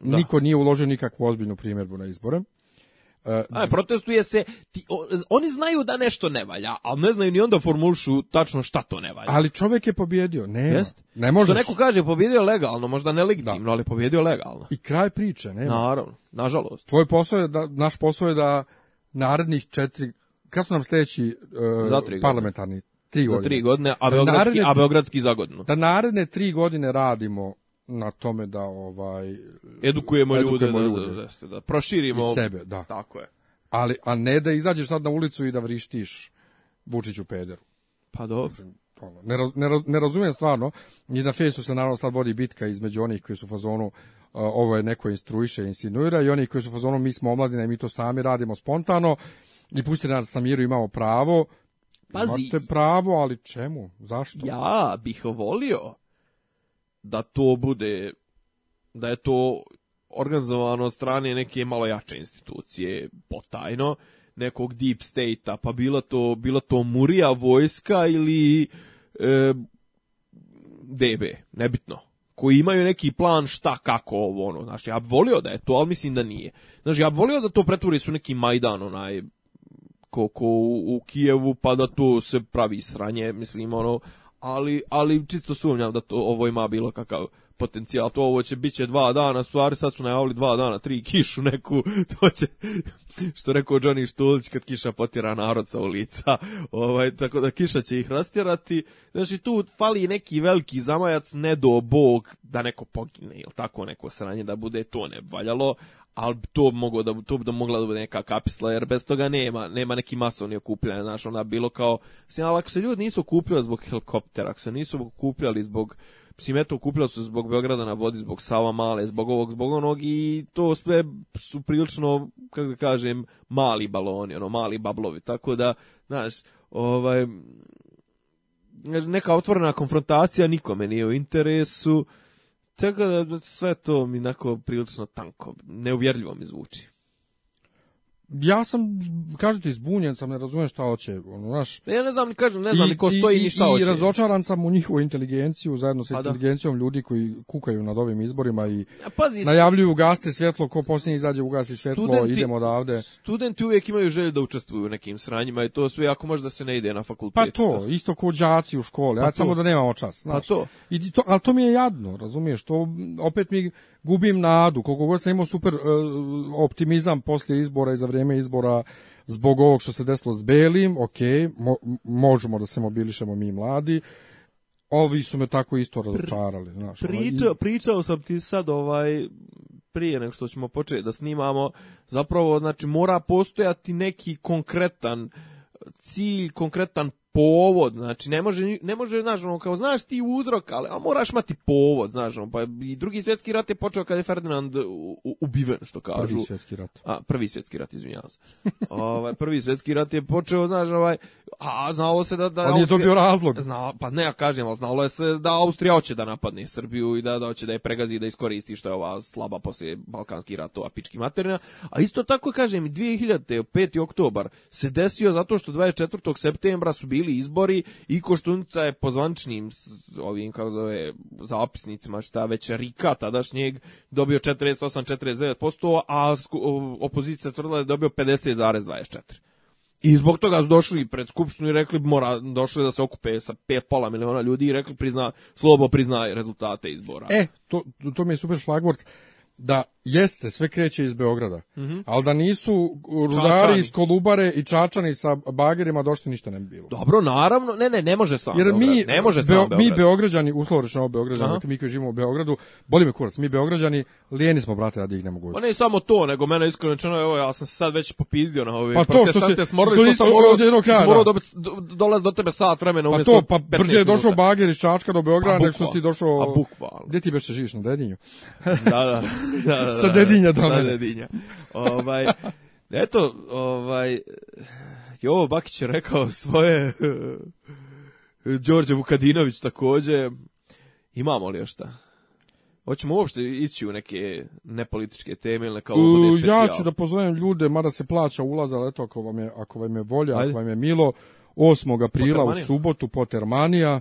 da. niko nije uložio nikakvu ozbiljnu primjerbu na izbore. A, uh, protestuje se, ti, oni znaju da nešto ne valja, ali ne znaju ni onda formulšu tačno šta to ne valja. Ali čovjek je pobjedio, ne, Jest? ne možeš. Što neko kaže, pobjedio legalno, možda ne da. legitimno, da. ali pobjedio legalno. I kraj priče, ne. Naravno, nažalost. Tvoj posao je da, naš posao je da narednih četiri, kad su nam sledeći uh, parlamentarni? Tri godine. Za tri godine, a da beogradski, naredne, a beogradski za godinu. Da naredne tri godine radimo na tome da ovaj edukujemo, edukujemo ljude, ljude. Da, da, da, da proširimo I sebe, da. Tako je. Ali a ne da izađeš sad na ulicu i da vrištiš Vučiću pederu. Pa dobro. Ono, ne, raz, ne, raz, ne razumijem stvarno. I na Fejsu se naravno sad vodi bitka između onih koji su u fazonu uh, ovo je neko instruiše, insinuira i oni koji su u fazonu mi smo omladina i mi to sami radimo spontano i pusti nas na miru imamo pravo. Pazi. Imate pravo, ali čemu? Zašto? Ja bih volio da to bude da je to organizovano od strane neke malo jače institucije potajno nekog deep state-a, pa bila to, bila to Murija vojska ili e, DB, nebitno, koji imaju neki plan šta, kako, ovo, ono, znaš, ja bi volio da je to, ali mislim da nije. Znaš, ja bi volio da to pretvori su neki Majdan, onaj, ko, ko u, u Kijevu, pa da to se pravi sranje, mislim, ono, ali, ali čisto sumnjam da to ovo ima bilo kakav potencijal. To ovo će biće dva dana, stvari sad su najavili dva dana, tri kišu neku, to će što rekao Johnny Štulić kad kiša potjera narod sa ulica. Ovaj tako da kiša će ih rastjerati. Znači tu fali neki veliki zamajac ne do bog da neko pogine ili tako neko sranje da bude to ne valjalo, ali to mogu da to da mogla da bude neka kapisla jer bez toga nema nema neki masovni okupljanje znači ona bilo kao mislim ali ako se ljudi nisu okupljali zbog helikoptera ako se nisu okupljali zbog mislim eto okupljali su zbog Beograda na vodi zbog Sava Male zbog ovog zbog onog i to sve su prilično kako da kažem mali baloni ono mali bablovi tako da znaš ovaj neka otvorena konfrontacija nikome nije u interesu Tako da sve to mi onako prilično tanko, neuvjerljivo mi zvuči ja sam, kažete, izbunjen sam, ne razumem šta hoće, ono, znaš. Pa ja ne znam, kažem, ne znam i, ni ko stoji i, ni šta hoće. I razočaran sam u njihovu inteligenciju, zajedno sa pa inteligencijom da. ljudi koji kukaju nad ovim izborima i ja, pazi, najavljuju gaste svjetlo, ko posljednji izađe ugasi svjetlo, studenti, idemo odavde. Studenti uvijek imaju želju da učestvuju u nekim sranjima i to sve ako može da se ne ide na fakultet. Pa to, da. isto kao đaci u školi, pa ja samo da nemamo čas, pa znaš. Pa to. I to, ali to mi je jadno, razumiješ, to opet mi gubim nadu, koliko god sam imao super uh, optimizam poslije izbora i za vrijeme izbora zbog ovog što se desilo s Belim, ok, mo možemo da se mobilišemo mi mladi, ovi su me tako isto razočarali. Znaš, Priča, i... Pričao sam ti sad ovaj prije nego što ćemo početi da snimamo, zapravo znači mora postojati neki konkretan cilj, konkretan povod, znači ne može ne može znaš ono kao znaš ti uzrok, ali a moraš imati povod, znaš ono, pa i drugi svjetski rat je počeo kad je Ferdinand u, ubiven što kažu. Prvi svjetski rat. A prvi svjetski rat izvinjavam se. ovaj prvi svjetski rat je počeo znaš ovaj a znalo se da da Ali pa je to bio razlog. Zna, pa ne ja kažem, al znalo je se da Austrija hoće da napadne Srbiju i da da hoće da je pregazi da iskoristi što je ova slaba posle poslije balkanskih a pički materina. A isto tako kažem 2005. oktobar se desio zato što 24. septembra su bili bili izbori i Koštunica je po zvančnim ovim, kako zove, zapisnicima, šta već, Rika tadašnjeg dobio 48-49%, a opozicija tvrdila da je dobio 50,24%. I zbog toga su došli pred skupštinu i rekli mora došli da se okupe sa pet pola miliona ljudi i rekli prizna slobo priznaj rezultate izbora. E, to to mi je super šlagvort da Jeste, sve kreće iz Beograda. Mm -hmm. Ali da nisu rudari čačani. iz Kolubare i Čačani sa bagerima došli ništa ne bi bilo. Dobro, naravno. Ne, ne, ne može sam. Jer Beograd. ne može sam Beo, Beograd. mi Beograđani, uslovno rečeno Beograđani, mi koji živimo u Beogradu, boli me kurac, mi Beograđani lijeni smo brate da dignemo gusto. Pa ne samo to, nego mene iskreno rečeno, evo ja sam se sad već popizdio na ove pa to što se smorili što sam morao da. do, dolaz do tebe sat vremena pa umjesto Pa to, pa brže je došao bager iz Čačka do pa Beograda nego što si došao. A bukvalno. Gde ti beše da živiš na Dedinju? da, da, da sa dedinja do mene. Sa dedinja. ovaj, eto, ovaj, Jovo Bakić je rekao svoje... Đorđe Vukadinović takođe. Imamo li još šta? Hoćemo uopšte ići u neke nepolitičke teme ili kao uh, Ja ću da pozovem ljude, mada se plaća ulaz, ali eto, ako vam je, ako vam je volja, Ajde. ako vam je milo, 8. aprila u subotu, Potermanija,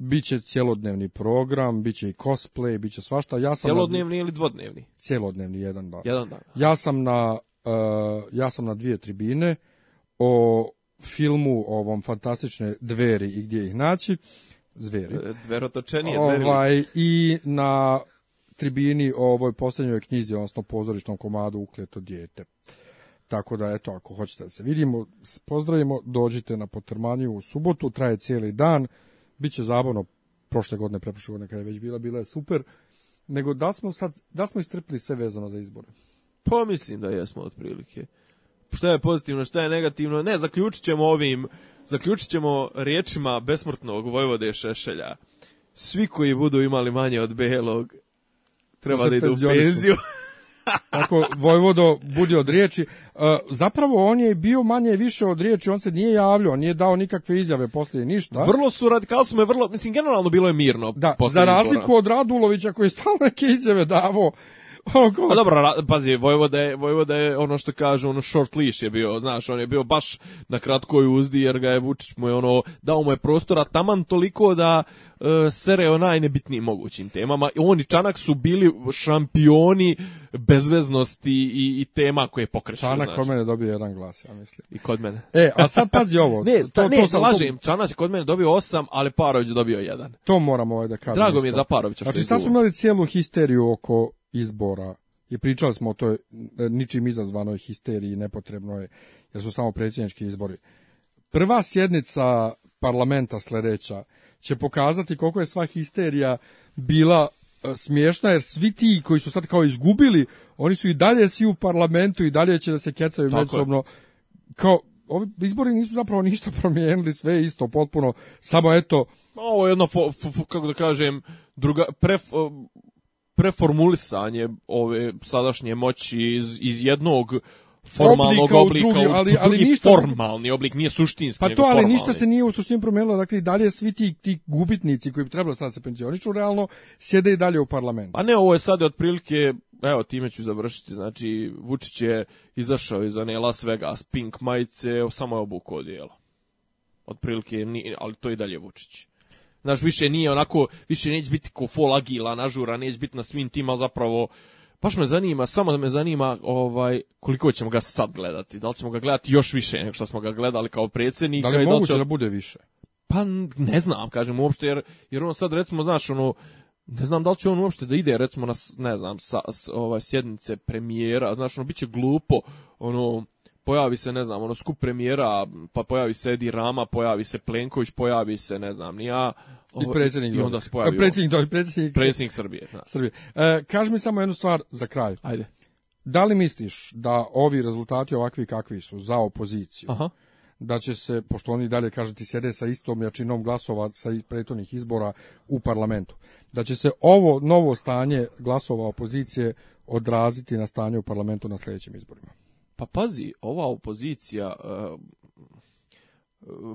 Biće cjelodnevni program, biće i cosplay, biće svašta. Ja sam cjelodnevni na... ili dvodnevni? Cjelodnevni, jedan dan. Jedan dan. Ja sam na, uh, ja sam na dvije tribine o filmu ovom fantastične dveri i gdje ih naći. Zveri. E, dverotočenije. Ovaj, I na tribini o ovoj posljednjoj knjizi, odnosno pozorišnom komadu Ukleto dijete. Tako da, eto, ako hoćete da se vidimo, pozdravimo, dođite na potrmanju u subotu, traje cijeli dan, biće zabavno prošle godine, preprošle godine kada je već bila, bila je super. Nego da smo sad, da smo istrpili sve vezano za izbore. Pa mislim da jesmo otprilike. Šta je pozitivno, šta je negativno? Ne, zaključit ćemo ovim, zaključit ćemo riječima besmrtnog Vojvode Šešelja. Svi koji budu imali manje od belog treba da idu u penziju. Tako, Vojvodo budi od riječi. E, zapravo, on je bio manje više od riječi, on se nije javljao, nije dao nikakve izjave poslije ništa. Vrlo su su me vrlo, mislim, generalno bilo je mirno. Da, za razliku izbora. od Radulovića koji je stalno neke izjave davo. Oko... pa dobro, pazi, Vojvoda je, Vojvoda je ono što kažu, ono short leash je bio, znaš, on je bio baš na kratkoj uzdi jer ga je Vučić mu je ono, dao mu je prostora taman toliko da e, sere o najnebitnijim mogućim temama. On i Čanak su bili šampioni bezveznosti i, i tema koje pokreću. Čanak znači. kod mene dobio jedan glas, ja mislim. I kod mene. E, a sad pazi ovo. ne, to, to, ne, to sam, lažem, Čanak kod mene dobio osam, ali Parović dobio jedan. To moramo ovaj da kažem. Drago mi je za Parovića. Znači, sad smo imali cijelu histeriju oko izbora i pričali smo o toj e, ničim izazvanoj histeriji, nepotrebnoj, jer su samo predsjednički izbori. Prva sjednica parlamenta sljedeća će pokazati koliko je sva histerija bila E, smiješna jer svi ti koji su sad kao izgubili, oni su i dalje svi u parlamentu i dalje će da se kecaju međusobno. Kao, ovi izbori nisu zapravo ništa promijenili, sve je isto potpuno, samo eto... Ovo je jedno, fo, fo, fo, kako da kažem, druga, pre, preformulisanje ove sadašnje moći iz, iz jednog formalnog oblika, u drugi, ali, ali drugi ništa, formalni oblik, nije suštinski. Pa to, ali ništa se nije u suštini promijenilo, dakle i dalje svi ti, ti gubitnici koji bi trebalo sad da se penzioniču, realno sjede i dalje u parlamentu. Pa ne, ovo je sad otprilike evo time ću završiti, znači Vučić je izašao iz one Las Vegas pink majice, samo je obuko odijelo. Otprilike, ali to i dalje Vučić. Znaš, više nije onako, više neće biti ko fol agila, nažura, neće biti na svim tima, zapravo baš me zanima, samo da me zanima ovaj koliko ćemo ga sad gledati. Da li ćemo ga gledati još više nego što smo ga gledali kao predsjednika? Da li je da moguće da, će... da bude više? Pa ne znam, kažem uopšte, jer, jer on sad recimo, znaš, ono, ne znam da li će on uopšte da ide recimo na ne znam sa, s, ovaj sjednice premijera, znaš, ono biće glupo, ono pojavi se ne znam, ono skup premijera, pa pojavi se Edi Rama, pojavi se Plenković, pojavi se ne znam, ni ja Ovo, ovaj, I predsjednik I onda spojavi ovo. Predsjednik, dobro, predsjednik. Predsjednik Srbije. Da. Srbije. E, kaži mi samo jednu stvar za kraj. Ajde. Da li misliš da ovi rezultati ovakvi kakvi su za opoziciju, Aha. da će se, pošto oni dalje kažu ti sjede sa istom jačinom glasova sa prethodnih izbora u parlamentu, da će se ovo novo stanje glasova opozicije odraziti na stanje u parlamentu na sljedećim izborima? Pa pazi, ova opozicija... Uh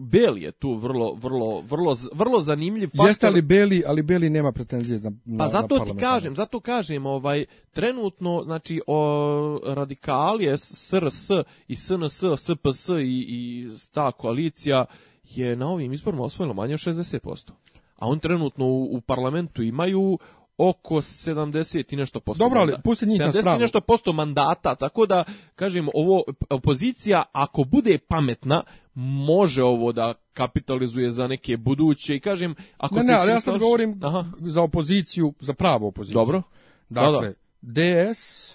Beli je tu vrlo vrlo vrlo vrlo zanimljiv faktor. Jeste ali Beli, ali Beli nema pretenzije na, Pa zato na ti kažem, zato kažem, ovaj trenutno znači o, radikali je SRS i SNS, SPS i, i ta koalicija je na ovim izborima osvojila manje od 60%. A on trenutno u, u parlamentu imaju oko 70 i nešto posto. Dobro, ali pusti njih na stranu. 70 i nešto posto mandata, tako da, kažem, ovo opozicija, ako bude pametna, može ovo da kapitalizuje za neke buduće i kažem... Ako ne, se ne, ali ja sad govorim Aha. za opoziciju, za pravu opoziciju. Dobro. Da, dakle, da, da. DS...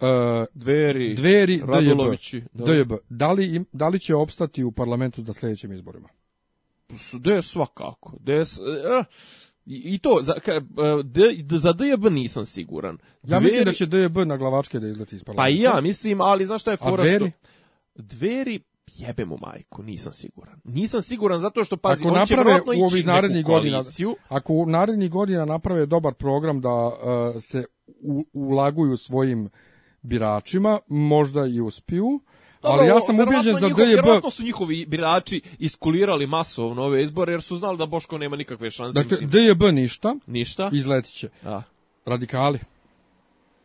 Uh, e, dveri, dveri Radulovići. DJB. Da. da, li im, da li će opstati u parlamentu na sljedećim izborima? DS svakako. DS... Uh, e, I, to, za, ka, e, d, za DJB nisam siguran. Dveri... Ja mislim da će DJB na glavačke da izleti iz parlamenta. Pa ja mislim, ali znaš što je fora? A dveri? Što... Dveri, jebe mu majku, nisam siguran. Nisam siguran zato što, pazi, ako on će naprave u ovih narednih godina, Ako u narednih godina naprave dobar program da uh, se u, ulaguju svojim biračima, možda i uspiju, ali ja sam ubeđen za DJB. Vjerojatno su njihovi birači iskulirali masovno ove izbore jer su znali da Boško nema nikakve šanse. Dakle, DJB ništa. Ništa. Izletit će. Da. Radikali.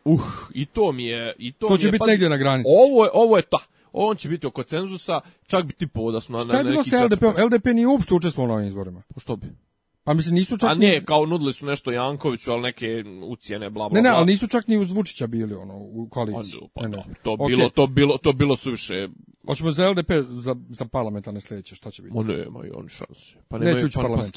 Uh, i to mi je... I to to će mi je, biti pa, negdje na granici. Ovo je, ovo je ta on će biti oko cenzusa, čak bi tipovo da smo Šta na, na neki... Šta je bilo sa LDP-om? LDP nije uopšte učestvovao na ovim izborima. Pa što bi? Pa mislim nisu čak A ne, kao nudili su nešto Jankoviću, al neke ucijene bla bla. Ne, ne, al nisu čak ni uz Vučića bili ono u koaliciji. Pa, ne, ne. Da, to okay. bilo to bilo to bilo suviše. Hoćemo za LDP za za parlamentarne sledeće, šta će biti? Ma nema i on šanse. Pa nema Neće ući pa, pa s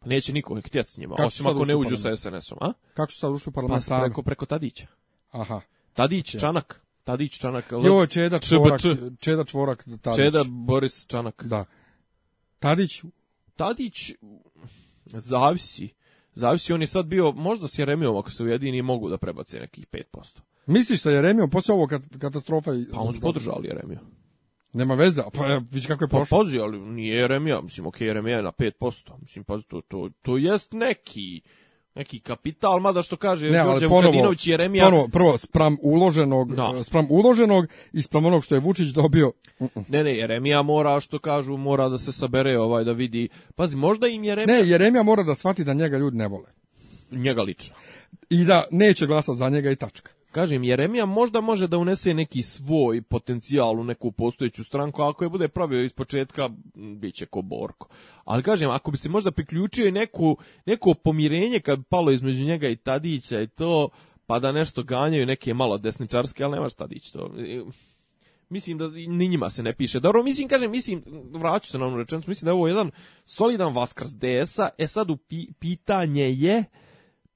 Pa neće niko htjeti s njima, Kako osim ako ne uđu sa SNS-om, a? Kako su sad ušli u pa parlament? Pa preko, preko Tadića. Aha. Tadić, okay. Čanak. Tadić, Čanak. Jo, Čeda, Čvorak. Čeda, Čvorak, Tadić. Čeda, Boris, Čanak. Da. Tadić Tadić Zavisi. Zavisi, on je sad bio, možda s Jeremijom ako se ujedini mogu da prebace nekih 5%. Misliš sa Jeremijom, posle ovo kat, katastrofa? Pa on su podržali Jeremiju. Nema veze, pa vidiš kako je pa prošlo. Pa pazi, ali nije Jeremija, mislim, ok, Jeremija je na 5%, mislim, pazi, to, to, to jest neki neki kapital, mada što kaže ne, Đorđe Vukadinović i Jeremija... Ponovo, prvo, spram uloženog, no. Da. spram uloženog i spram onog što je Vučić dobio... Ne, ne, Jeremija mora, što kažu, mora da se sabere, ovaj, da vidi... Pazi, možda im Jeremija... Ne, Jeremija mora da shvati da njega ljudi ne vole. Njega lično. I da neće glasati za njega i tačka. Kažem, Jeremija možda može da unese neki svoj potencijal u neku postojeću stranku, ako je bude pravio iz početka, bit će ko Borko. Ali kažem, ako bi se možda priključio i neku, neko pomirenje kad bi palo između njega i Tadića i to, pa da nešto ganjaju neke malo desničarske, ali nemaš Tadić to. Mislim da ni njima se ne piše. Dobro, mislim, kažem, mislim, vraću se na onu rečenicu, mislim da je ovo jedan solidan vaskrs DS-a, e sad u pitanje je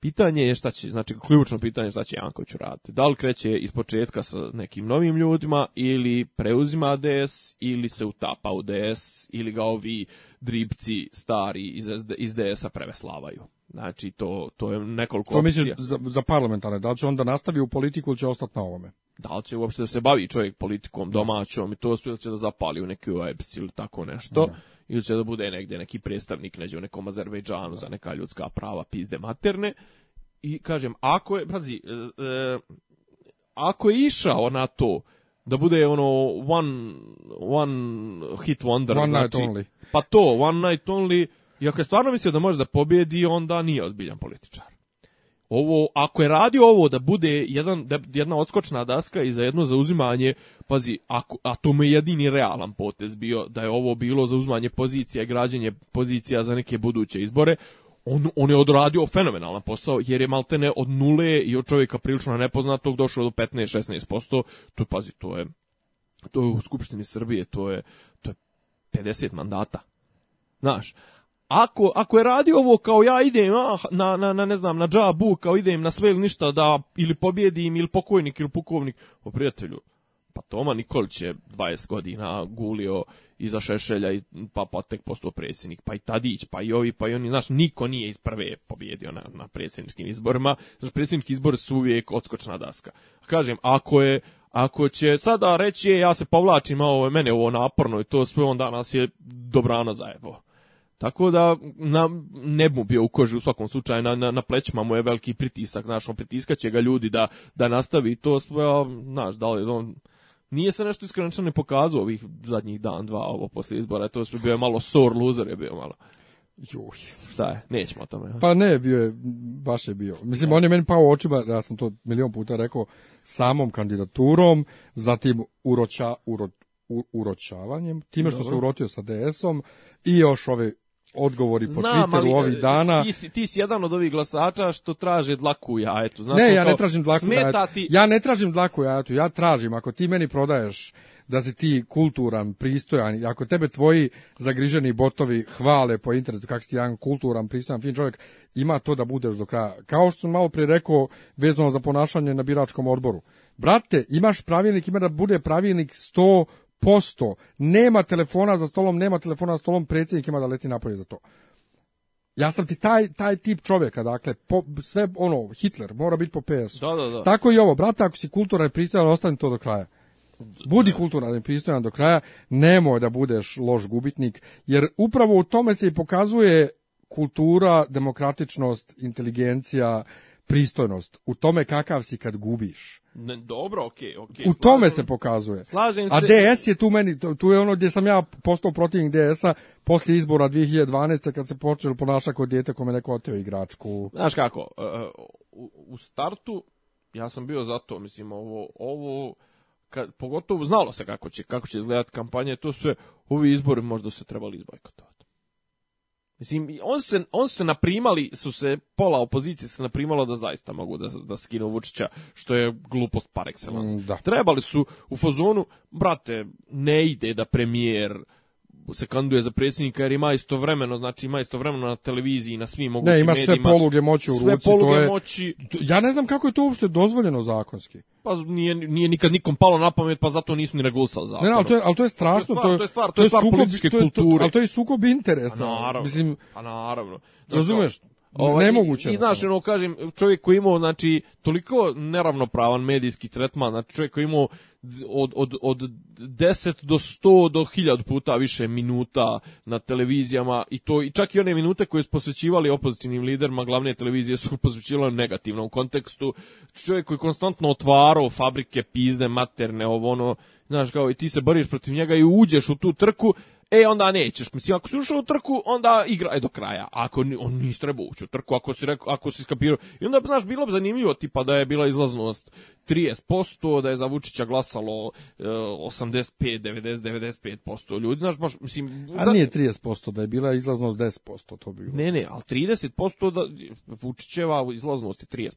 Pitanje je šta će, znači ključno pitanje je šta će Janković raditi. Da li kreće ispočetka sa nekim novim ljudima ili preuzima DS ili se utapa u DS ili ga ovi dribci stari iz, iz DS-a preveslavaju. Znači, to, to je nekoliko to misliš za, za parlamentarne, da li će onda nastavi u politiku ili će ostati na ovome? Da li će uopšte da se bavi čovjek politikom domaćom i to su će da zapali u neki UAEPS ili tako nešto, da. ili će da bude negde neki predstavnik neđe u nekom Azerbejdžanu za neka ljudska prava pizde materne. I kažem, ako je, pazi, e, e, ako je išao na to, da bude ono one, one hit wonder, one znači, night only. pa to, one night only, I ako je stvarno mislio da može da pobjedi, onda nije ozbiljan političar. Ovo, ako je radio ovo da bude jedan, da, jedna odskočna daska i za jedno zauzimanje, pazi, ako, a to me jedini realan potez bio, da je ovo bilo zauzimanje pozicija, građenje pozicija za neke buduće izbore, on, on je odradio fenomenalan posao, jer je maltene od nule i od čovjeka prilično nepoznatog došao do 15-16%, to pazi, to je, to je u Skupštini Srbije, to je, to je 50 mandata. Znaš, ako, ako je radio ovo kao ja idem ah, na, na, na, ne znam, na džabu, kao idem na sve ili ništa da ili pobjedim ili pokojnik ili pukovnik, o prijatelju, pa Toma Nikolić je 20 godina gulio iza Šešelja i pa, pa tek postao predsjednik, pa i Tadić, pa i ovi, pa i oni, znaš, niko nije iz prve pobjedio na, na predsjedničkim izborima, znaš, predsjednički izbor su uvijek odskočna daska. Kažem, ako je, ako će sada reći, e, ja se povlačim, a ovo je mene ovo naporno i to sve, on danas je dobrano za evo. Tako da na, ne bi bio u koži u svakom slučaju, na, na, na plećima mu je veliki pritisak, znaš, on pritiskaće ga ljudi da, da nastavi to, znaš, da li on... Nije se nešto iskreno ne pokazao ovih zadnjih dan, dva, ovo posle izbora, to je bio je malo sore loser je bio malo. Juj. Šta je? Nećemo o tome. Ja. Pa ne, bio je, baš je bio. Mislim, da. on je meni pao u očima, ja sam to milion puta rekao, samom kandidaturom, zatim uroča, uro, uročavanjem, time što se urotio sa DS-om i još ove odgovori po Znam, Twitteru ali, ovih e, dana. Ti si, ti si jedan od ovih glasača što traže dlaku u jajetu. Znaš, ne, ja ne tražim dlaku u jajetu. Ti... Ja ne tražim dlaku u jajetu, ja tražim. Ako ti meni prodaješ da si ti kulturan, pristojan, ako tebe tvoji zagriženi botovi hvale po internetu kak si ti jedan kulturan, pristojan, fin čovjek, ima to da budeš do kraja. Kao što sam malo prije rekao vezano za ponašanje na biračkom odboru. Brate, imaš pravilnik, ima da bude pravilnik 100 posto nema telefona za stolom, nema telefona za stolom, predsjednik ima da leti napolje za to. Ja sam ti taj, taj tip čovjeka, dakle, po, sve ono, Hitler, mora biti po ps da, da, da. Tako i ovo, brate, ako si kulturan i pristojan, ostani to do kraja. Budi da. kulturan i pristojan do kraja, nemoj da budeš loš gubitnik, jer upravo u tome se i pokazuje kultura, demokratičnost, inteligencija, pristojnost u tome kakav si kad gubiš. Ne, dobro, okej, okay, okay, U tome se pokazuje. Slažem se. A DS je tu meni, tu je ono gdje sam ja postao protivnik DS-a poslije izbora 2012. kad se počelo ponašati kod dijete kome neko oteo igračku. Znaš kako, e, e, u startu ja sam bio za to, mislim, ovo, ovo kad, pogotovo znalo se kako će, kako će izgledati kampanje, to sve, ovi izbori možda se trebali izbojkotovati. Mislim, on se, on se naprimali, su se, pola opozicije se naprimalo da zaista mogu da, da skinu Vučića, što je glupost par excellence. Mm, da. Trebali su u fazonu, brate, ne ide da premijer se kanduje za predsjednika jer ima istovremeno, znači ima istovremeno na televiziji, i na svim mogućim medijima. Ne, ima sve medijima, poluge moći u sve ruci. Sve poluge to je, moći. Ja ne znam kako je to uopšte dozvoljeno zakonski. Pa nije, nije nikad nikom palo na pamet, pa zato nisu ni regulisali zakon. Ne, ne, ali to je, ali to je strašno. To je stvar, to je stvar, to je stvar sukob, političke to je, kulture. To, ali to je sukob interesa. A pa naravno. Mislim, a pa naravno. Znači, razumeš? Ovaj, Nemoguće. I, i znaš, ono, kažem, čovjek koji imao, znači, toliko neravnopravan medijski tretman, znači čovjek koji imao od, od, od 10 do 100 do 1000 puta više minuta na televizijama i to i čak i one minute koje su posvećivali opozicijnim liderima glavne televizije su posvećivali negativno u kontekstu čovjek koji konstantno otvarao fabrike pizde materne ovo ono znaš kao i ti se boriš protiv njega i uđeš u tu trku e onda nećeš. Mislim, ako si ušao u trku, onda igraj e, do kraja. Ako on nisi trebao ući u trku, ako si, rekao, ako si skapirao. I onda, znaš, bilo bi zanimljivo, tipa da je bila izlaznost 30%, da je za Vučića glasalo e, 85, 90, 95% ljudi. Znaš, baš, mislim... A nije 30%, da je bila izlaznost 10%, to bi Ne, ne, ali 30% da Vučićeva izlaznost je 30%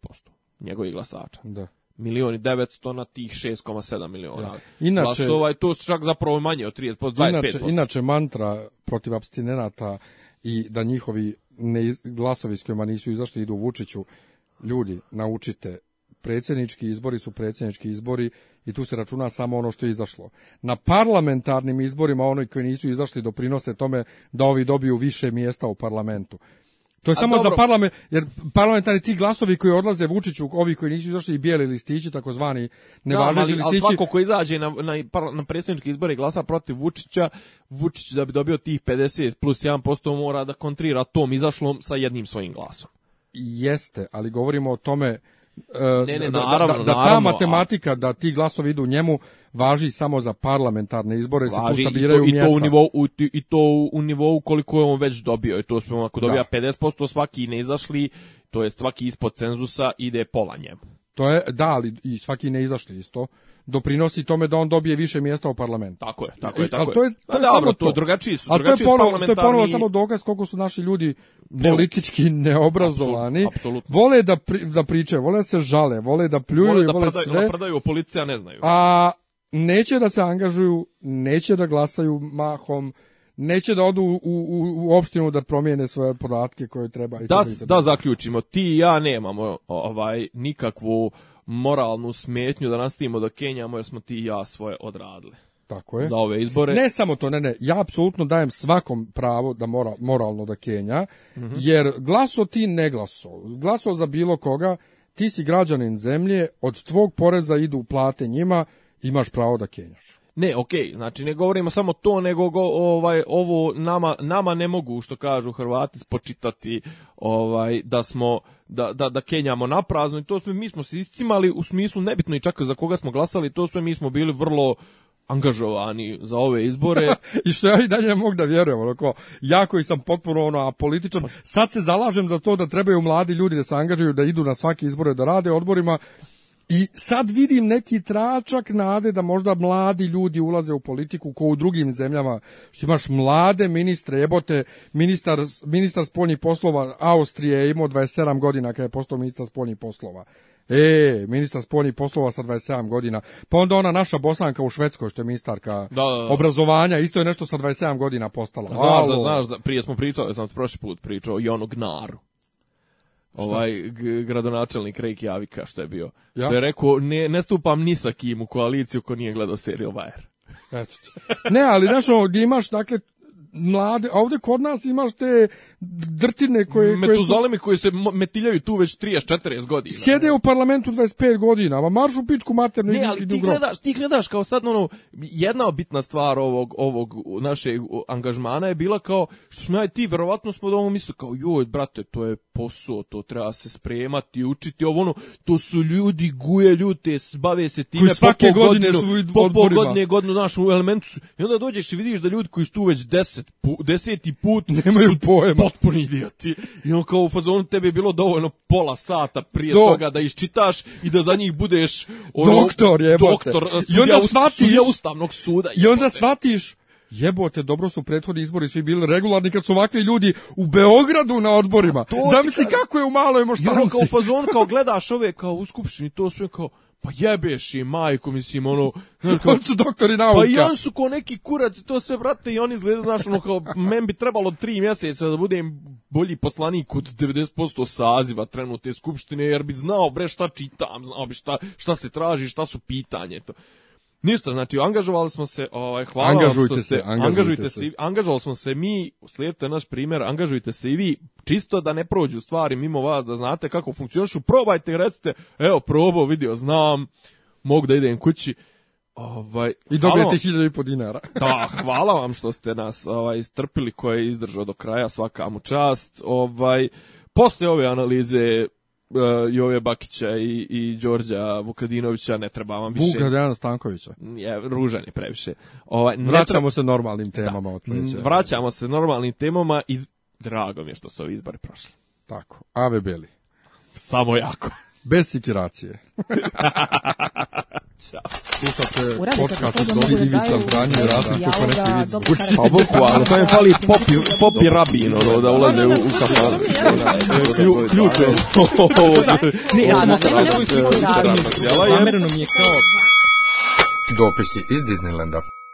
njegovih glasača. Da milioni 900 na tih 6,7 miliona. Ja. Da. Inače, glasova je to čak zapravo manje od 30%, 25%. Inače, inače mantra protiv abstinenata i da njihovi ne, glasovi s kojima nisu izašli idu Vučiću, ljudi, naučite, predsjednički izbori su predsjednički izbori i tu se računa samo ono što je izašlo. Na parlamentarnim izborima oni koji nisu izašli doprinose tome da ovi dobiju više mjesta u parlamentu. To je samo dobro. za parlament, jer parlamentarni ti glasovi koji odlaze Vučiću, ovi koji nisu izašli i bijeli listići, takozvani da, nevažeći listići. Ali svako ko izađe na, na, na predsjednički izbore i glasa protiv Vučića, Vučić da bi dobio tih 50 plus 1% mora da kontrira tom izašlom sa jednim svojim glasom. Jeste, ali govorimo o tome E, ne, ne, da, da, naravno, da, da, ta naravno, matematika, da ti glasovi idu njemu, važi samo za parlamentarne izbore, važi, se tu sabiraju i to, i to u nivou, u, I to u nivou koliko je on već dobio, i e, to smo ako da. dobija da. 50%, svaki ne izašli, to je svaki ispod cenzusa ide pola njemu. To je, da, ali i svaki ne izašli isto, doprinosi tome da on dobije više mjesta u parlamentu. Tako je, tako je, tako je. Pa to je, to je da, samo to. to drugačiji su, drugačiji to je, ponovo, to je ponovo samo dokaz koliko su naši ljudi politički neobrazovani. Apsolutno. Vole da, pri, da pričaju, vole da se žale, vole da pljuju vole da vole prdaju, sve. Prdaju, policija ne znaju. A neće da se angažuju, neće da glasaju mahom, neće da odu u, u, u opštinu da promijene svoje podatke koje treba. I da, treba. da zaključimo, ti i ja nemamo ovaj, nikakvu moralnu smetnju da nastavimo da kenjamo jer smo ti i ja svoje odradili. Tako je. Za ove izbore. Ne samo to, ne, ne. Ja apsolutno dajem svakom pravo da mora, moralno da kenja, mm -hmm. jer glaso ti ne glaso. Glaso za bilo koga, ti si građanin zemlje, od tvog poreza idu plate njima, imaš pravo da kenjaš. Ne, okej, okay, znači ne govorimo samo to, nego go, ovaj ovo nama nama ne mogu što kažu Hrvati spočitati ovaj da smo da, da, da kenjamo na prazno i to sve mi smo se iscimali u smislu nebitno i čak za koga smo glasali, to sve mi smo bili vrlo angažovani za ove izbore. I što ja i dalje ne mogu da vjerujem, onako, jako koji sam potpuno ono apolitičan, pa- sad se zalažem za to da trebaju mladi ljudi da se angažuju, da idu na svake izbore, da rade odborima, I sad vidim neki tračak nade da možda mladi ljudi ulaze u politiku kao u drugim zemljama. Što imaš mlade ministre, jebote, ministar, ministar spoljnih poslova Austrije je imao 27 godina kada je postao ministar spoljnih poslova. E, ministar spoljnih poslova sa 27 godina. Pa onda ona naša bosanka u Švedskoj što je ministarka da, da, da. obrazovanja, isto je nešto sa 27 godina postala. Znaš, znaš, prije smo pričali, sam prošli put pričao i onu gnaru ovaj gradonačelnik Rejk Javika što je bio. Ja? Što je rekao ne, ne stupam ni sa kim u koaliciju ko nije gledao serijal Bayer. Eto. Ne, ali znaš, gdje imaš dakle mlade, a ovde kod nas imaš te drtine koje... Metuzolemi koje, su, koji se metiljaju tu već 30-40 godina. Sjede u parlamentu 25 godina, a marš u pičku maternu ne, ali ti gledaš, ti gledaš kao sad, ono, jedna bitna stvar ovog, ovog našeg angažmana je bila kao, što smo ti, verovatno smo da ovo misle kao, joj, brate, to je posao, to treba se spremati, učiti, ovo ono, to su ljudi, guje ljute, bave se time, koji svake po godine godinu, su po, po godine, godinu, naš, u elementu su, i onda dođeš i vidiš da ljudi koji su tu već 10 deset pu, deseti put nemaju pojma. Potpuni idioti. I on kao u fazonu tebe je bilo dovoljno pola sata prije Do. toga da isčitaš i da za njih budeš ono, doktor, jebote. Doktor, I uh, onda shvatiš ustavnog suda. Jebote. I onda shvatiš Jebote, dobro su prethodni izbori svi bili regularni kad su ovakvi ljudi u Beogradu na odborima. Pa Zamisli kako je u maloj moštanci. Ja, kao fazon, kao gledaš ove kao u skupštini, to sve kao, pa jebeš i majku, mislim, ono... Znaš, kao, su doktori nauka. Pa i on su ko neki kurac, to sve, brate, i oni izgleda, znaš, ono, kao, men bi trebalo tri mjeseca da budem bolji poslanik od 90% saziva trenutne skupštine, jer bi znao, bre, šta čitam, znao bi šta, šta se traži, šta su pitanje, to. Ništa, znači angažovali smo se, ovaj hvala angažujte što se, angažujte, angažujte se. se. Angažovali smo se mi, slijedite naš primjer, angažujte se i vi, čisto da ne prođu stvari mimo vas, da znate kako funkcionišu. Probajte, recite, evo probao, vidio, znam, mogu da idem kući. Ovaj, I dobijete hiljadu i po dinara. da, hvala vam što ste nas ovaj, strpili koje je izdržao do kraja, svaka mu čast. Ovaj, posle ove analize E, Jove Bakića i, i Đorđa Vukadinovića ne treba vam više. Vukadijana Stankovića. Je, ružan je previše. Ovaj, vraćamo treba... se normalnim da. temama. Da. Otleće. Vraćamo se normalnim temama i drago mi je što su ovi izbori prošli. Tako, Ave Beli. Samo jako. Bez sitiracije. Slušate podcast od Dobri Ivica Franje, Rasim Kukoneti Ivica. Pa bukvalno, sam je fali popi, popi rabin, ono, da ulaze u, u kafan. Ključ je. Ne, ja sam opravo svoj sliku. Zamereno mi je kao... Dopisi iz Disneylanda.